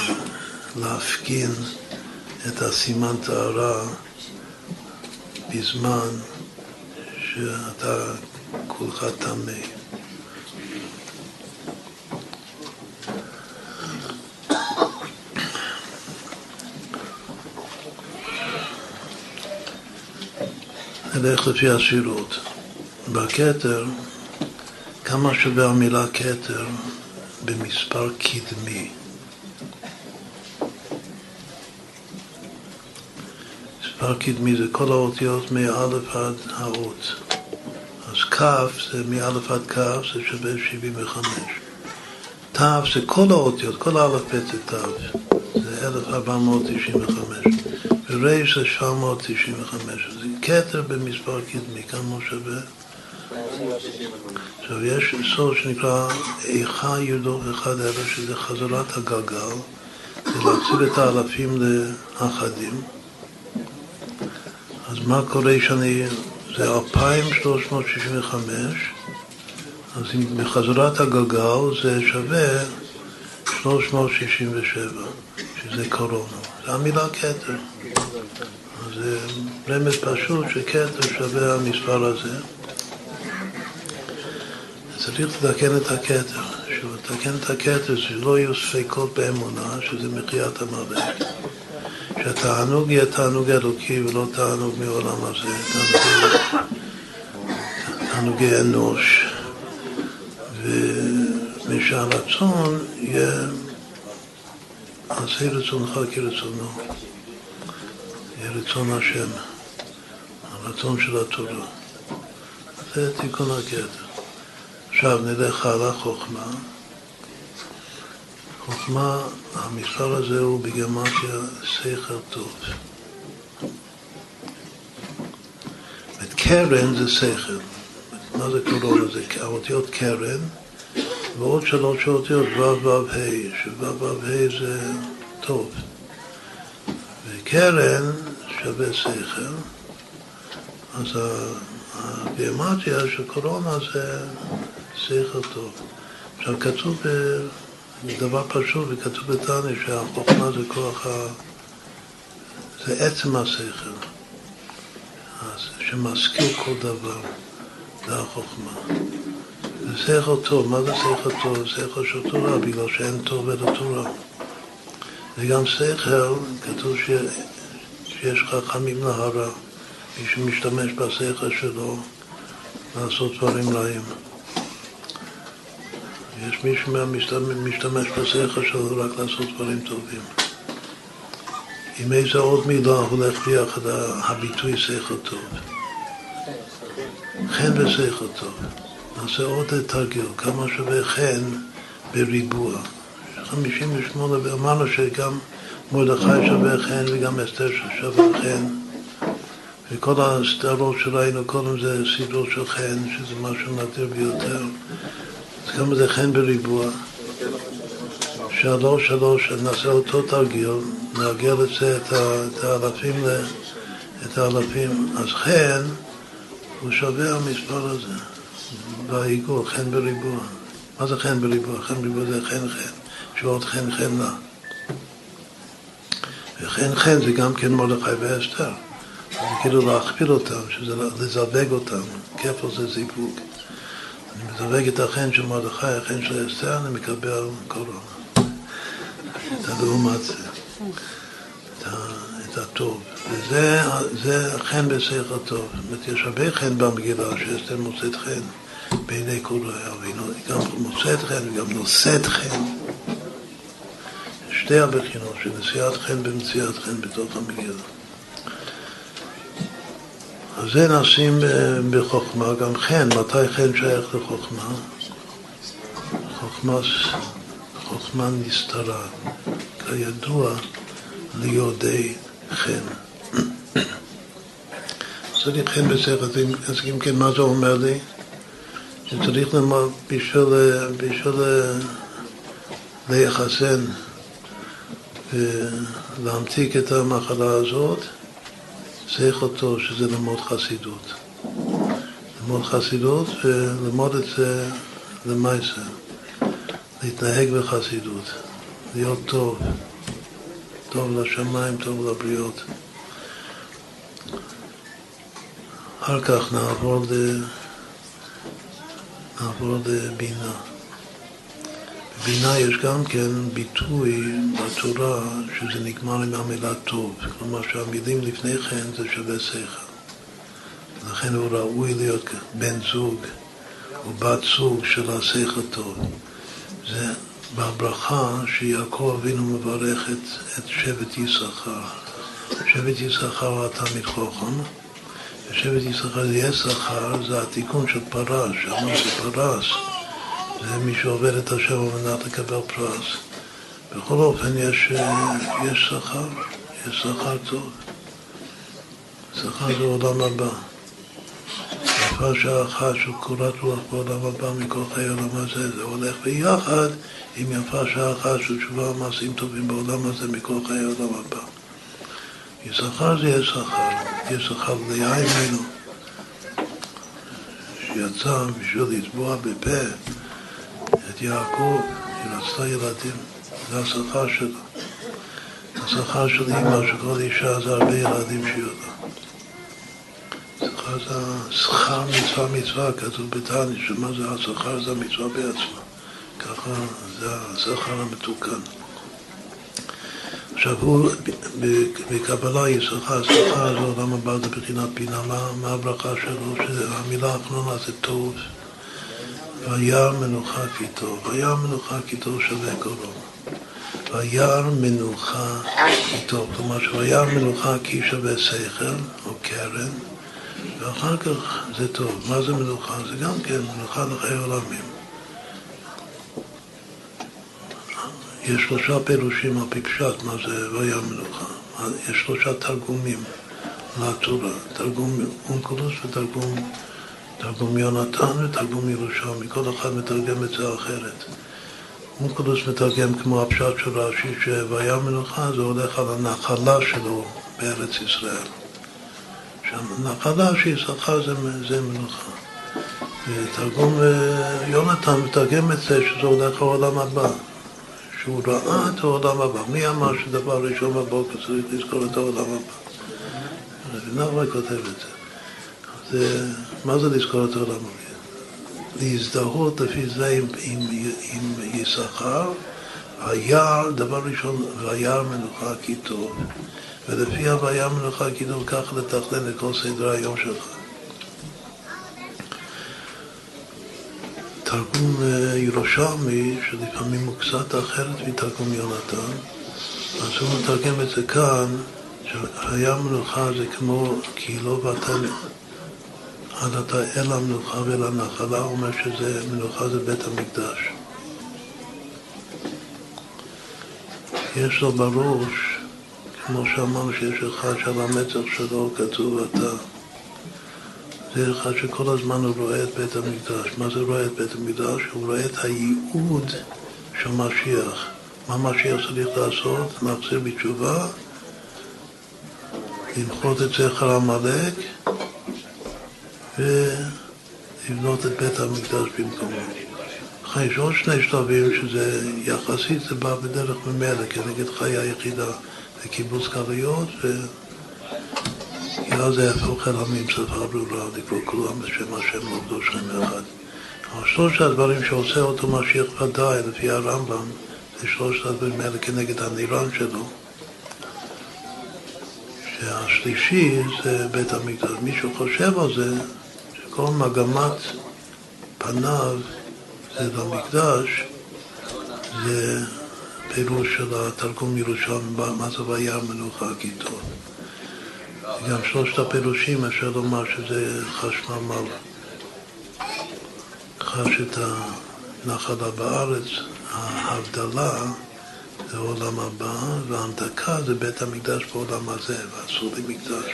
להפגין את הסימן טהרה בזמן שאתה כולך טמא. נלך לפי הסבירות. בכתר, כמה שווה המילה כתר במספר קדמי? מספר קדמי זה כל האותיות מאלף עד האות. אז כ' זה מאלף עד כ' זה שווה 75. ת' זה כל האותיות, כל האלף בית זה ת', זה 1495. וריש זה 795. אז כתר במספר קדמי, כמה שווה? עכשיו יש סוד שנקרא איכה ירדו אחד אלף, שזה חזרת הגלגל, זה להציל את האלפים לאחדים. אז מה קורה שאני, זה 2365, אז בחזרת הגלגל זה שווה 367, שזה קורונה. זה המילה כתר. זה רמז פשוט שכתר שווה המספר הזה. צריך לתקן את הכתר. שוב, לתקן את הכתר, שלא יהיו ספקות באמונה, שזה מחיית המוות. שהתענוג יהיה תענוג אלוקי ולא תענוג מעולם הזה, תענוגי, תענוגי אנוש. ושהרצון יהיה עשה רצונך כרצונו. יהיה רצון השם, הרצון של התורה. זה תיקון הגדר. עכשיו נלך הלאה חוכמה. חוכמה, המספר הזה הוא בגמטיה שכל טוב. קרן זה שכל. מה זה קורונה? זה האותיות קרן ועוד שלוש אותיות ו' ו' ה', שו' ו' ה' זה טוב. וקרן שווה שכל, אז הביומטיה של קורונה זה שכל טוב. עכשיו כתוב בדבר פשוט, וכתוב בתניא שהחוכמה זה כוח ה... זה עצם השכל, שמשכיל כל דבר, זה החוכמה. זה שכל טוב, מה זה שכל טוב? שכל של תורה, בגלל שאין טוב אלא תורה. וגם שכל, כתוב ש... שיש חכמים להרע, מי שמשתמש בשכל שלו לעשות דברים רעים. יש מי שמשתמש בשכל שלו רק לעשות דברים טובים. עם איזה עוד מילה הולך ביחד הביטוי שכל טוב. חן ושכל טוב. נעשה עוד תרגיל, כמה שווה חן בריבוע. 58, ואמרנו שגם מרדכי שווה חן וגם אסתר שווה חן. וכל הסדרות שראינו קודם זה סדרות של חן, שזה משהו נדיר ביותר. אז כמה זה חן בריבוע? שלוש, שלוש, נעשה אותו תרגיל, נעגל את זה, את האלפים, את האלפים. אז חן הוא שווה המספר הזה, בעיגול, חן בריבוע. מה זה חן בריבוע? חן בריבוע זה חן חן, שעוד חן חן לה. וחן חן זה גם כן מרדכי ואסתר. זה כאילו להכפיל אותם, שזה לזווג אותם, כפל זה זיווג. אני מזווג את החן של מרדכי, החן של אסתר, אני מקבל קורונה. את הלעומת זה, את הטוב. וזה חן בשכל טוב. זאת אומרת, יש הרבה חן במגילה שאסתר מוצאת חן בעיני כל רעיה, והיא גם מוצאת חן וגם נושאת חן. שתי הבחינות של נשיאת חן ומציאת חן בתוך המגילה. זה נעשים בחוכמה, גם חן, מתי חן שייך לחוכמה? חוכמה, חוכמה נסתרה, כידוע ליודעי חן. צריך חן בשכל, אז אם כן, מה זה אומר לי? שצריך ללמוד בשביל, בשביל ליחסן ולהמתיק את המחלה הזאת, שכל טוב שזה ללמוד חסידות. ללמוד חסידות וללמוד את זה למעשה, להתנהג בחסידות, להיות טוב, טוב לשמיים, טוב לבריות. אחר כך נעבור, ל... נעבור לבינה. בבינה יש גם כן ביטוי בתורה שזה נגמר עם המילה טוב, כלומר שהמילים לפני כן זה שווה שכל. לכן הוא ראוי להיות בן זוג או בת זוג של השכל טוב. זה בברכה שיעקב אבינו מברך את, את שבט יששכר. שבט יששכר הוא התלמיד חוכם, ושבט יששכר זה יששכר, זה התיקון של פרס, שאמרנו שפרס זה שעובד את השם על מנת לקבל פרס. בכל אופן יש, יש שכר, יש שכר טוב. שכר זה עולם הבא. יפה שעה אחת של קורת רוח בעולם הבא מכל חיי העולם הזה, זה הולך ביחד עם יפה שעה אחת של תשובה ומעשים טובים בעולם הזה מכל חיי העולם הבא. יששכר זה יששכר, יששכר ליעמנו, שיצא בשביל לצבוע בפה יעקב, היא רצתה ילדים, זה השכר שלה. השכר של אימא, שכל אישה זה הרבה ילדים שיהיה לה. שכר זה שכר מצווה מצווה, כתוב בתניא, שמה זה השכר זה המצווה בעצמה. ככה זה השכר המתוקן. עכשיו הוא, בקבלה יששכר, שכר זה עולם הבא זה בחינת בינה, מה הברכה שלו? שהמילה האחרונה זה טוב. וירא מנוחה כי טוב. וירא מנוחה כי טוב שווה קורונה. וירא מנוחה כי טוב. כלומר שוירא מנוחה כי שווה שכל או קרן, ואחר כך זה טוב. מה זה מנוחה? זה גם כן מנוחה לחיי עולמים. יש שלושה פירושים על פי פשט מה זה וירא מנוחה. יש שלושה תרגומים לתורה. תרגום אונקולוס ותרגום תרגום יונתן ותרגום ירושלמי, כל אחד מתרגם את זה אחרת. אונקלוס מתרגם כמו הפשט של רש"י, שוויה מנוחה זה הולך על הנחלה שלו בארץ ישראל. שהנחלה שיששכר זה, זה מנוחה. ותרגום יונתן מתרגם את זה שזה הולך לעולם הבא. שהוא ראה את העולם הבא. מי אמר שדבר ראשון בבוקר צריך לזכור את העולם הבא? רבי כותב את זה. זה, מה זה לזכור את העולם הבא? להזדהות לפי זה עם, עם, עם יששכר, היער, דבר ראשון, והיער מנוחה כי טוב, ולפי הוויה מנוחה כי טוב, ככה לתכנן את כל סדר היום שלך. תרגום אה, ירושלמי, שלפעמים הוא קצת אחרת מתרגום יונתן, אז הוא מתרגם את זה כאן, שהיה מנוחה זה כמו כי לא באת עד אתה אל המנוחה ואל הנחלה, הוא אומר שזה, מנוחה זה בית המקדש. יש לו בראש, כמו שאמרנו שיש אחד שעל המצח שלו כתוב אתה. זה אחד שכל הזמן הוא רואה את בית המקדש. מה זה רואה את בית המקדש? הוא רואה את הייעוד של משיח. מה משיח צריך לעשות? להחזיר בתשובה, למחות את זכר עמלק ולבנות את בית המקדש במקומו. לכן יש עוד שני שלבים שזה יחסית, זה בא בדרך ממילא כנגד חיי היחידה וקיבוץ גלויות כי אז זה יהפוך אל עמים שפה ברורה לקרוא כולם בשם השם לעובדו שם אחד. אבל שלושת הדברים שעושה אותו משיח ודאי לפי הרמב"ם זה שלושת הדברים האלה כנגד הנירן שלו שהשלישי זה בית המקדש. מישהו חושב על זה שכל מגמת פניו זה במקדש, זה פירוש של התרגום ירושלים, מה זה והיה מנוחה כי טוב. גם שלושת הפירושים אפשר לומר שזה חשמל חש את הנחלה בארץ, ההבדלה זה עולם הבא, וההמתקה זה בית המקדש בעולם הזה, ועשו לי מקדש,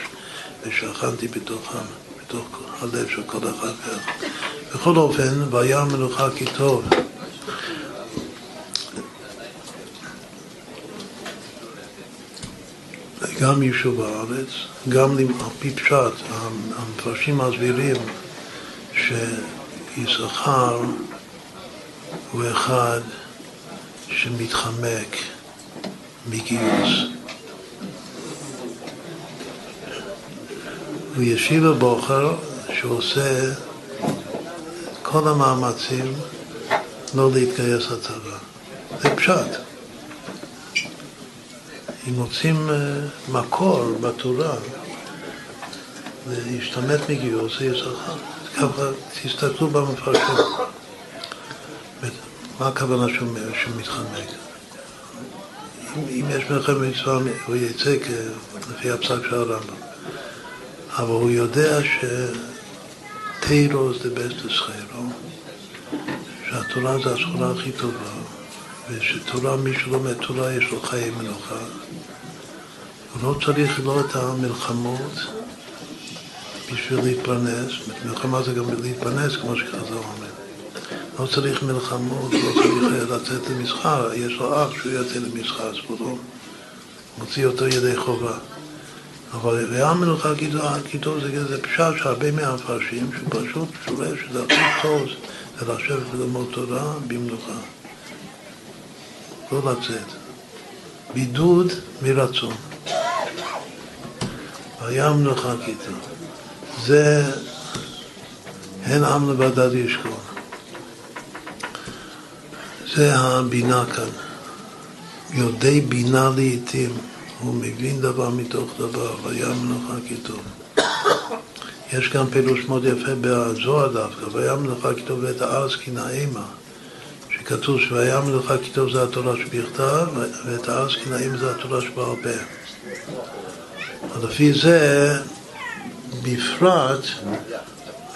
ושכנתי בתוכם, בתוך הלב של כל אחד ואחד. בכל אופן, והיה מנוחה כי טוב. גם יישוב הארץ, גם על פי פשט, המפרשים מסבירים שיששכר הוא אחד שמתחמק מגיוס. וישיב הבוחר שעושה כל המאמצים לא להתגייס לצבא. זה פשט. אם מוצאים אה, מקור בתורה להשתמט מגיוס, זה יששכר. ככה תסתכלו במפרשים. מה הכוונה שהוא מתחמק? אם, אם יש מלחמת מצווה, הוא יצא לפי הפסק של הרמב"ם. אבל הוא יודע שתירו זה בסט סחיירו, שהתורה זה הסחורה הכי טובה, ושתורה, מי שלומד תורה יש לו חיי מנוחה. הוא לא צריך לא את המלחמות בשביל להתפרנס, מלחמה זה גם להתפרנס כמו שחזר אומר. לא צריך מלחמות, לא צריך לצאת למסחר, יש לו אח שהוא יוצא למסחר, אז הוא לא מוציא אותו ידי חובה. אבל ריאה מלוכה כיתוב זה, זה פשט שהרבה מהמפרשים, שהוא פשוט שולל שזה הכי טוב זה לשבת וללמוד תורה במלוכה. לא לצאת. בידוד מרצון. והיה מלוכה כיתוב. זה הן עם לבדד ישכון. זה הבינה כאן. יודעי בינה לעיתים, הוא מבין דבר מתוך דבר, והיה מנוחה כי טוב. יש גם פירוש מאוד יפה בזוהר דווקא, והיה מנוחה כי טוב ואת הארץ כי נעימה, שכתוב שוהיה מנוחה כי טוב זה התורה שבכתב, ואת הארץ כי נעימה זה התורה שבעל פה. לפי זה, בפרט,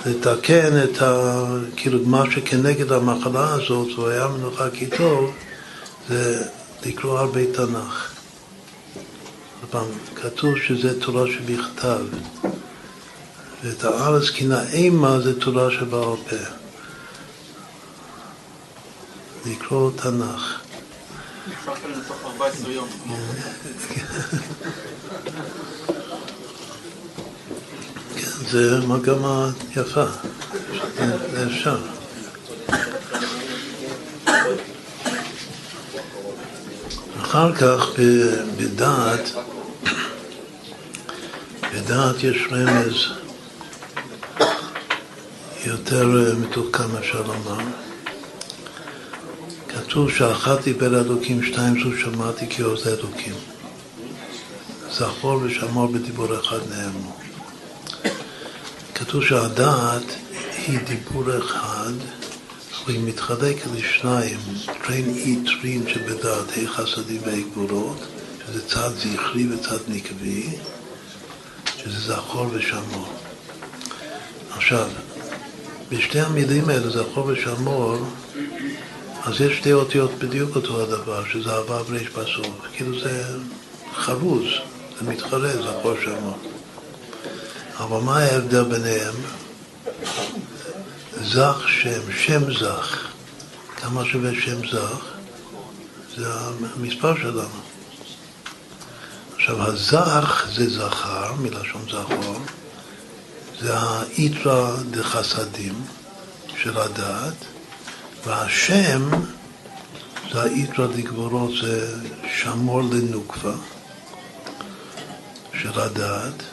לתקן את ה... כאילו מה שכנגד המחלה הזאת, הוא היה מנוחה כי טוב, זה לקרוא הרבה תנ"ך. פעם, כתוב שזה תורה שבכתב, ואת הארץ כי נעימה זה תורה שבעל פה. לקרוא תנ"ך. זה מגמה יפה, זה אפשר. אחר כך בדעת, בדעת יש רמז יותר מתוחכם אפשר לומר. כתוב שאחת דיבר אלוקים, שתיים זו שמעתי כי עוז אלוקים. זכור ושמור בדיבור אחד נאמרו. כתוב שהדעת היא דיבור אחד, אבל היא מתחלקת לשניים, תרין עיטרין שבדעת, ה' חסדים וה' גבורות, שזה צד זכרי וצד נקבי, שזה זכור ושמור. עכשיו, בשתי המילים האלה, זכור ושמור, אז יש שתי אותיות בדיוק אותו הדבר, שזה הוו וריש בסוף. כאילו זה חרוז, זה מתחרז, זכור שמור. אבל מה ההבדל ביניהם? זך שם, שם זך. כמה שווה שם זך? זה המספר שלנו. עכשיו, הזך זה זכר, מלשון זכור, זה האיתרא דחסדים של הדעת, והשם זה האיתרא דגבורות, זה שמור לנוקבה של הדעת,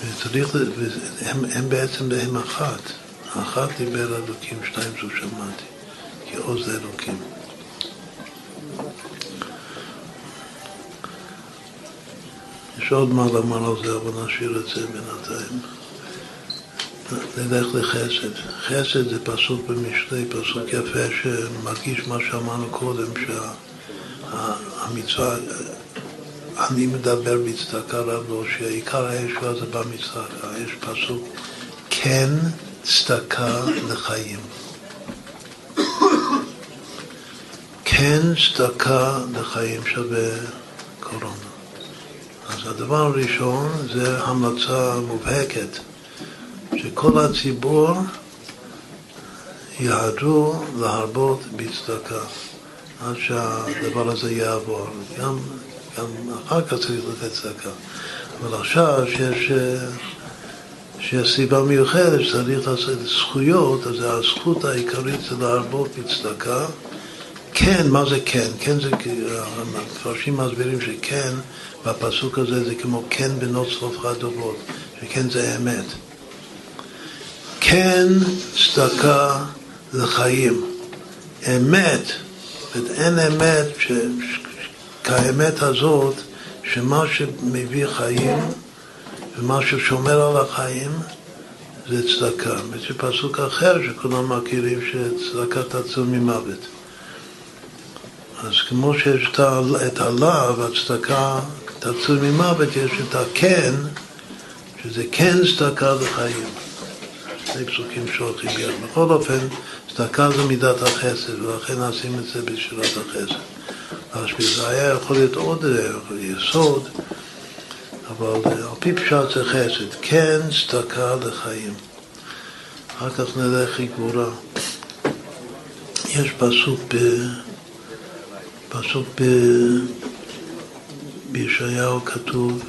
וצריך, הם, הם בעצם הם אחת. אחת דיבר אלוקים, שתיים זו שמעתי, כי עוז אלוקים. יש עוד מה לומר על זה, אבל נשאיר את זה בינתיים. נלך לחסד. חסד זה פסוק במשלי, פסוק יפה שמרגיש מה שאמרנו קודם, שהמצווה, אני מדבר בצדקה רב לא, שעיקר הישועה זה במצדקה. יש פסוק כן צדקה לחיים. כן צדקה לחיים שווה קורונה. אז הדבר הראשון זה המלצה מובהקת שכל הציבור יעדו להרבות בצדקה עד שהדבר הזה יעבור. גם, גם אחר כך צריך לתת צדקה. אבל עכשיו שיש, שיש סיבה מיוחדת שצריך לעשות זכויות, אז הזכות העיקרית זה להרבות בצדקה. כן, מה זה כן? כן זה, המפרשים מסבירים שכן, בפסוק הזה זה כמו כן בנות צרופך דובות, שכן זה אמת. כן צדקה לחיים. אמת, אין אמת ש... כאמת הזאת, שמה שמביא חיים ומה ששומר על החיים זה צדקה. יש פסוק אחר שכולם מכירים שצדקה תצל ממוות. אז כמו שיש את הלאו, הצדקה תצל ממוות, יש את הכן, שזה כן צדקה לחיים. שני פסוקים שהולכים ביחד. בכל אופן, צדקה זה מידת החסד, ולכן נשים את זה בשירת החסד. להשפיע. זה היה יכול להיות עוד יסוד, אבל על פי פשט זה חסד. כן צדקה לחיים. אחר כך נלך לגבורה. יש פסוק ב... פסוק ב... בישעיהו כתוב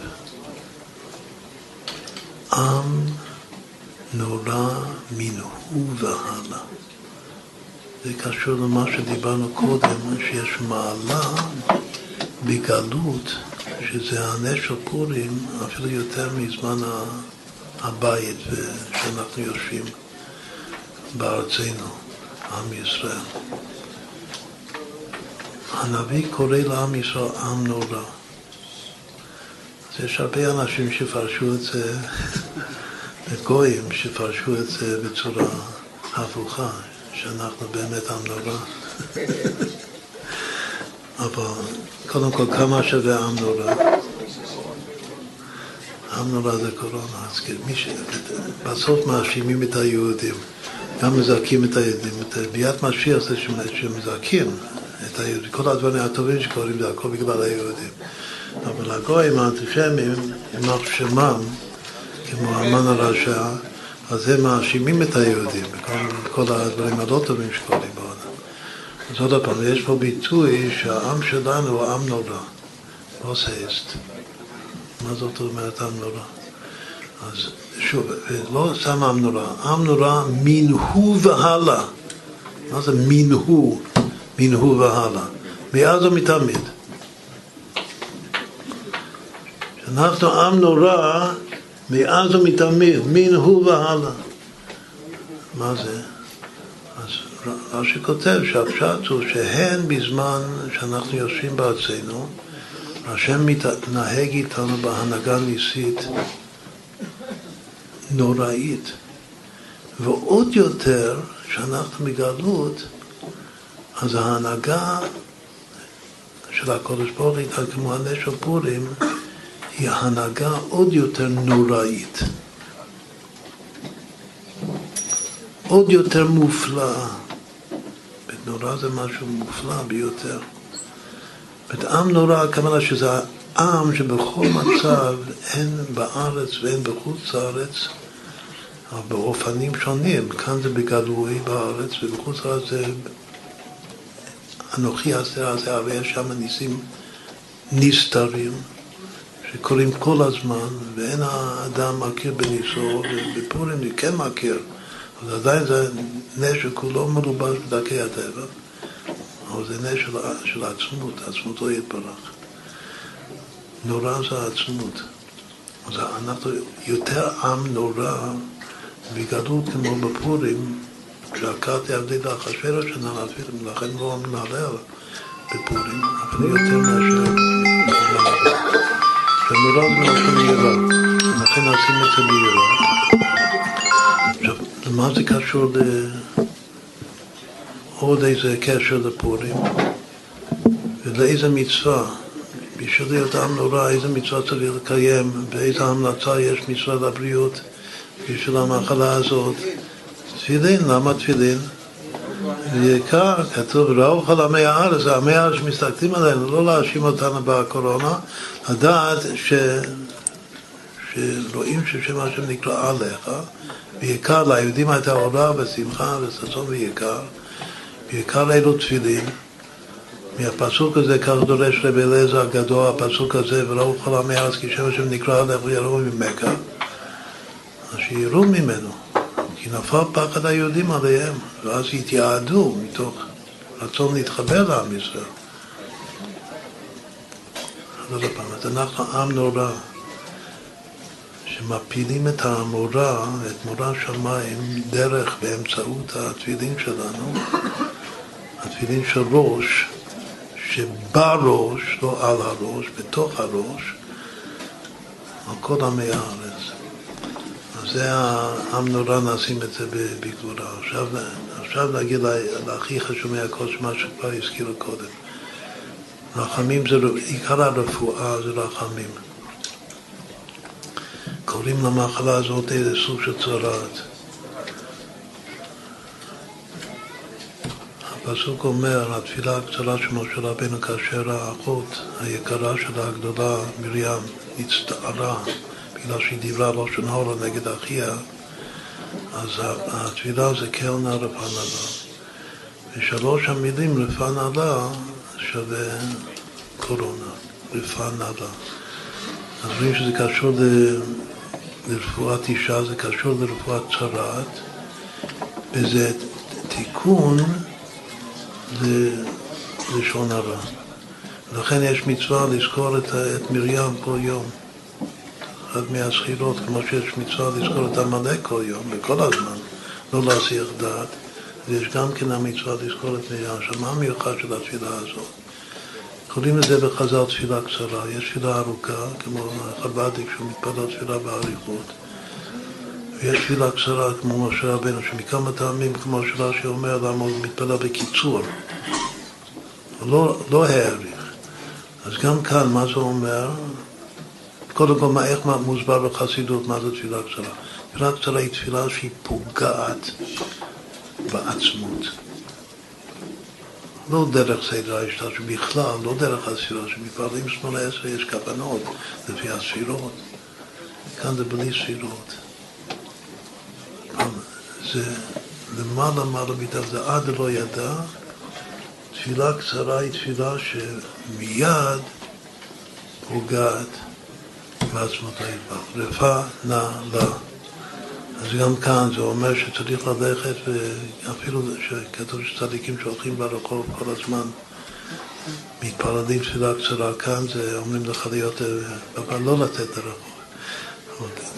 עם נורא מנהו והלאה. זה קשור למה שדיברנו קודם, שיש מעלה בגלות, שזה הנס של פורים, אפילו יותר מזמן הבית שאנחנו יושבים בארצנו, עם ישראל. הנביא קורא לעם ישראל עם נורא. אז יש הרבה אנשים שפרשו את זה גויים שפרשו את זה בצורה הפוכה, שאנחנו באמת עם נורא. אבל קודם כל, כמה שווה עם נורא? עם נורא זה קורונה. אז מי ש... בסוף מאשימים את היהודים, גם מזכים את היהודים. את ביאת משיח זה שמזכים את היהודים. כל הדברים הטובים שקורים זה הכל בגלל היהודים. אבל הגויים האנטישמים, יימח שמם, כמו המן הרשע, אז הם מאשימים את היהודים בכל הדברים הלא טובים שקורים בעולם. אז עוד פעם, יש פה ביטוי שהעם שלנו הוא עם נורא, לא סייסט. מה זאת אומרת עם נורא? אז שוב, לא סתם עם נורא, עם נורא מנהו והלאה. מה זה מנהו? מנהו והלאה. מאז ומתמיד. אנחנו עם נורא מאז ומתמיד, מן הוא והלאה. מה זה? אז רש"י כותב שהפשט הוא שהן בזמן שאנחנו יושבים בארצנו, השם מתנהג איתנו בהנהגה ניסית נוראית, ועוד יותר, שאנחנו בגלות, אז ההנהגה של הקודש ברוך הוא, כמו הנשר פורים, היא הנהגה עוד יותר נוראית. עוד יותר מופלאה. נורא זה משהו מופלא ביותר. זאת עם נורא, הכוונה שזה עם שבכל מצב, הן בארץ והן בחוץ לארץ, באופנים שונים. כאן זה בגלוי בארץ, ובחוץ לארץ זה אנוכי עשה הזה, הרי שם ניסים נסתרים, שקורים כל הזמן, ואין האדם מכיר בניסו, ובפורים אני כן מכיר. אז עדיין זה נשר כולו מלובש בדרכי הטבע, אבל זה נשר של, העצמות, העצמותו יתברך. נורא זה העצמות. אז אנחנו יותר עם נורא בגדול כמו בפורים, כשעקרתי עבדי לאחשוורוש לכן לא נעלה בפורים, אבל יותר מאשר שנורא זה מלשון יראה, לכן נשים את זה ביראה. עכשיו, למה זה קשור ל... עוד איזה קשר לפורים? ולאיזה מצווה? בשביל להיות עם נורא, איזה מצווה צריך לקיים, ואיזה המלצה יש משרד הבריאות בשביל המחלה הזאת. תפילין, למה תפילין? בעיקר כתוב, ראו כל עמי הארץ, עמי הארץ שמסתכלים עלינו, לא להאשים אותנו בקורונה, לדעת ש... שרואים ששם השם נקרא עליך, בעיקר ליהודים הייתה אורה ושמחה וששון ויקר, בעיקר אלו תפילין. מהפסוק הזה, כך דורש רבי אליעזר הגדול, הפסוק הזה, וראו כל עמי הארץ כי שם השם נקרא עליך ויראו ממך, אז ממנו, כי נפל פחד היהודים עליהם, ואז התייעדו מתוך רצון להתחבר לעם ישראל. אז עוד פעם, אז אנחנו עם נורא. שמפילים את המורה, את מורה שמיים, דרך, באמצעות התפילין שלנו, התפילין של ראש, שבראש, לא על הראש, בתוך הראש, על כל עמי הארץ. זה העם נורא נשים את זה בגבורה. עכשיו, עכשיו נגיד להכי חשוב מהכל, מה שכבר הזכירו קודם. רחמים זה, עיקר הרפואה זה רחמים. קוראים למחלה הזאת איזה סוג של צרעת. הפסוק אומר, התפילה הקצרה של משה רבנו כאשר האחות היקרה שלה, הגדולה, מרים, הצטערה בגלל שהיא דיברה לא שנהורה נגד אחיה, אז התפילה זה קל נא רפא נעלה. ושלוש המילים רפא נעלה שווה קורונה, רפא נעלה. אז רואים שזה קשור לרפואת אישה, זה קשור לרפואת צרעת, וזה תיקון ללשון הרע. לכן יש מצווה לזכור את, את מרים כל יום. אחת מהזכירות, כמו שיש מצווה לזכור את עמלק כל יום, וכל הזמן, לא להסיח דעת, ויש גם כן המצווה לזכור את מרים. עכשיו, מה המיוחד של התפילה הזאת? קוראים לזה בחז"ל תפילה קצרה, יש תפילה ארוכה, כמו חב"דיק שהוא מתפלל תפילה באריכות, ויש תפילה קצרה כמו משה רבנו, שמכמה טעמים, כמו שרש"י אומר, למה הוא מתפלל בקיצור, לא, לא העריך. אז גם כאן, מה זה אומר? קודם כל, איך מוסבר בחסידות מה זה תפילה קצרה? תפילה קצרה היא תפילה שהיא פוגעת בעצמות. לא דרך סדר ההשתלשלות, בכלל, לא דרך הספירה, שמפעלים שמונה עשרה יש כוונות לפי הספירות. כאן זה בלי ספירות. זה למעלה מעלה מתחת, זה עד לא ידע. תפילה קצרה היא תפילה שמיד פוגעת בעצמות הידבר. רפא נא לה. אז גם כאן זה אומר שצריך ללכת, ואפילו שכתוב שצדיקים שהולכים ברחוב כל הזמן מתפללים תפילה קצרה כאן, זה אומרים לך להיות, אבל לא לתת לרחוב.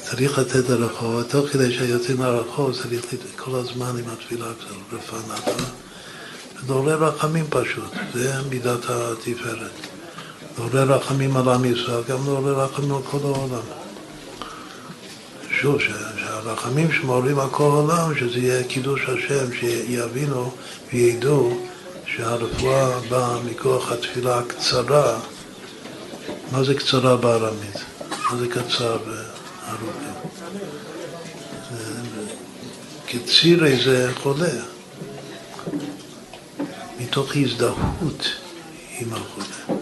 צריך לתת לרחוב, תוך כדי שיוצאים לרחוב צריך כל הזמן עם התפילה קצת לפניו, ודורר רחמים פשוט, זה מידת התפארת. דורר רחמים על עם ישראל, גם דורר רחמים על כל העולם. שוב, שהרחמים שמורים על כל העולם, שזה יהיה קידוש השם, שיבינו וידעו שהרפואה באה מכוח התפילה הקצרה. מה זה קצרה בארמית? מה זה קצר בארוכה? קצירי זה חולה, מתוך הזדהות עם החולה.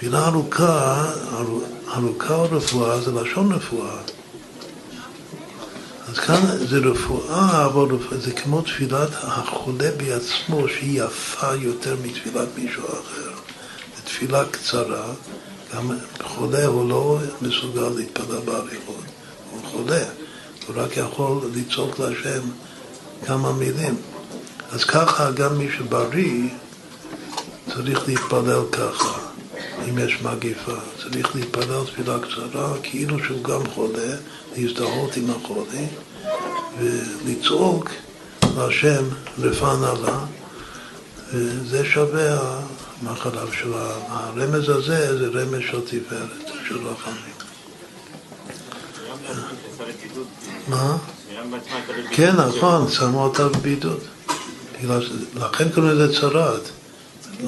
תפילה ארוכה, ארוכה או רפואה זה לשון רפואה. אז כאן זה רפואה, אבל זה כמו תפילת החולה בעצמו, שהיא יפה יותר מתפילת מישהו אחר. זו תפילה קצרה, גם חולה הוא לא מסוגל להתפלל באריכות, הוא חולה, הוא רק יכול לצעוק להשם כמה מילים. אז ככה גם מי שבריא צריך להתפלל ככה, אם יש מגיפה. צריך להתפלל תפילה קצרה, כאילו שהוא גם חולה, להזדהות עם החולה, ולצעוק להשם רפא לה, וזה שווה המחלה של הרמז הזה, זה רמז של תפארת, של רחמים. מה? כן, נכון, שמו אותה בבידוד. לכן קוראים לזה צרעת.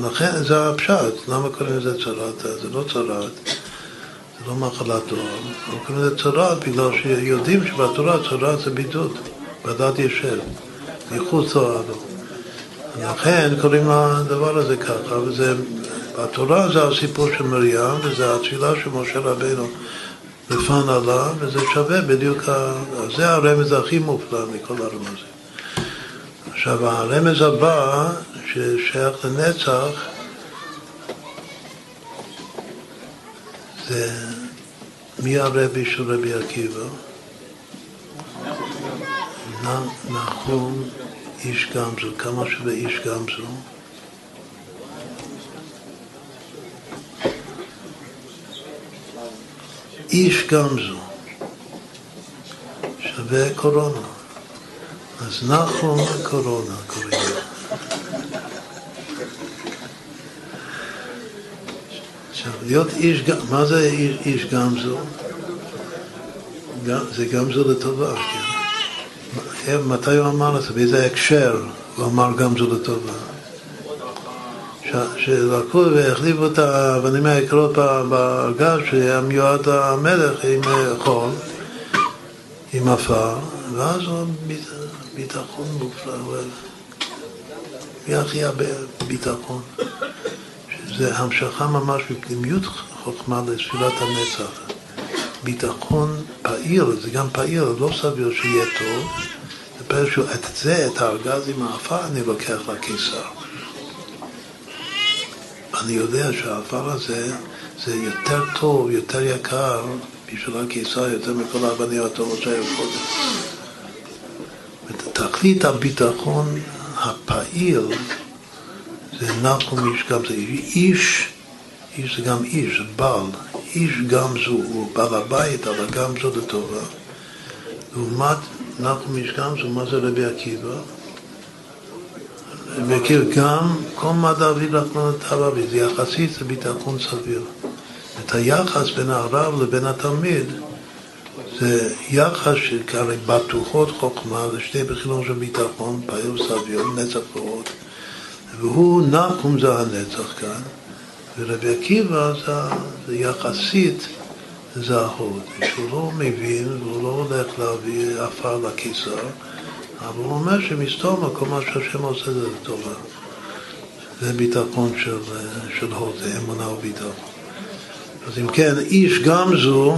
לכן זה הפשט, למה קוראים לזה צרעת? זה לא צרעת, זה לא מחלת תורה. אבל קוראים לזה צרעת בגלל שיודעים שבתורה צרעת זה בידוד, ועדת ישב, מחוץ לאדום. לכן קוראים לדבר הזה ככה, וזה, בתורה זה הסיפור של מרים, וזה התפילה של משה רבינו לפן עלה, וזה שווה בדיוק, זה הרמז הכי מופלא מכל הרמזים. עכשיו הרמז הבא ששייך לנצח זה מי הרבי של רבי עקיבא? נחום איש גמזו, כמה שווה איש גמזו? איש גמזו שווה קורונה. אז נחום קורונה קוראים לו. עכשיו, להיות איש, מה זה איש, איש גמזו? זה גמזו לטובה, כן? מתי הוא אמר את זה? באיזה הקשר הוא אמר גמזו לטובה? שלקחו והחליפו את האבנים היקרות בארגז שהיה מיועד המלך עם חול, עם עפר, ואז הוא ביטחון מופלא, מי הכי הרבה ביטחון? שזה המשכה ממש בפנימיות חוכמה לתפילת הנצח. ביטחון פעיל, זה גם פעיל, לא סביר שיהיה טוב, זה פשוט שאת זה, את הארגז עם האפר, אני לוקח לקיסר. אני יודע שהאפר הזה זה יותר טוב, יותר יקר בשביל הקיסר, יותר מכל האבנים הטובות שהיו קודם. תכלית הביטחון הפעיל זה נחום איש גם זה איש, איש זה גם איש, זה בעל, איש גם זו, הוא בעל הבית, אבל גם זו לטובה. לעומת נחום איש גם זו, מה זה רבי עקיבא? עקיבא גם, כל מה דוד לחמון את הרבי, זה יחסית, זה ביטחון סביר. את היחס בין הרב לבין התלמיד זה יחס שהרי בטוחות חוכמה, זה שתי בחינות של ביטחון, פעיל סביר, נצח ועוד. והוא נחום זה הנצח כאן, ורבי עקיבא זה, זה יחסית זה ההוד, שהוא לא מבין והוא לא הולך להביא עפר לקיסר, אבל הוא אומר שמסתום כל מה שהשם עושה זה טובה. זה ביטחון של, של הוד, אמונה וביטחון. אז אם כן, איש גם זו,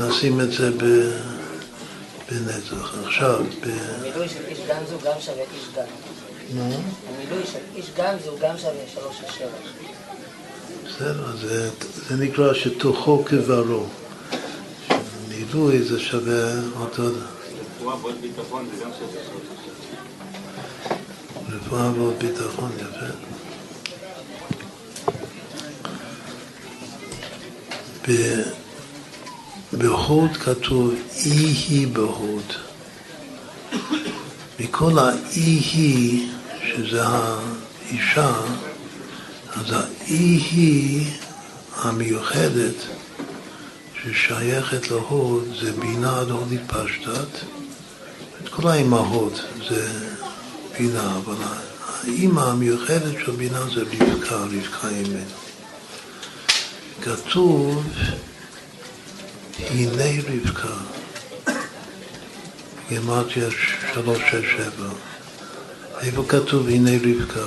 נשים את זה ב... בנצח. עכשיו, ב... המילוי של איש גם זו גם שווה איש גם. המילוי של איש גם זו גם שווה שלוש ושבע. בסדר, זה, זה נקרא שתוכו כברו. מילוי זה שווה אותו... רפואה ועוד ביטחון זה גם שווה רפואה ועוד ביטחון, יפה. בהוד כתוב אי היא בהוד. מכל האי היא, שזה האישה, אז האי היא המיוחדת ששייכת להוד זה בינה עד הוד התפשטת. את כל האימהות זה בינה, אבל האימא המיוחדת של בינה זה רבקה, רבקה אימן. כתוב הנה רבקה, גמרתי שלוש, שש, שבע. איפה כתוב הנה רבקה?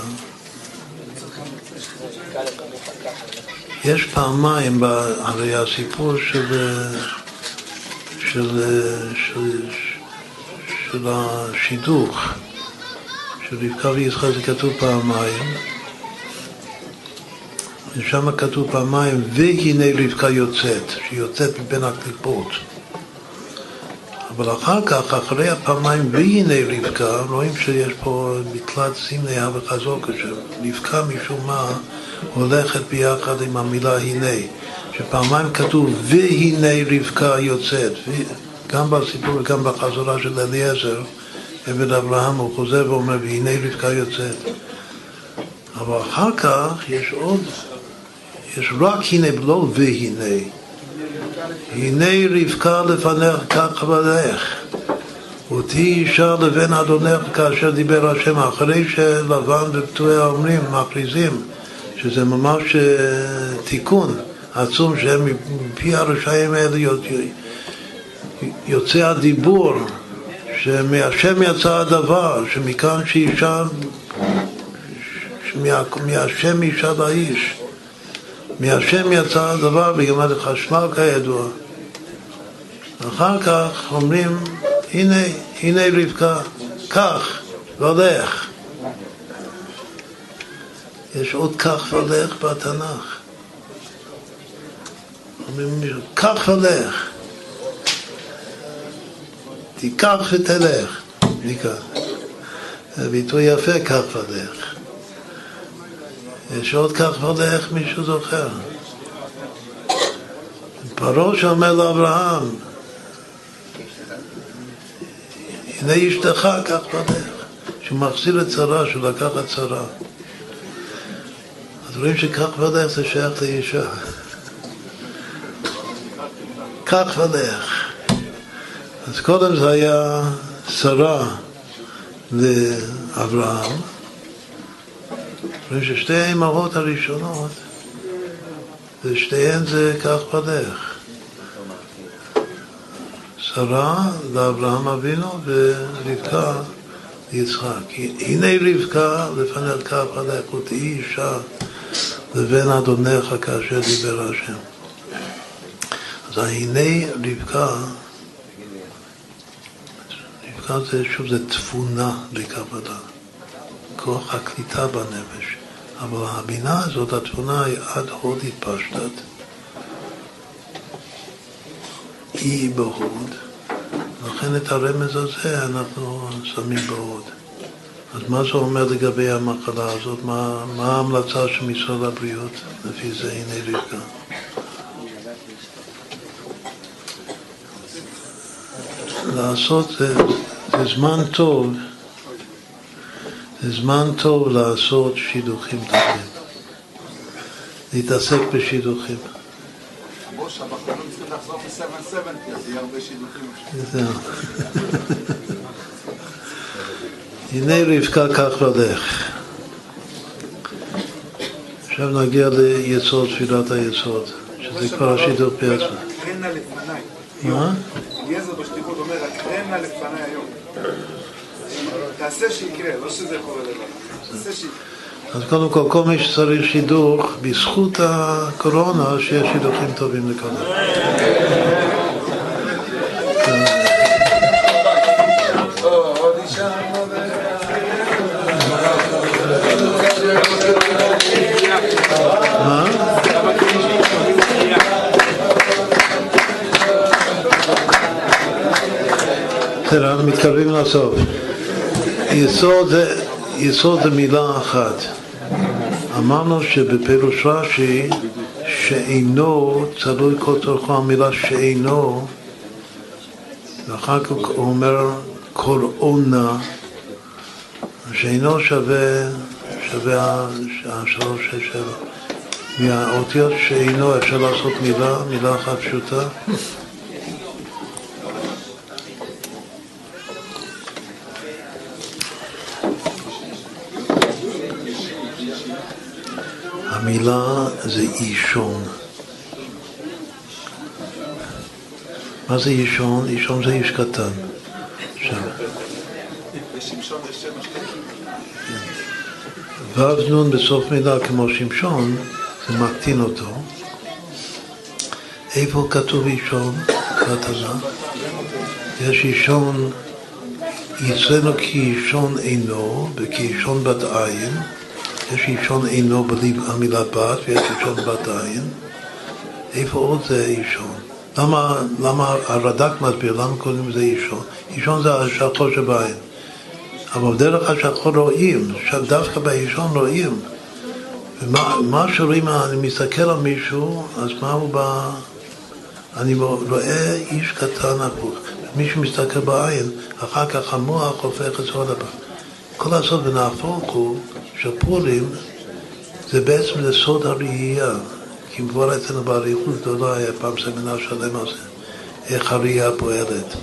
יש פעמיים, הרי הסיפור של, של, של, של השידוך, של רבקה ויצחק זה כתוב פעמיים, ושם כתוב פעמיים, והנה רבקה יוצאת, שהיא יוצאת מבין הקליפות. אבל אחר כך, אחרי הפעמיים והנה רבקה, רואים שיש פה מקלט סמלי וחזוקה, שרבקה משום מה הולכת ביחד עם המילה הנה, שפעמיים כתוב והנה רבקה יוצאת, גם בסיפור וגם בחזרה של אליעזר, עבד אברהם, הוא חוזר ואומר והנה רבקה יוצאת. אבל אחר כך יש עוד, יש רק הנה, לא והנה. הנה רבקה לפניך כך ולך. ותהי אישה לבן אדונך כאשר דיבר השם, אחרי שלבן ופתואיה אומרים, מכריזים, שזה ממש אה, תיקון עצום, שהם מפי הרשעים האלה יוצא הדיבור, שמהשם יצא הדבר, שמכאן שאישה, מהשם אישה לאיש. מהשם יצא הדבר בגמר חשמל כידוע. אחר כך אומרים, הנה, הנה רבקה, קח ולך. יש עוד כך ולך בתנ"ך. אומרים מישהו, קח ולך. תיקח ותלך. זה ביטוי יפה, קח ולך. יש עוד כך ולך, מישהו זוכר. פרעה שאומר לאברהם, הנה אשתך כך ולך, שהוא מחזיר את צרה, שהוא לקח את צרה. אז רואים שכך ולך זה שייך לאישה. כך ולך. אז קודם זה היה שרה לאברהם, רואים ששתי האימהות הראשונות, ושתיהן זה כך ולך. שרה לאברהם אבינו ורבקה ליצחק. הנה רבקה לפניך כך ולך ותהי אישה לבן אדונך כאשר דיבר השם. אז הנה רבקה, רבקה זה שוב זה תבונה לקבלה, כוח הקליטה בנפש. אבל הבינה הזאת, התבונה היא עד הוד התפשטת. היא בהוד, לכן את הרמז הזה אנחנו שמים בהוד. אז מה זה אומר לגבי המחלה הזאת? מה, מה ההמלצה של משרד הבריאות לפי זה? הנה רבקה. לעשות, זה, זה זמן טוב זה זמן טוב לעשות שידוכים טובים, להתעסק בשידוכים. זהו. הנה רבקה כך ולך. עכשיו נגיע ליסוד, תפילת היסוד, שזה כבר השידוך בעצמו. מה? אליעזר בשליחות אומר, הקרנה לפניי היום. לא. אז קודם כל, כל מי שצריך שידוך, בזכות הקורונה, שיש שידוכים טובים לכל בסדר, אנחנו מתקרבים לסוף. יסוד זה, יסוד זה מילה אחת. אמרנו שבפירוש רש"י, שאינו, צלוי כל צורכו המילה שאינו, ואחר כך הוא אומר כל עונה, שאינו שווה, שווה השלוש שש. מהאותיות שאינו אפשר לעשות מילה, מילה אחת פשוטה. זה אישון. מה זה אישון? אישון זה איש קטן. ו' נ' בסוף מילה כמו שמשון, זה מקטין אותו. איפה כתוב אישון בתנ"ך? יש אישון, אצלנו כאישון אינו וכאישון בת עין. יש אישון אינו בלי המילה בת ויש אישון בת עין. איפה עוד זה אישון? למה, למה הרד"ק מסביר, למה קוראים לזה אישון? אישון זה השחור שבעין. אבל דרך השחור רואים, דווקא באישון רואים. ומה מה שרואים, אני מסתכל על מישהו, אז מה הוא בא... אני רואה איש קטן הפוך. מי שמסתכל בעין, אחר כך המוח הופך את זה עוד פעם. כל הסוד ונהפוך הוא שפורים זה בעצם לסוד הראייה. כי כבר אצלנו באריכות גדולה היה פעם סמינר שלם על זה, איך הראייה פועלת.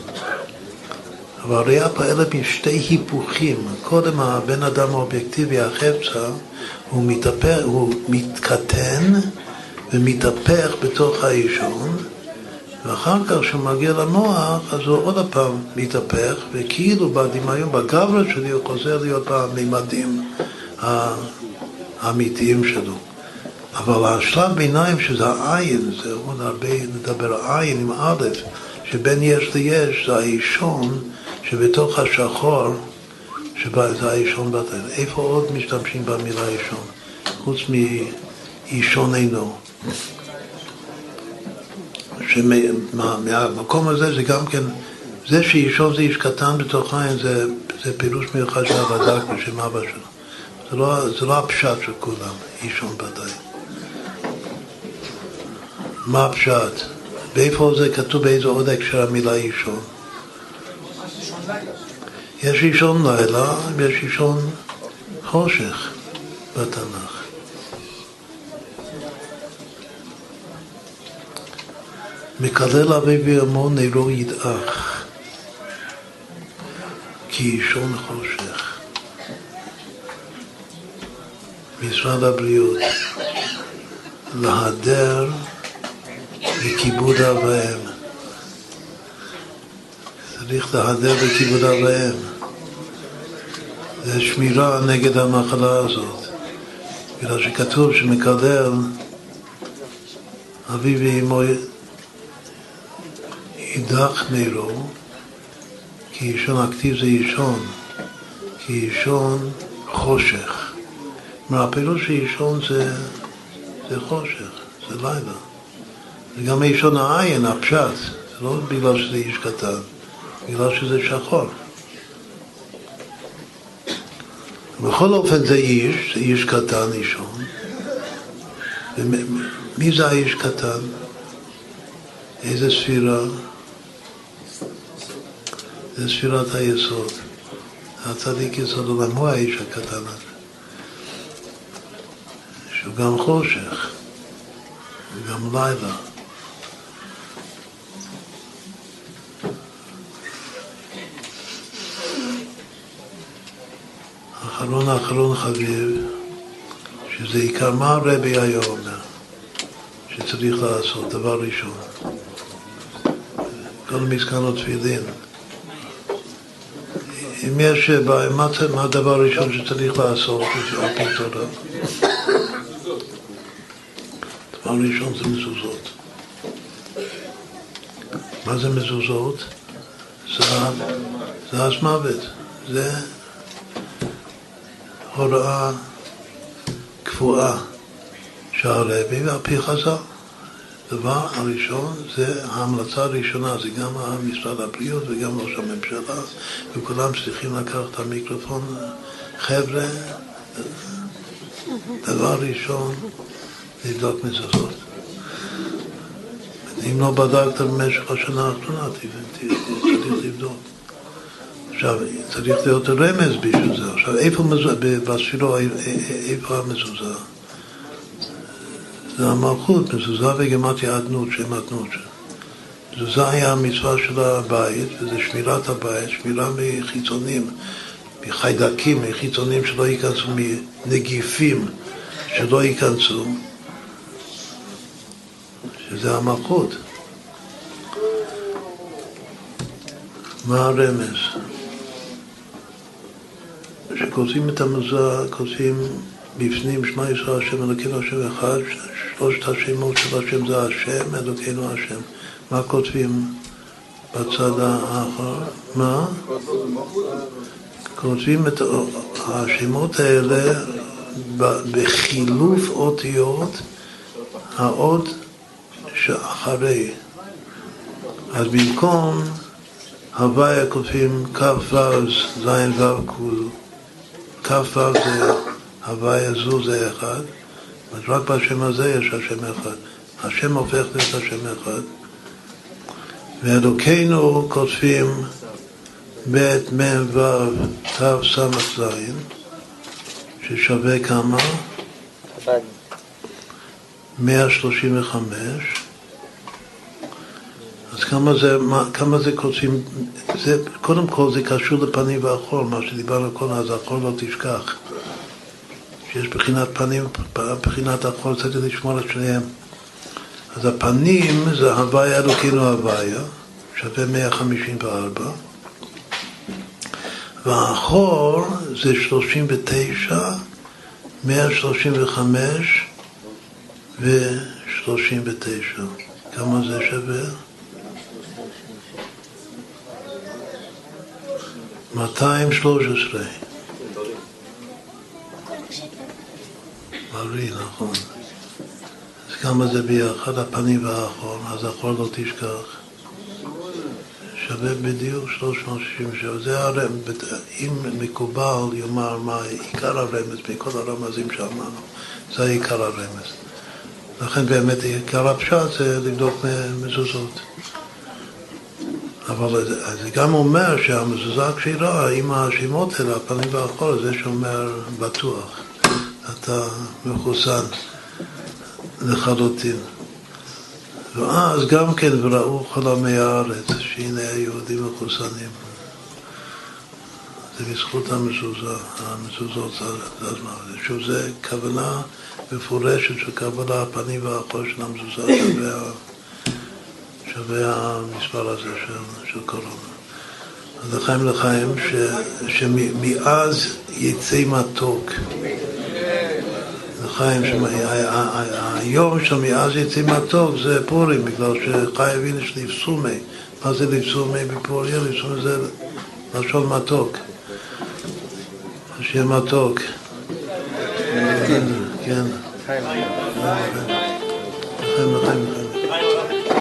אבל הראייה פועלת משתי היפוכים. קודם הבן אדם האובייקטיבי, החפצה, הוא, מתהפך, הוא מתקטן ומתהפך בתוך האישון, ואחר כך כשהוא מגיע למוח, אז הוא עוד פעם מתהפך, וכאילו בדמיון, בגברה שלי, הוא חוזר להיות בממדים האמיתיים שלו. אבל השלב ביניים שזה העין, זה עוד הרבה נדבר עין עם א', שבין יש ליש זה האישון שבתוך השחור, שזה האישון בתל. איפה עוד משתמשים במילה אישון? חוץ מאישון אינו. שמהמקום הזה זה גם כן, זה שאישון זה איש קטן בתוך עין זה, זה פירוש מיוחד של הרד"ק בשם אבא שלו. זה לא, זה לא הפשט של כולם, אישון ודאי. מה הפשט? ואיפה זה כתוב, באיזה עוד הקשר המילה אישון? יש אישון לילה ויש אישון חושך בתנ"ך. מקלל אבי ואמו נרו ידעך כי אישון חושך. משרד הבריאות להדר בכיבוד אב ואם. צריך להדר בכיבוד אב ואם. זה שמירה נגד המחלה הזאת. בגלל שכתוב שמקלל אבי ואמו יידח נרו, כי אישון הכתיב זה אישון, כי אישון חושך. כלומר, הפירוש של אישון זה, זה חושך, זה לילה. וגם אישון העין, הפשט, זה לא בגלל שזה איש קטן, בגלל שזה שחור. בכל אופן זה איש, זה איש קטן, אישון. ומי זה האיש קטן? איזה ספירה? זה ספירת היסוד. הצדיק יסוד עולם הוא האיש הקטן הזה. שהוא גם חושך, וגם לילה. אחרון האחרון חביב, שזה עיקר מה הרבי היה אומר, שצריך לעשות, דבר ראשון. כל מזקנות תפילין. אם יש, מה, מה הדבר הראשון שצריך לעשות על פי תורה? דבר ראשון זה מזוזות. מה זה מזוזות? זה, אז מוות. זה הוראה קבועה שהרבי ועל פי חז"ל. דבר הראשון זה ההמלצה הראשונה, זה גם משרד הבריאות וגם ראש הממשלה, וכולם צריכים לקחת את המיקרופון. חבר'ה, דבר ראשון, לבדוק מזוזות. אם לא בדקת במשך השנה האחרונה, צריך לבדוק. עכשיו, צריך להיות רמז בשביל זה. עכשיו, איפה בספירו, איפה המזוזה? זה המלכות, מזוזה וגמטיה אדנות, שם אדנות. מזוזה היה המצווה של הבית, וזה שמירת הבית, שמירה מחיצונים, מחיידקים, מחיצונים שלא ייכנסו, מנגיפים שלא ייכנסו, שזה המלכות. מה הרמז? כשכותבים את המזוזה, כותבים בפנים שמע ישראל השם אלוקינו השם אחד, שלושת השמות של השם זה השם, אלוקינו השם. מה כותבים בצד האחר? מה? כותבים את השמות האלה בחילוף אותיות האות שאחרי. אז במקום הוויה כותבים כ"ו ז' ו' כול, כ"ו זה הוויה זו זה אחד, אז רק בשם הזה יש השם אחד. השם הופך להיות השם אחד. ואלוקינו כותבים ב' מ' ו' ת' ס' ז', ששווה כמה? 135. אז כמה זה, מה, כמה זה כותבים, זה, קודם כל זה קשור לפנים ואחור, מה שדיברנו קודם, אז אחור לא תשכח. שיש בחינת פנים, בחינת אחור צריך לשמור את שניהם. אז הפנים זה הוויה אלוקינו הוויה, שווה 154, והאחור זה 39, 135 ו-39. כמה זה שווה? 213. בריא, נכון. אז כמה זה ביחד, הפנים והאחור, אז האחור לא תשכח. שווה בדיוק 367. זה הרמז, אם מקובל יאמר מה עיקר הרמז מכל הרמזים שאמרנו, זה עיקר הרמז. לכן באמת עיקר הפשט זה לבדוק מזוזות. אבל זה גם אומר שהמזוזה כשרה עם השמות האלה, הפנים והחול, זה שאומר בטוח, אתה מחוסן לחלוטין. ואז גם כן וראו כל הארץ, שהנה היהודים מחוסנים. זה בזכות המזוזה, המזוזות הזמן. שוב, זה כוונה מפורשת של קבלה הפנים והחול של המזוזה שווה, המספר הזה של, של קורונה. אז לחיים לחיים, ש, שמאז יצא מתוק. לחיים, היום שמאז יצא מתוק זה פורים, בגלל שחי הבין יש לבסומי. מה זה לבסומי בפוריה? לבסומי זה לשון מתוק. שיהיה מתוק. כן. לחיים, לחיים, לחיים.